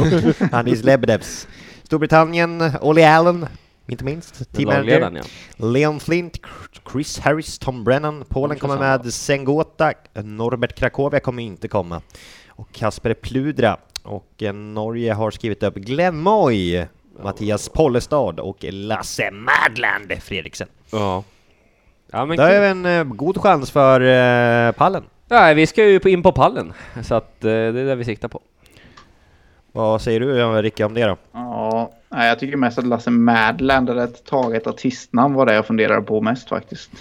Speaker 1: Anis Lebedevs. Storbritannien, Ollie Allen, inte minst. Team manager.
Speaker 3: Ja.
Speaker 1: Leon Flint, Chris Harris, Tom Brennan. Polen kommer med Sengota. Norbert Krakowia kommer inte komma. Och Kasper Pludra. Och eh, Norge har skrivit upp Glenn Moy, Mattias Pollestad och Lasse Madland Fredriksen.
Speaker 3: Ja. Ja, men
Speaker 1: Det är en eh, god chans för eh, pallen.
Speaker 3: Nej, vi ska ju in på pallen, så att eh, det är det vi siktar på.
Speaker 1: Vad säger du ja, Ricky om det då?
Speaker 2: Ja, nej, jag tycker mest att Lasse Madland hade ett taget artistnamn var det jag funderade på mest faktiskt.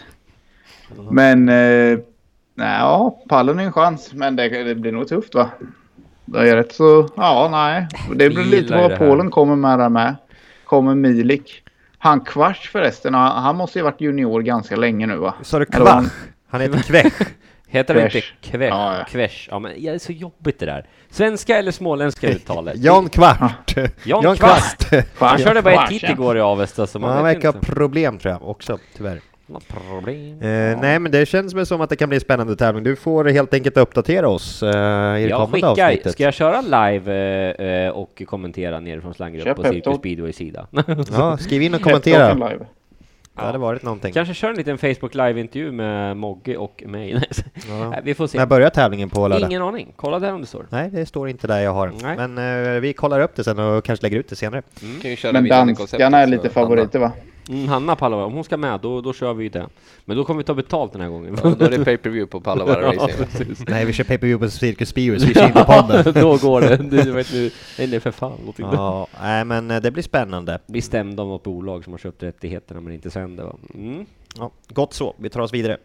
Speaker 2: Men eh, nej, ja, pallen är en chans, men det, det blir nog tufft va? Det är rätt så, ja nej. Det blir lite vad
Speaker 3: det här.
Speaker 2: Polen kommer med där med. Kommer Milik. Han Kvarts förresten, han, han måste ju varit junior ganska länge nu va?
Speaker 1: Sa du Kvach? Han heter Kvech.
Speaker 3: Heter det inte
Speaker 2: kvesh? Ja, ja.
Speaker 3: Kvesh? Ja, men ja, det är så jobbigt det där. Svenska eller småländska uttalet?
Speaker 1: Jan Kvart.
Speaker 3: Jan
Speaker 1: Kvast.
Speaker 3: Han
Speaker 2: Kvart,
Speaker 3: körde bara ett hit
Speaker 2: ja.
Speaker 3: igår i Avesta, så man
Speaker 1: Han
Speaker 3: vet
Speaker 1: verkar ha problem tror jag också, tyvärr.
Speaker 3: Han problem.
Speaker 1: Eh, nej, men det känns väl som att det kan bli en spännande tävling. Du får helt enkelt uppdatera oss eh, i det
Speaker 3: Jag
Speaker 1: kommande
Speaker 3: skickar,
Speaker 1: avsnittet.
Speaker 3: ska jag köra live eh, eh, och kommentera nerifrån Slangerup
Speaker 2: Kör
Speaker 3: på. Cirkus Speedways sida?
Speaker 1: Ja, skriv in och kommentera. Det hade varit någonting.
Speaker 3: Kanske kör en liten Facebook live-intervju med Mogge och mig.
Speaker 1: Ja.
Speaker 3: Vi får se.
Speaker 1: När börjar tävlingen på lördag?
Speaker 3: Ingen aning. Kolla där om det står.
Speaker 1: Nej, det står inte där jag har.
Speaker 3: Nej.
Speaker 1: Men eh, vi kollar upp det sen och kanske lägger ut det senare.
Speaker 4: Köra
Speaker 2: Men danskarna är lite favoriter va?
Speaker 3: Mm, Hanna Pallava, om hon ska med, då, då kör vi ju det. Men då kommer vi ta betalt den här gången.
Speaker 4: Ja, då är det pay-per-view på Pallavaara
Speaker 3: Ja,
Speaker 4: Racing.
Speaker 3: precis.
Speaker 1: Nej, vi kör pay-per-view på Cirkus Speedways, vi kör inte podden.
Speaker 3: då går det. Du vet nu, nej nej, för fan.
Speaker 1: Ja, nej men eh, det blir spännande.
Speaker 3: Bli stämd av något bolag som har köpt rättigheterna men inte sänder? Mm.
Speaker 1: Ja, gott så, vi tar oss vidare.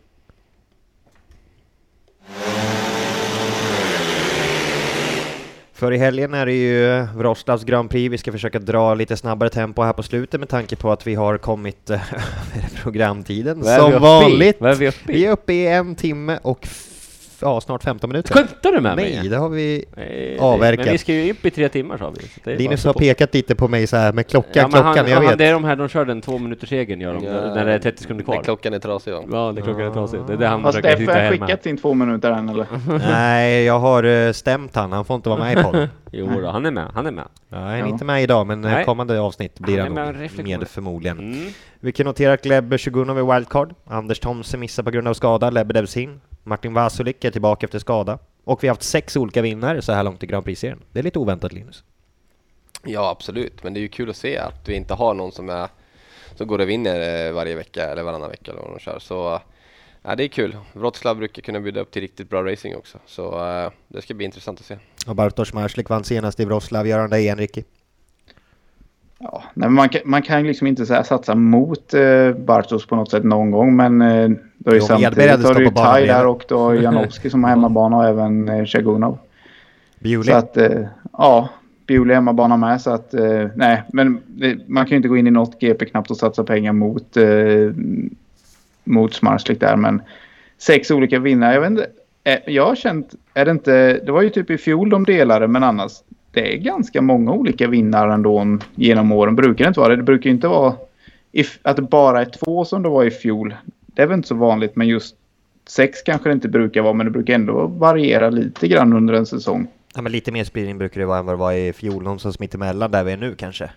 Speaker 1: För i helgen är det ju Wroclaws Grand Prix. Vi ska försöka dra lite snabbare tempo här på slutet med tanke på att vi har kommit eh, över programtiden.
Speaker 3: Vi
Speaker 1: Som vanligt.
Speaker 3: Vad är vi?
Speaker 1: Vi är uppe i en timme och ja, snart 15 minuter.
Speaker 3: Skämtar du med
Speaker 1: Nej,
Speaker 3: mig?
Speaker 1: det har vi...
Speaker 3: Nej,
Speaker 1: avverkat.
Speaker 3: Men vi ska ju upp i tre timmar sa vi. så det är
Speaker 1: Linus har
Speaker 3: på.
Speaker 1: pekat lite på mig så här med klockan,
Speaker 3: Ja,
Speaker 1: klockan,
Speaker 3: han,
Speaker 1: jag
Speaker 3: han,
Speaker 1: vet.
Speaker 3: Det är de här, de kör den två minuters regeln gör de,
Speaker 4: Ja,
Speaker 3: när det är 30 sekunder
Speaker 4: När
Speaker 3: kvar.
Speaker 4: klockan är trasig va?
Speaker 3: Ja, det klockan är trasig. Det är det han
Speaker 2: Har
Speaker 3: försöker hitta hemma.
Speaker 2: skickat sin två minuter än eller?
Speaker 1: Nej, jag har eh, stämt han. Han får inte vara med i podden.
Speaker 3: Jo då, han är med, han är med.
Speaker 1: Ja, han är
Speaker 2: Ja.
Speaker 1: inte med idag, men eh,
Speaker 3: Nej.
Speaker 1: kommande avsnitt blir
Speaker 3: Han
Speaker 1: han
Speaker 3: med
Speaker 1: med förmodligen.
Speaker 3: Mm.
Speaker 1: Vi kan notera att Gleb Sjugunov är wildcard. Anders Thomsen missar på grund av skada. Lebedevs in. Martin Vasulik är tillbaka efter skada. Och vi har haft sex olika vinnare så här långt i Grand Prix-serien. Det är lite oväntat Linus.
Speaker 4: Ja absolut, men det är ju kul att se att vi inte har någon som, är, som går och vinner eh, varje vecka eller varannan vecka eller vad de kör. Så ja, det är kul. Wroclaw brukar kunna bjuda upp till riktigt bra racing också. Så eh, det ska bli intressant att se.
Speaker 1: Och Bartosz Marslik vann senast i Wroclaw. Gör han det igen Ricky?
Speaker 2: Ja, nej, man, kan, man kan liksom inte så satsa mot eh, Bartos på något sätt någon gång. Men eh, då är
Speaker 1: Jo,
Speaker 2: samtidigt har du ju Kaj där och då har Janowski som har hemmabana och även eh, Shagunov.
Speaker 1: Bewley.
Speaker 2: Så att eh, ja, Bewley hemmabana med. Så att eh, nej, men det, man kan ju inte gå in i något GP knappt och satsa pengar mot, eh, mot Smarslik där. Men sex olika vinnare. Jag vet inte. Eh, jag har känt, är det inte, det var ju typ i fjol de delade men annars. Det är ganska många olika vinnare ändå genom åren. Brukar det inte vara det? Det brukar inte vara if, att det bara är två som det var i fjol. Det är väl inte så vanligt men just sex kanske det inte brukar vara men det brukar ändå variera lite grann under en säsong.
Speaker 1: Ja, men lite mer spridning brukar det vara än vad det var i fjol. Någonstans mittemellan där vi är nu kanske.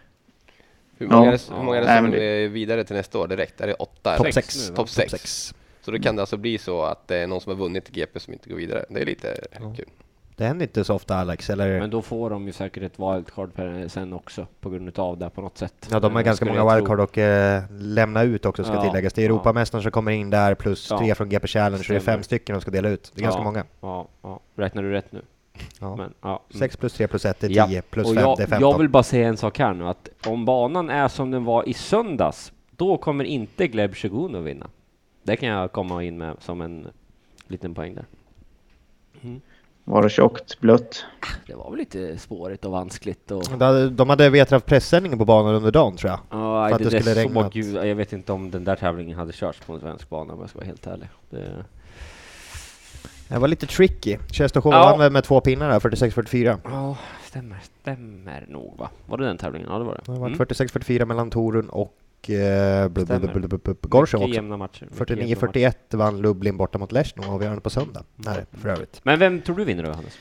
Speaker 4: Hur många,
Speaker 2: Ja.
Speaker 4: är, hur många är det som
Speaker 2: det-
Speaker 4: är vidare till nästa år direkt? Är det åtta?
Speaker 1: Topp?
Speaker 3: Sex?
Speaker 4: Topp sex.
Speaker 1: sex.
Speaker 4: Så då kan det alltså bli så att det är någon som har vunnit GP som inte går vidare. Det är lite kul.
Speaker 1: Det händer inte så ofta Alex, eller?
Speaker 3: Men då får de ju säkert ett wildcard per- sen också på grund utav det på något sätt.
Speaker 1: Ja, de har
Speaker 3: Eh,
Speaker 1: ganska många wildcard
Speaker 3: tro.
Speaker 1: och eh, lämna ut också ska
Speaker 3: Ja,
Speaker 1: tilläggas. Det är
Speaker 3: ja.
Speaker 1: Europamästaren som kommer in där plus
Speaker 3: Ja.
Speaker 1: tre från GP Challenge, så det är fem stycken de ska dela ut. Det är ganska
Speaker 3: Ja.
Speaker 1: många.
Speaker 3: Ja, ja. Räknar du rätt nu?
Speaker 1: Ja.
Speaker 3: Men, ja. mm.
Speaker 1: 6 plus 3 plus 1 är
Speaker 3: Ja,
Speaker 1: 10, plus
Speaker 3: och
Speaker 1: 5
Speaker 3: jag,
Speaker 1: är 15.
Speaker 3: jag vill bara säga en sak här nu, att om banan är som den var i söndags, då kommer inte Gleb Shogun att vinna. Det kan jag komma in med som en liten poäng där.
Speaker 2: Var det tjockt, blött?
Speaker 3: Det var väl lite spårigt och vanskligt och...
Speaker 1: De hade- De hade vet haft pressändning på banan under dagen tror jag.
Speaker 3: Ja,
Speaker 1: För att
Speaker 3: det,
Speaker 1: det skulle regna.
Speaker 3: ju, jag vet inte om den där tävlingen hade körts på en svensk bana om jag ska vara helt ärlig. Det,
Speaker 1: Det var lite tricky. Chestokova
Speaker 3: Ja.
Speaker 1: vann med två pinnar där, 46-44.
Speaker 3: ja, stämmer, stämmer nog va? Var det den tävlingen? Ja, det var det.
Speaker 1: Det var
Speaker 3: Mm.
Speaker 1: 46-44 mellan Torun och eh, Gorsov
Speaker 3: Mycket
Speaker 1: också.
Speaker 3: jämna matcher. mycket jämna matcher.
Speaker 1: 49-41 vann Lublin borta mot Leszno, avgörande på söndag. Här, för övrigt.
Speaker 3: Men vem tror du vinner då, Hannes?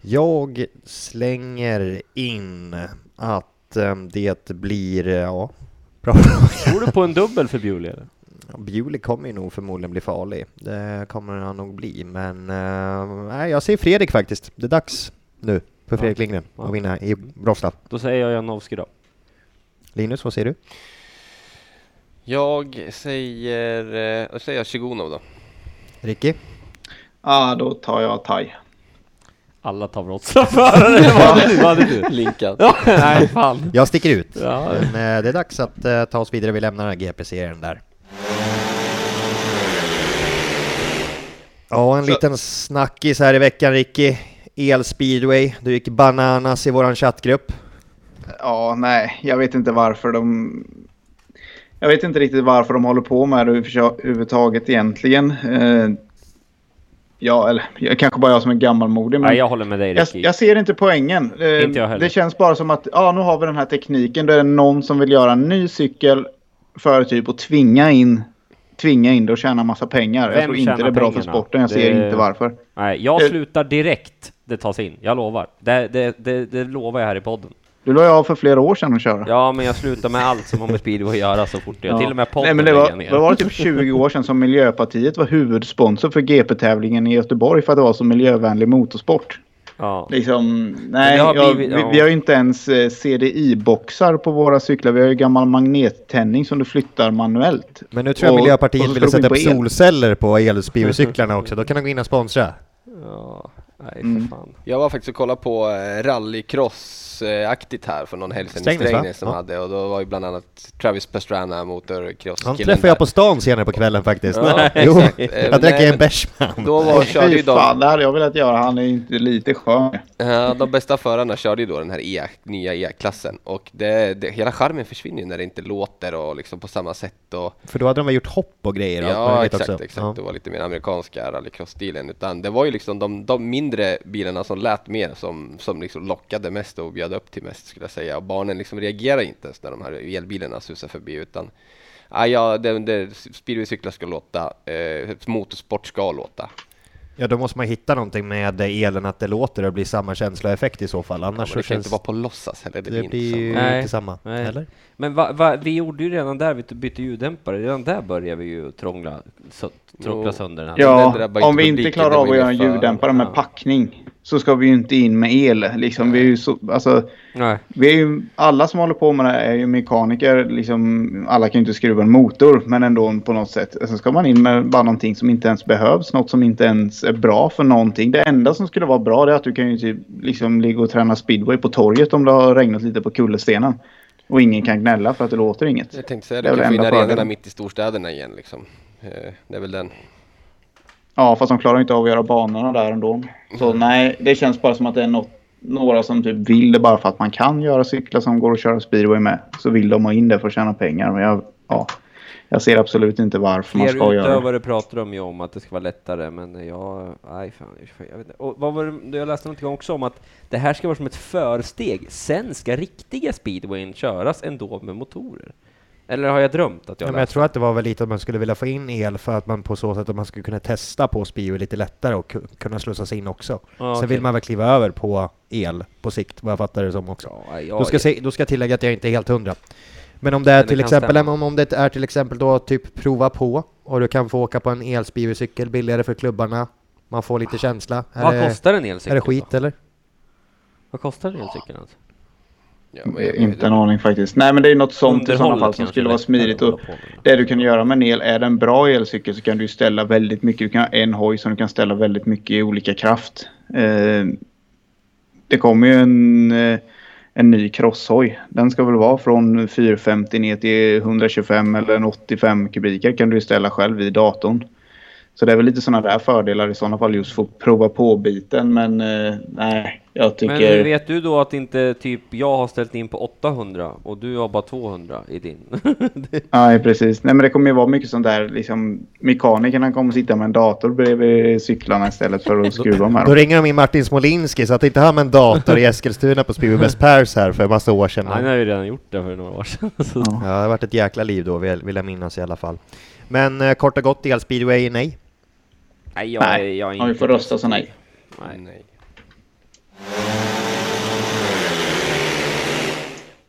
Speaker 1: Jag slänger in att eh, det blir, eh, ja, bra
Speaker 3: Tror du på en dubbel för Bewley eller?
Speaker 1: Bewley kommer ju nog förmodligen bli farlig. Det kommer han nog bli, men eh, nej, jag säger Fredrik faktiskt. Det är dags nu för
Speaker 3: Ja.
Speaker 1: Fredrik Lindgren
Speaker 3: Ja.
Speaker 1: att vinna i Wroclaw.
Speaker 3: Då säger jag Janowski då.
Speaker 1: Linus, vad säger du?
Speaker 4: Jag säger, eh, då säger jag Shigunov då.
Speaker 1: Ricky?
Speaker 2: ah, då tar jag thai.
Speaker 3: Alla tar brottsförare. Vad hade du? Vad hade du?
Speaker 4: Linkan.
Speaker 3: Ja, nej, fan.
Speaker 1: Jag sticker ut.
Speaker 3: Ja.
Speaker 1: Men eh, det är dags att eh, ta oss vidare. Vi lämnar den här GP-serien där. Ja, en
Speaker 2: Så-
Speaker 1: liten snackis här i veckan, Ricky. El-speedway. Du gick bananas i våran chattgrupp.
Speaker 2: Ja, nej, jag vet inte varför de... Jag vet inte riktigt varför de håller på med det överhuvud- överhuvudtaget egentligen. Eh, ja, eller jag, kanske bara jag som är gammalmodig. Men
Speaker 3: Nej, jag håller med dig
Speaker 2: jag, jag ser inte poängen. Eh,
Speaker 3: Inte jag heller.
Speaker 2: det känns bara som att ja, nu har vi den här tekniken. Då är det någon som vill göra en ny cykel för typ att tvinga in, tvinga in det och tjäna massa pengar.
Speaker 3: Vem
Speaker 2: jag tror inte det är bra för
Speaker 3: pengarna?
Speaker 2: sporten. Jag ser
Speaker 3: Det-
Speaker 2: inte varför.
Speaker 3: Nej, jag
Speaker 2: Det-
Speaker 3: slutar direkt det tas in. Jag lovar. Det, det, det, det lovar jag här i podden.
Speaker 2: Du la ju av för flera år sedan att köra.
Speaker 3: Ja, men jag slutar med allt som har med speedway att göra så fort jag...
Speaker 2: Ja.
Speaker 3: Till och med podden
Speaker 2: Nej, men det var,
Speaker 3: jag ner.
Speaker 2: det var typ 20 år sedan som Miljöpartiet var huvudsponsor för GP-tävlingen i Göteborg för att det var så miljövänlig motorsport.
Speaker 3: Ja.
Speaker 2: Liksom, nej,
Speaker 3: har
Speaker 2: ja,
Speaker 3: blivit-
Speaker 2: vi,
Speaker 3: ja.
Speaker 2: vi har ju inte ens eh, CDI-boxar på våra cyklar. Vi har ju gammal magnettändning som du flyttar manuellt.
Speaker 1: Men nu tror jag
Speaker 2: Och-
Speaker 1: Miljöpartiet vill sätta
Speaker 2: på
Speaker 1: upp
Speaker 2: el.
Speaker 1: solceller på el-speedway-cyklarna också. Då kan de gå in och sponsra.
Speaker 3: ja. Nej, för
Speaker 2: Mm.
Speaker 3: fan.
Speaker 4: Jag var faktiskt och kollade på eh, rallycross-aktigt här för någon helg sedan i
Speaker 1: Strängnäs,
Speaker 4: som
Speaker 1: Ja.
Speaker 4: hade och då var ju bland annat Travis Pastrana motorcross
Speaker 1: Han träffade jag på stan senare på kvällen faktiskt.
Speaker 4: Ja,
Speaker 1: jo.
Speaker 4: Eh,
Speaker 1: jag drack
Speaker 4: nej,
Speaker 1: en bärs.
Speaker 4: Då var, körde ju de,
Speaker 2: fan, det hade jag velat göra. Han är ju inte lite skön.
Speaker 4: Ja, de bästa förarna körde ju då den här e, nya E-klassen och det, det, hela charmen försvinner ju när det inte låter och liksom på samma sätt och
Speaker 1: För då hade de väl gjort hopp och grejer? och
Speaker 4: Ja
Speaker 1: möjligt
Speaker 4: exakt,
Speaker 1: också.
Speaker 4: exakt.
Speaker 1: Ja.
Speaker 4: Det var lite mer amerikanska rallycross-stilen utan det var ju liksom de, de mindre bilarna som lät mer som, som liksom lockade mest och bjöd upp till mest skulle jag säga och barnen liksom reagerar inte ens när de här elbilarna susar förbi utan Ah, ja, det, det, speedwaycyklar ska låta, eh, motorsport ska låta.
Speaker 1: Ja, då måste man hitta någonting med elen att det låter och blir samma känsloeffekt i så fall.
Speaker 4: Ja,
Speaker 1: Annars så
Speaker 4: det kan
Speaker 1: känns
Speaker 4: inte vara på låtsas heller. Det,
Speaker 1: det blir ju
Speaker 3: Nej.
Speaker 1: inte samma.
Speaker 3: Nej.
Speaker 1: Eller?
Speaker 3: Men va, va, vi gjorde ju redan där, vi bytte ljuddämpare, redan där började vi ju trångla, så, trångla sönder den. här.
Speaker 2: Ja, om vi inte klarar av att göra en ljuddämpare med
Speaker 3: ja.
Speaker 2: packning så ska vi ju inte in med el. Liksom, vi är ju så, alltså, vi är ju, alla som håller på med det här är ju mekaniker. Liksom, alla kan ju inte skruva en motor, men ändå på något sätt. Sen ska man in med bara någonting som inte ens behövs. Något som inte ens är bra för någonting. Det enda som skulle vara bra är att du kan ju typ liksom ligga och träna speedway på torget om det har regnat lite på kullerstenen. Och ingen kan gnälla för att det låter inget.
Speaker 4: Jag tänkte säga
Speaker 2: Det
Speaker 4: det,
Speaker 2: är
Speaker 4: du kan få in arenorna mitt i storstäderna igen liksom. Eh, Det är väl den.
Speaker 2: Ja, fast de klarar inte av att göra banorna där ändå. Så nej, det känns bara som att det är något, några som typ vill det bara för att man kan göra cyklar som går att köra speedway med. Så vill de ha in det för att tjäna pengar. Men jag, ja, jag ser absolut inte varför man
Speaker 3: Fler
Speaker 2: ska göra det.
Speaker 3: utövare pratar de ju om att det ska vara lättare, men jag... Nej, fan, jag vet inte. Och vad var det, jag läste någonting också om att det här ska vara som ett försteg. Sen ska riktiga speedwayn köras ändå med motorer. Eller har jag drömt att jag
Speaker 1: Ja, men jag tror att det var väl lite att man skulle vilja få in el för att man på så sätt att man skulle kunna testa på speedway lite lättare och ku- kunna slussa sig in också.
Speaker 3: Ja,
Speaker 1: Sen
Speaker 3: okej.
Speaker 1: vill man väl kliva över på el på sikt, vad jag fattar det som också.
Speaker 3: Ja, ja,
Speaker 1: Då ska, se, då ska jag tillägga att jag inte är helt hundra. Men om det är
Speaker 3: det
Speaker 1: till exempel,
Speaker 3: stämma.
Speaker 1: om, om det är till exempel då typ prova på och du kan få åka på en elspeedwaycykel billigare för klubbarna. Man får lite känsla. Är
Speaker 3: Vad
Speaker 1: det,
Speaker 3: kostar en elcykel?
Speaker 1: är det skit
Speaker 3: då?
Speaker 1: eller?
Speaker 3: Vad kostar en elcykel? Alltså?
Speaker 4: Ja,
Speaker 2: Inte en aning faktiskt. Nej, men det är något sånt i sådana fall som skulle vara smidigt. Och det du kan göra med en el, är det en bra elcykel så kan du ställa väldigt mycket. Du kan ha en hoj som du kan ställa väldigt mycket i olika kraft. Eh, det kommer ju en, eh, en ny crosshoj. Den ska väl vara från 450 ner till 125 eller en 85 kubiker kan du ställa själv i datorn. Så det är väl lite sådana där fördelar i sådana fall just för att prova på biten. Men eh, nej, jag tycker...
Speaker 3: Men hur vet du då att inte typ jag har ställt in på 800 och du har bara 200 i din? Det-
Speaker 2: Nej, precis. Nej, men det kommer ju vara mycket sånt där. Liksom, mekanikerna kommer sitta med en dator bredvid cyklarna istället för att skruva med
Speaker 1: Då
Speaker 2: dem.
Speaker 1: ringer de in Martin Smolinski så att inte han med en dator i Eskilstuna på Speedway Best Pairs här för en massa år sedan.
Speaker 3: Han har ju redan gjort det för några år sedan. Så.
Speaker 2: Ja.
Speaker 1: Ja, det har varit ett jäkla liv då, vill vill jag minnas i alla fall. Men eh, kort och gott, elspeedway, nej.
Speaker 3: Nej, jag,
Speaker 2: Nej,
Speaker 3: jag är
Speaker 2: ja, vi
Speaker 3: inte
Speaker 2: får rösta så nej.
Speaker 3: Nej.
Speaker 4: Nej.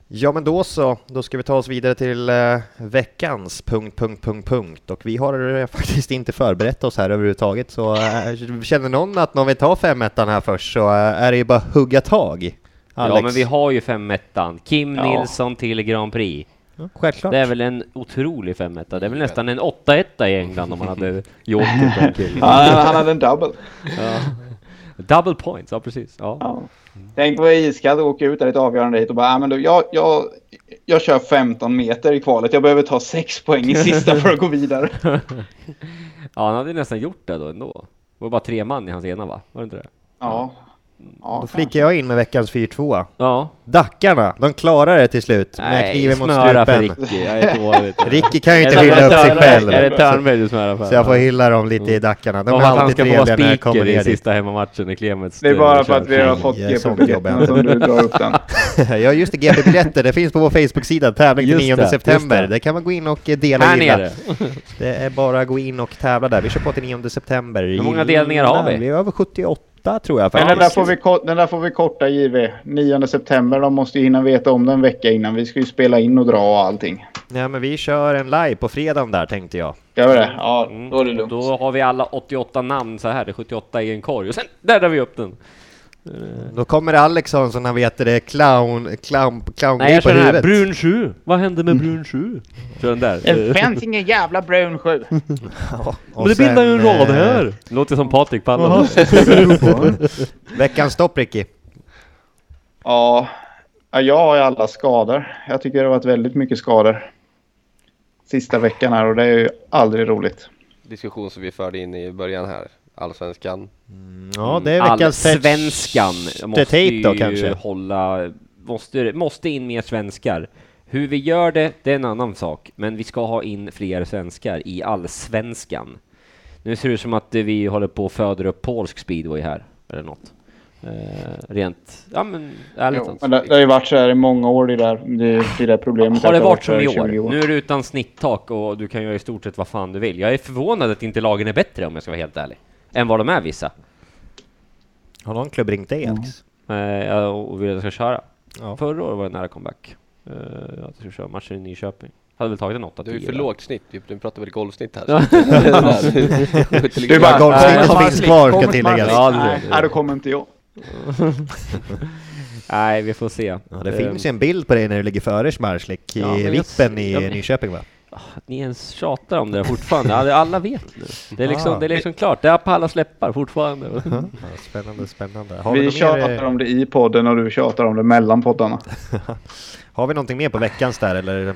Speaker 1: Ja, men då så. Då ska vi ta oss vidare till eh, veckans punkt, punkt, punkt, punkt. Och vi har eh, faktiskt inte förberett oss här överhuvudtaget. Så eh, känner någon att någon vill ta femettan här först så eh, är det ju bara hugga tag. Alex.
Speaker 3: Ja, men vi har ju fem ettan. Kim
Speaker 2: Ja.
Speaker 3: Nilsson till Grand Prix.
Speaker 1: Självklart.
Speaker 3: Det är väl en otrolig femetta. Det är väl nästan en 8-1 i England om man hade joker på.
Speaker 2: Ja, han hade en double.
Speaker 3: Ja. Double points, ja precis. Ja.
Speaker 2: Ja. Tänk på iskallt att åka ut där i ett avgörande hit och bara, ah, men du, jag, jag, jag kör 15 meter i kvalet. Jag behöver ta 6 poäng i sista för att gå vidare.
Speaker 3: ja, han hade nästan gjort det då ändå. Det var bara tre man i hans ena va? Var det inte det?
Speaker 2: Ja. Ja
Speaker 1: Då flickar jag in med veckans 4-2.
Speaker 3: Ja.
Speaker 1: Dackarna, de klarar det till slut med kniven mot strupen.
Speaker 3: Ricky. Jag är dåligt.
Speaker 1: Ricky kan ju inte skylla upp sig själv.
Speaker 3: Är det Törnberg du smörar för?
Speaker 1: Så jag får hylla dem lite i Dackarna. De
Speaker 3: Och
Speaker 1: är alltid trevliga när jag kommer
Speaker 3: i
Speaker 1: ner dit.
Speaker 3: sista hemmamatchen i Clemets.
Speaker 2: Det är bara för att vi har fått GP-biljetterna
Speaker 1: jobbar
Speaker 2: som du drar upp den.
Speaker 1: Ja, just det, GB-biljetter. Det finns på vår Facebook-sida, tävling den
Speaker 3: Just
Speaker 1: 9
Speaker 3: det, just
Speaker 1: september.
Speaker 3: det.
Speaker 1: Det kan man gå in och eh, dela
Speaker 3: Här
Speaker 1: och gilla.
Speaker 3: nere.
Speaker 1: Det är bara att gå in och tävla där. Vi kör på till 9 september.
Speaker 3: Hur många delningar har vi?
Speaker 1: Vi är över 78 tror jag
Speaker 2: Men den där,
Speaker 1: faktiskt.
Speaker 2: får vi, den där får vi korta JV. 9 september. De måste ju hinna veta om det en vecka innan. Vi ska ju spela in och dra och allting.
Speaker 1: Ja, men vi kör en live på fredagen där tänkte jag.
Speaker 2: Gör det? Ja, då är det lugnt.
Speaker 3: Då har vi alla 88 namn så här, det är 78 i en korg och sen där drar vi upp den.
Speaker 1: Då kommer Alex ha en sån här, vet det, clown, clown, clown
Speaker 3: Nej, jag
Speaker 1: på
Speaker 3: här,
Speaker 1: huvudet.
Speaker 3: brun sju. Vad hände med brun sju? Kör den där.
Speaker 2: finns ingen jävla brun sjö.
Speaker 1: Ja, och
Speaker 3: Men det bildar ju en rad
Speaker 1: eh,
Speaker 3: här. Låter som Patrik Pallan.
Speaker 1: Veckans stopp Ricky.
Speaker 2: Ja, ja, jag har ju alla skador. Jag tycker det har varit väldigt mycket skador. Sista veckan här och det är ju aldrig roligt.
Speaker 4: Diskussion som vi förde in i början här. Allsvenskan.
Speaker 1: Ja, det är veckans
Speaker 3: Allsvenskan måste
Speaker 1: tape då
Speaker 3: ju
Speaker 1: kanske.
Speaker 3: hålla, måste, måste in mer svenskar. Hur vi gör det, det är en annan sak, men vi ska ha in fler svenskar i allsvenskan. Nu ser det ut som att vi håller på att föder upp polsk speedway här, eller något. Eh, rent, ja men ärligt
Speaker 2: Jo,
Speaker 3: talat.
Speaker 2: men det, det har ju varit så här i många år det där, det, det där problemet.
Speaker 3: Har det
Speaker 2: att
Speaker 3: varit
Speaker 2: så
Speaker 3: som i
Speaker 2: 20
Speaker 3: år? Nu är det utan snitttak och du kan göra i stort sett vad fan du vill. Jag är förvånad att inte lagen är bättre om jag ska vara helt ärlig. Än vad de är vissa.
Speaker 1: Har någon klubb ringt dig Alex?
Speaker 3: Eh, ja, och vill att jag ska köra.
Speaker 1: Ja.
Speaker 3: Förra året var det nära comeback. Uh, att jag skulle köra matchen i Nyköping. Hade väl tagit en 8
Speaker 4: Du ju för lågt snitt, du pratar väl golvsnitt här.
Speaker 2: Du bara, kommer
Speaker 1: finns kvar, ska tilläggas.
Speaker 2: Nej, då kommer inte jag.
Speaker 3: Nej, vi får se.
Speaker 1: Ja, det
Speaker 3: Eh,
Speaker 1: finns ju en bild på dig när du ligger före Schmarslik i
Speaker 3: Ja,
Speaker 1: vippen i Nyköping va?
Speaker 3: Att ni ens tjatar om det fortfarande. Alla, alla vet nu. Det är liksom,
Speaker 1: Ah.
Speaker 3: det är liksom klart. Det är på alla läppar fortfarande.
Speaker 1: Ja, spännande, spännande. Har vi,
Speaker 2: Vi tjatar
Speaker 1: mer,
Speaker 2: om det i podden och du tjatar om det mellan poddarna.
Speaker 1: har vi någonting mer på veckans där eller?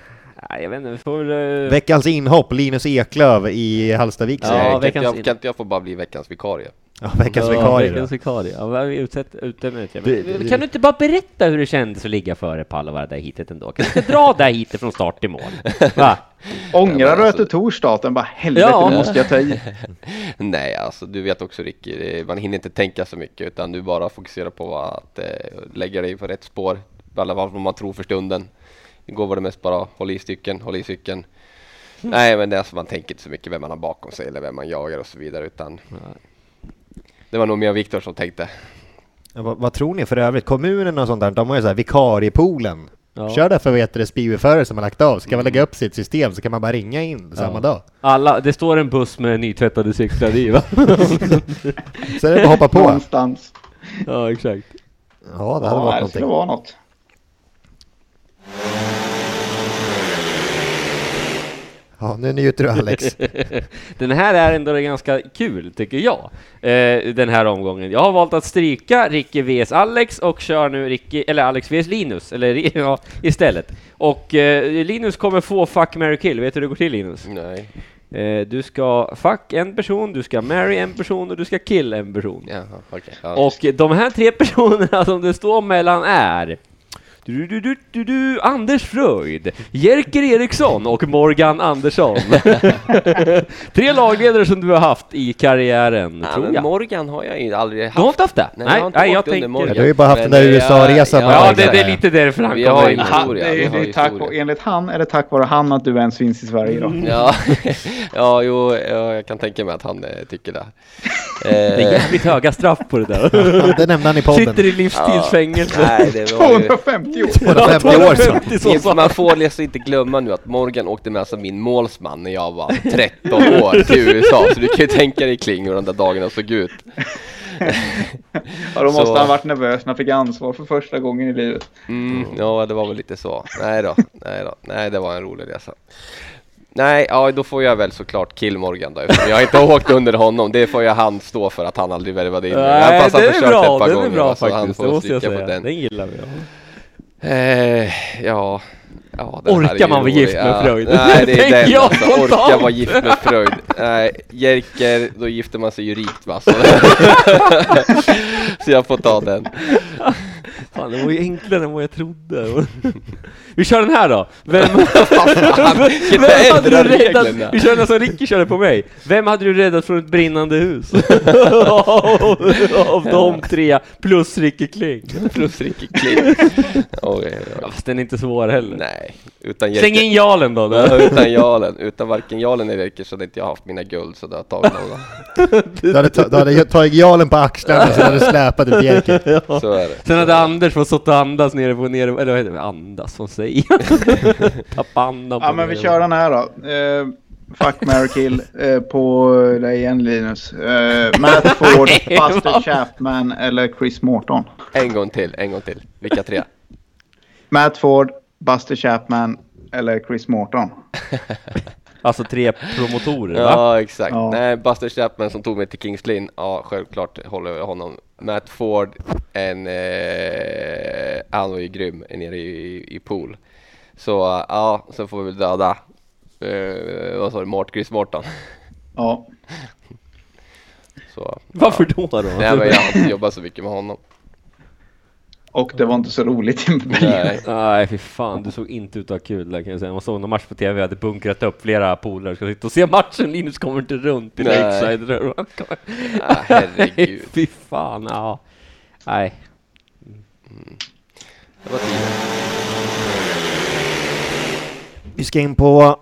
Speaker 3: Jag vet inte. Vi får väl... eh,
Speaker 1: Veckans inhopp, Linus Eklöf i Hallstavik
Speaker 3: Ja,
Speaker 1: säger
Speaker 3: veckans-
Speaker 4: jag, kan inte jag få bara bli veckans vikarie?
Speaker 1: Ja, veckans
Speaker 3: ja,
Speaker 1: vikarie
Speaker 3: Veckans
Speaker 1: då.
Speaker 3: vikarie. Ja, vi utsett, ute med det?
Speaker 1: Du-
Speaker 3: Kan du inte bara berätta hur det kändes att ligga före Pallova där hitet ändå? Kan du inte dra det här hitet från start till mål? Va?
Speaker 2: Ångrar du
Speaker 4: alltså-
Speaker 2: att du tog starten? Bara helvete,
Speaker 3: Ja.
Speaker 2: nu måste jag ta i.
Speaker 4: Nej, alltså du vet också Ricky, man hinner inte tänka så mycket utan du bara fokuserar på att eh, lägga dig på rätt spår. I alla fall vad man tror för stunden. Igår var det mest bara håll i stycken, håll i cykeln. Nej, men det är alltså, man tänker inte så mycket vem man har bakom sig eller vem man jagar och så vidare utan det var nog mer Viktor som tänkte.
Speaker 1: Ja, vad, vad tror ni för övrigt? Kommunen och sånt där, de har ju så här vikariepoolen.
Speaker 3: Ja.
Speaker 1: Kör därför vet du speedwayförare som har lagt av, så kan man lägga upp sitt system så kan man bara ringa in samma dag.
Speaker 3: Alla, det står en buss med nytvättade cyklar i va?
Speaker 1: Så är det bara att hoppa på.
Speaker 2: Någonstans.
Speaker 3: ja, exakt.
Speaker 1: Ja, det hade
Speaker 2: Ja,
Speaker 1: varit
Speaker 2: det skulle
Speaker 1: någonting.
Speaker 2: vara något.
Speaker 1: Ja, nu njuter du Alex.
Speaker 3: Den här är ändå ganska kul, tycker jag. Eh, den här omgången. Jag har valt att stryka Ricky vs Alex och kör nu Ricky, eller Alex vs Linus, eller ja, istället. Och eh, Linus kommer få Fuck, marry, kill. Vet du hur det går till Linus?
Speaker 4: Nej,
Speaker 3: Eh, du ska fuck en person, du ska marry en person och du ska kill en person.
Speaker 4: jaha. Ja,
Speaker 3: Och de här tre personerna som det står mellan är du, du, du, du, du, Anders Fröjd, Jerker Eriksson och Morgan Andersson. tre lagledare som du har haft i karriären,
Speaker 4: Ja,
Speaker 3: tror jag.
Speaker 4: Morgan har jag ju aldrig haft.
Speaker 3: Du har inte haft det?
Speaker 4: Nej,
Speaker 3: Nej,
Speaker 4: jag
Speaker 3: nej jag tänker...
Speaker 4: Morgan.
Speaker 1: Du har ju bara haft den där
Speaker 4: eh,
Speaker 1: USA-resan
Speaker 4: ja,
Speaker 3: Ja, det, det är lite därför han kommer in.
Speaker 2: Han, det det är tack, enligt han är det tack vare han att du ens finns i Sverige då.
Speaker 4: Ja, ja, jo, ja, jag kan tänka mig att han eh, tycker det.
Speaker 3: Det är jävligt höga straff på det där.
Speaker 1: Det nämnde han i podden.
Speaker 3: Sitter i livstidsfängelse.
Speaker 4: Nej, det var ju...
Speaker 2: 250 50 år.
Speaker 1: 250 år sedan.
Speaker 4: Man får alltså inte glömma nu att Morgan åkte med som min målsman när jag var 13 år till USA. Så du kan ju tänka dig kring hur de där dagarna såg ut.
Speaker 2: Ja, då måste
Speaker 4: Så-
Speaker 2: han varit nervös när han fick ansvar för första gången i livet.
Speaker 4: Mm, ja, det var väl lite så. Nej då, nej då, nej det var en rolig resa. Nej, ja då får jag väl såklart kill Morgan då eftersom jag inte har åkt under honom. Det får jag han stå för att han aldrig värvade in mig.
Speaker 3: Nej, den är bra, den är bra
Speaker 4: så han
Speaker 3: faktiskt, det måste jag
Speaker 4: stryka på
Speaker 3: säga.
Speaker 4: den.
Speaker 3: Den gillar vi. Ja.
Speaker 4: Eh, ja, ja
Speaker 3: Orkar man vara gift med
Speaker 4: ja,
Speaker 3: Freud?
Speaker 4: Nej, det är den alltså. Orka
Speaker 3: spontant.
Speaker 4: vara gift med Freud. Nej, Jerker, då gifter man sig ju rikt va. Så, så jag får ta den.
Speaker 3: Fan, det var ju enklare än vad jag trodde. Vi kör den här då. Vem, vem hade du räddat? Vi kör den som Ricky körde på mig. Vem hade du räddat från ett brinnande hus? av, de tre, plus Ricky Kling.
Speaker 4: Plus Ricky Kling. Oj.
Speaker 3: Fast den är inte svår heller.
Speaker 4: Nej, utan
Speaker 3: Släng in Jarlen då.
Speaker 4: Ja, utan Jalen, utan varken Jalen eller Jerker så hade inte jag haft mina guld så det har tagit några.
Speaker 1: Du hade, ta, du hade tagit Jarlen på axlarna och så hade du släpat ut Jerker.
Speaker 4: Så är det.
Speaker 3: Sen hade Anders fått stått och andas nere på, nere, eller vad heter det, andas, vad säger jag? Tappa andan på
Speaker 2: Ja, men vi kör den här då. Eh, fuck, marry, kill eh, på dig igen Linus. Eh, Matt Ford, Buster Chapman eller Chris Morton?
Speaker 4: En gång till, en gång till. Vilka tre?
Speaker 2: Matt Ford, Buster Chapman eller Chris Morton?
Speaker 3: Alltså tre promotorer va?
Speaker 4: Ja, exakt.
Speaker 2: Ja.
Speaker 4: Nej, Buster Chapman som tog mig till Kings Lynn. Ja, självklart håller jag honom. Matt Ford, en, eh, han var ju grym nere i, i, i pool. Så ja, så får vi väl döda, eh, vad sa du, Mort, Chris Morton.
Speaker 2: Ja.
Speaker 4: Så,
Speaker 3: Varför då då?
Speaker 4: Nej, men jag har inte jobbat så mycket med honom.
Speaker 2: Och det var inte så roligt i Belgien.
Speaker 4: Nej.
Speaker 3: Nej fy fan, du såg inte ut att ha kul där kan jag säga. Man såg någon match på TV, jag hade bunkrat upp flera polare, ska sitta och se matchen, Linus kommer inte runt i
Speaker 4: Nej.
Speaker 3: Lakeside.
Speaker 4: Ah, herregud.
Speaker 3: fy fan, ja. Nej.
Speaker 4: Det var tio.
Speaker 1: Vi ska in på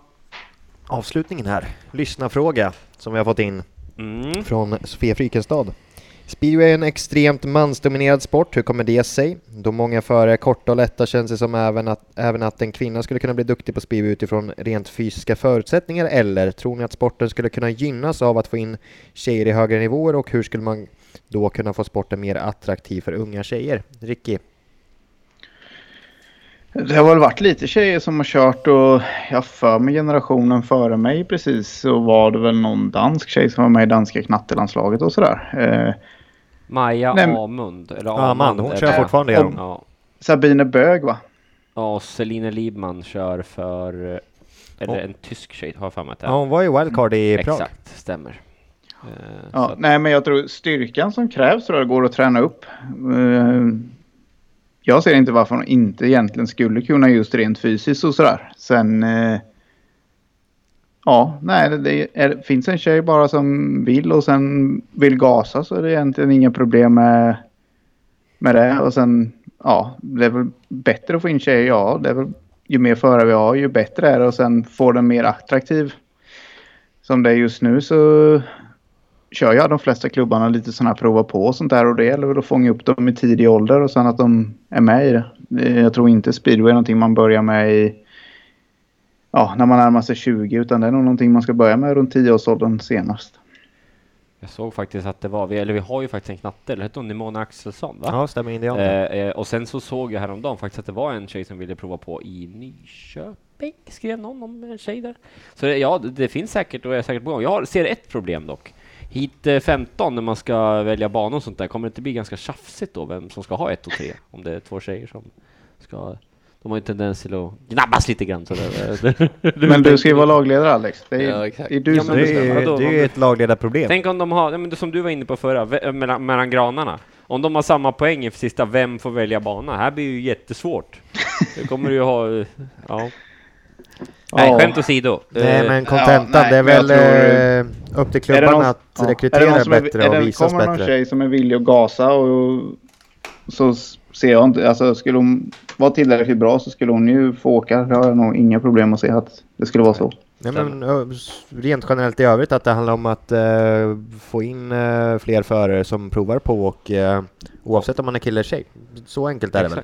Speaker 1: avslutningen här. Lyssnarfråga som vi har fått in
Speaker 3: Mm.
Speaker 1: från Sofia Frykenstad. Speedway är en extremt mansdominerad sport, hur kommer det sig? Då många förare är korta och lätta känns det som även att, även att en kvinna skulle kunna bli duktig på speedway utifrån rent fysiska förutsättningar, eller tror ni att sporten skulle kunna gynnas av att få in tjejer i högre nivåer och hur skulle man då kunna få sporten mer attraktiv för unga tjejer? Ricky?
Speaker 2: Det har väl varit lite tjejer som har kört och jag för mig generationen före mig precis så var det väl någon dansk tjej som var med i danska knattelandslaget och sådär. Eh,
Speaker 3: Maja
Speaker 2: Nej,
Speaker 3: Amund, eller
Speaker 1: Ja, man, hon kör fortfarande igenom.
Speaker 3: Ja.
Speaker 2: Sabine Bög va?
Speaker 3: Ja, Celine Liebman kör för, eller en tysk tjej har jag för mig att det är.
Speaker 1: Ja, hon var ju wildcard i Prag.
Speaker 3: Exakt, stämmer. Eh,
Speaker 2: Ja,
Speaker 3: att-
Speaker 2: nej men jag tror styrkan som krävs tror jag går att träna upp. Eh, Jag ser inte varför hon inte egentligen skulle kunna just rent fysiskt och sådär. Sen... Ja, nej det, det är, finns en tjej bara som vill och sen vill gasa så är det egentligen inga problem med, med det. Och sen, ja, det är väl bättre att få in tjejer, ja. Det är väl, ju mer förare vi har ju bättre är det och sen får den mer attraktiv. Som det är just nu så kör jag de flesta klubbarna lite sådana här prova på och sånt där och det gäller väl att fånga upp dem i tidig ålder och sen att de är med i. Det- Jag tror inte speedway är någonting man börjar med i ja, när man närmar sig 20 utan det är nog någonting man ska börja med runt 10-årsåldern senast.
Speaker 3: Jag såg faktiskt att det var, vi, eller vi har ju faktiskt en knatte, eller hette hon Nimona Axelsson va?
Speaker 1: Ja, stämmer indian.
Speaker 3: Eh, eh, och sen så såg jag häromdagen faktiskt att det var en tjej som ville prova på i Nyköping, skrev någon om en tjej där. Så det, ja, det, finns säkert och jag är säkert på gång. Jag har, ser ett problem dock. Hit eh, 15 när man ska välja banor och sånt där, kommer det inte bli ganska tjafsigt då vem som ska ha ett och tre? Om det är två tjejer som ska de har ju tendens till att gnabbas lite grann.
Speaker 2: Men du ska ju vara lagledare Alex. Det är,
Speaker 4: Ja, exakt.
Speaker 2: det är du
Speaker 3: Ja,
Speaker 2: som
Speaker 1: det,
Speaker 2: bestämmer.
Speaker 1: är, det är ju ett lagledarproblem.
Speaker 3: Tänk om de har, ja, men det som du var inne på förra, vä- mellan, mellan granarna. Om de har samma poäng i sista, vem får välja bana? Här blir ju jättesvårt. Det kommer du ju ha, eh, ja. Nej,
Speaker 2: Ja.
Speaker 3: skämt åsido.
Speaker 1: Nej
Speaker 3: Eh,
Speaker 1: men kontentan,
Speaker 2: nej,
Speaker 1: det är väl
Speaker 2: tror-
Speaker 1: eh, upp till klubbarna
Speaker 2: någon-
Speaker 1: att
Speaker 2: ja.
Speaker 1: Rekrytera
Speaker 2: är-
Speaker 1: bättre
Speaker 2: är
Speaker 1: och
Speaker 2: det-
Speaker 1: visas
Speaker 2: Kommer någon
Speaker 1: bättre.
Speaker 2: tjej som är villig att gasa och så ser jag inte, alltså skulle hon vara tillräckligt bra så skulle hon ju få åka. Det har jag nog inga problem att se att det skulle vara så.
Speaker 1: Nej, men, rent generellt i övrigt att det handlar om att eh, få in eh, fler förare som provar på och eh, oavsett om man är kille eller tjej. Så enkelt är det väl.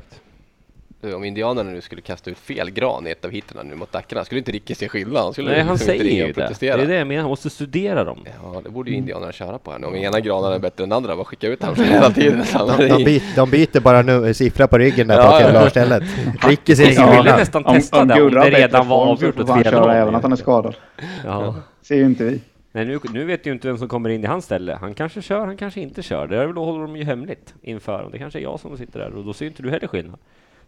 Speaker 4: Om indianerna nu skulle kasta ut fel gran i ett av hitterna nu mot dackarna skulle inte Ricke se skillnad. Han skulle
Speaker 3: Nej, han
Speaker 4: liksom
Speaker 3: säger ju det. Det är det jag menar, han måste studera dem.
Speaker 4: Ja, det borde ju indianerna köra på här nu. Om ena granen är bättre än den andra, bara skicka ut honom hela tiden.
Speaker 1: De, de, byter, de byter bara nu, siffra på ryggen där
Speaker 4: Ja,
Speaker 1: på
Speaker 4: ja.
Speaker 1: ja. stället. Ricke ser
Speaker 3: Jag
Speaker 1: ingen
Speaker 3: ville
Speaker 1: skillnad.
Speaker 3: nästan testa det om det redan var avgjort åt fel håll.
Speaker 2: även att han är skadad.
Speaker 3: Ja.
Speaker 2: ser ju inte vi.
Speaker 3: Nej, nu, nu vet ju inte vem som kommer in i hans ställe. Han kanske kör, han kanske inte kör. Det är väl då håller de ju hemligt inför. Det kanske är jag som sitter där och då ser inte du heller skillnad.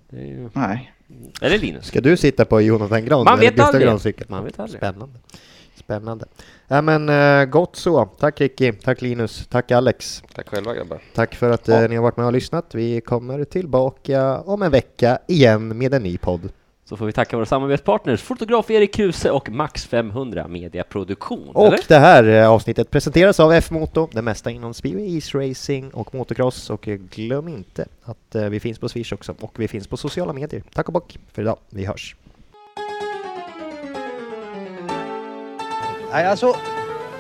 Speaker 3: Det är ju...
Speaker 2: Nej.
Speaker 3: Eller Linus.
Speaker 1: Ska du sitta på Jonathan Gran
Speaker 3: Man
Speaker 1: eller
Speaker 3: vet aldrig. Man vet aldrig.
Speaker 1: Spännande. Spännande. Ja men eh, gott så. Tack Ricky, tack Linus, tack Alex.
Speaker 4: Tack själva grabbar.
Speaker 1: Tack för att eh, ni har varit med och lyssnat. Vi kommer tillbaka om en vecka igen med en ny podd.
Speaker 3: Så får vi tacka våra samarbetspartners Fotograf Erik Kruse och Max 500 Mediaproduktion.
Speaker 1: Och
Speaker 3: eller?
Speaker 1: det här eh, avsnittet presenteras av F-Moto, det mesta inom speedway, is racing och motocross. Och eh, glöm inte att eh, vi finns på Swish också och vi finns på sociala medier. Tack och bock för idag. Vi hörs.
Speaker 6: Nej, alltså,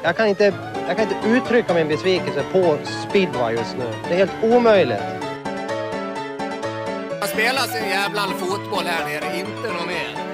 Speaker 6: jag kan, inte, jag kan inte uttrycka min besvikelse på speedway just nu. Det är helt omöjligt.
Speaker 7: Man spelar sin jävla fotboll här nere, inte någon mer.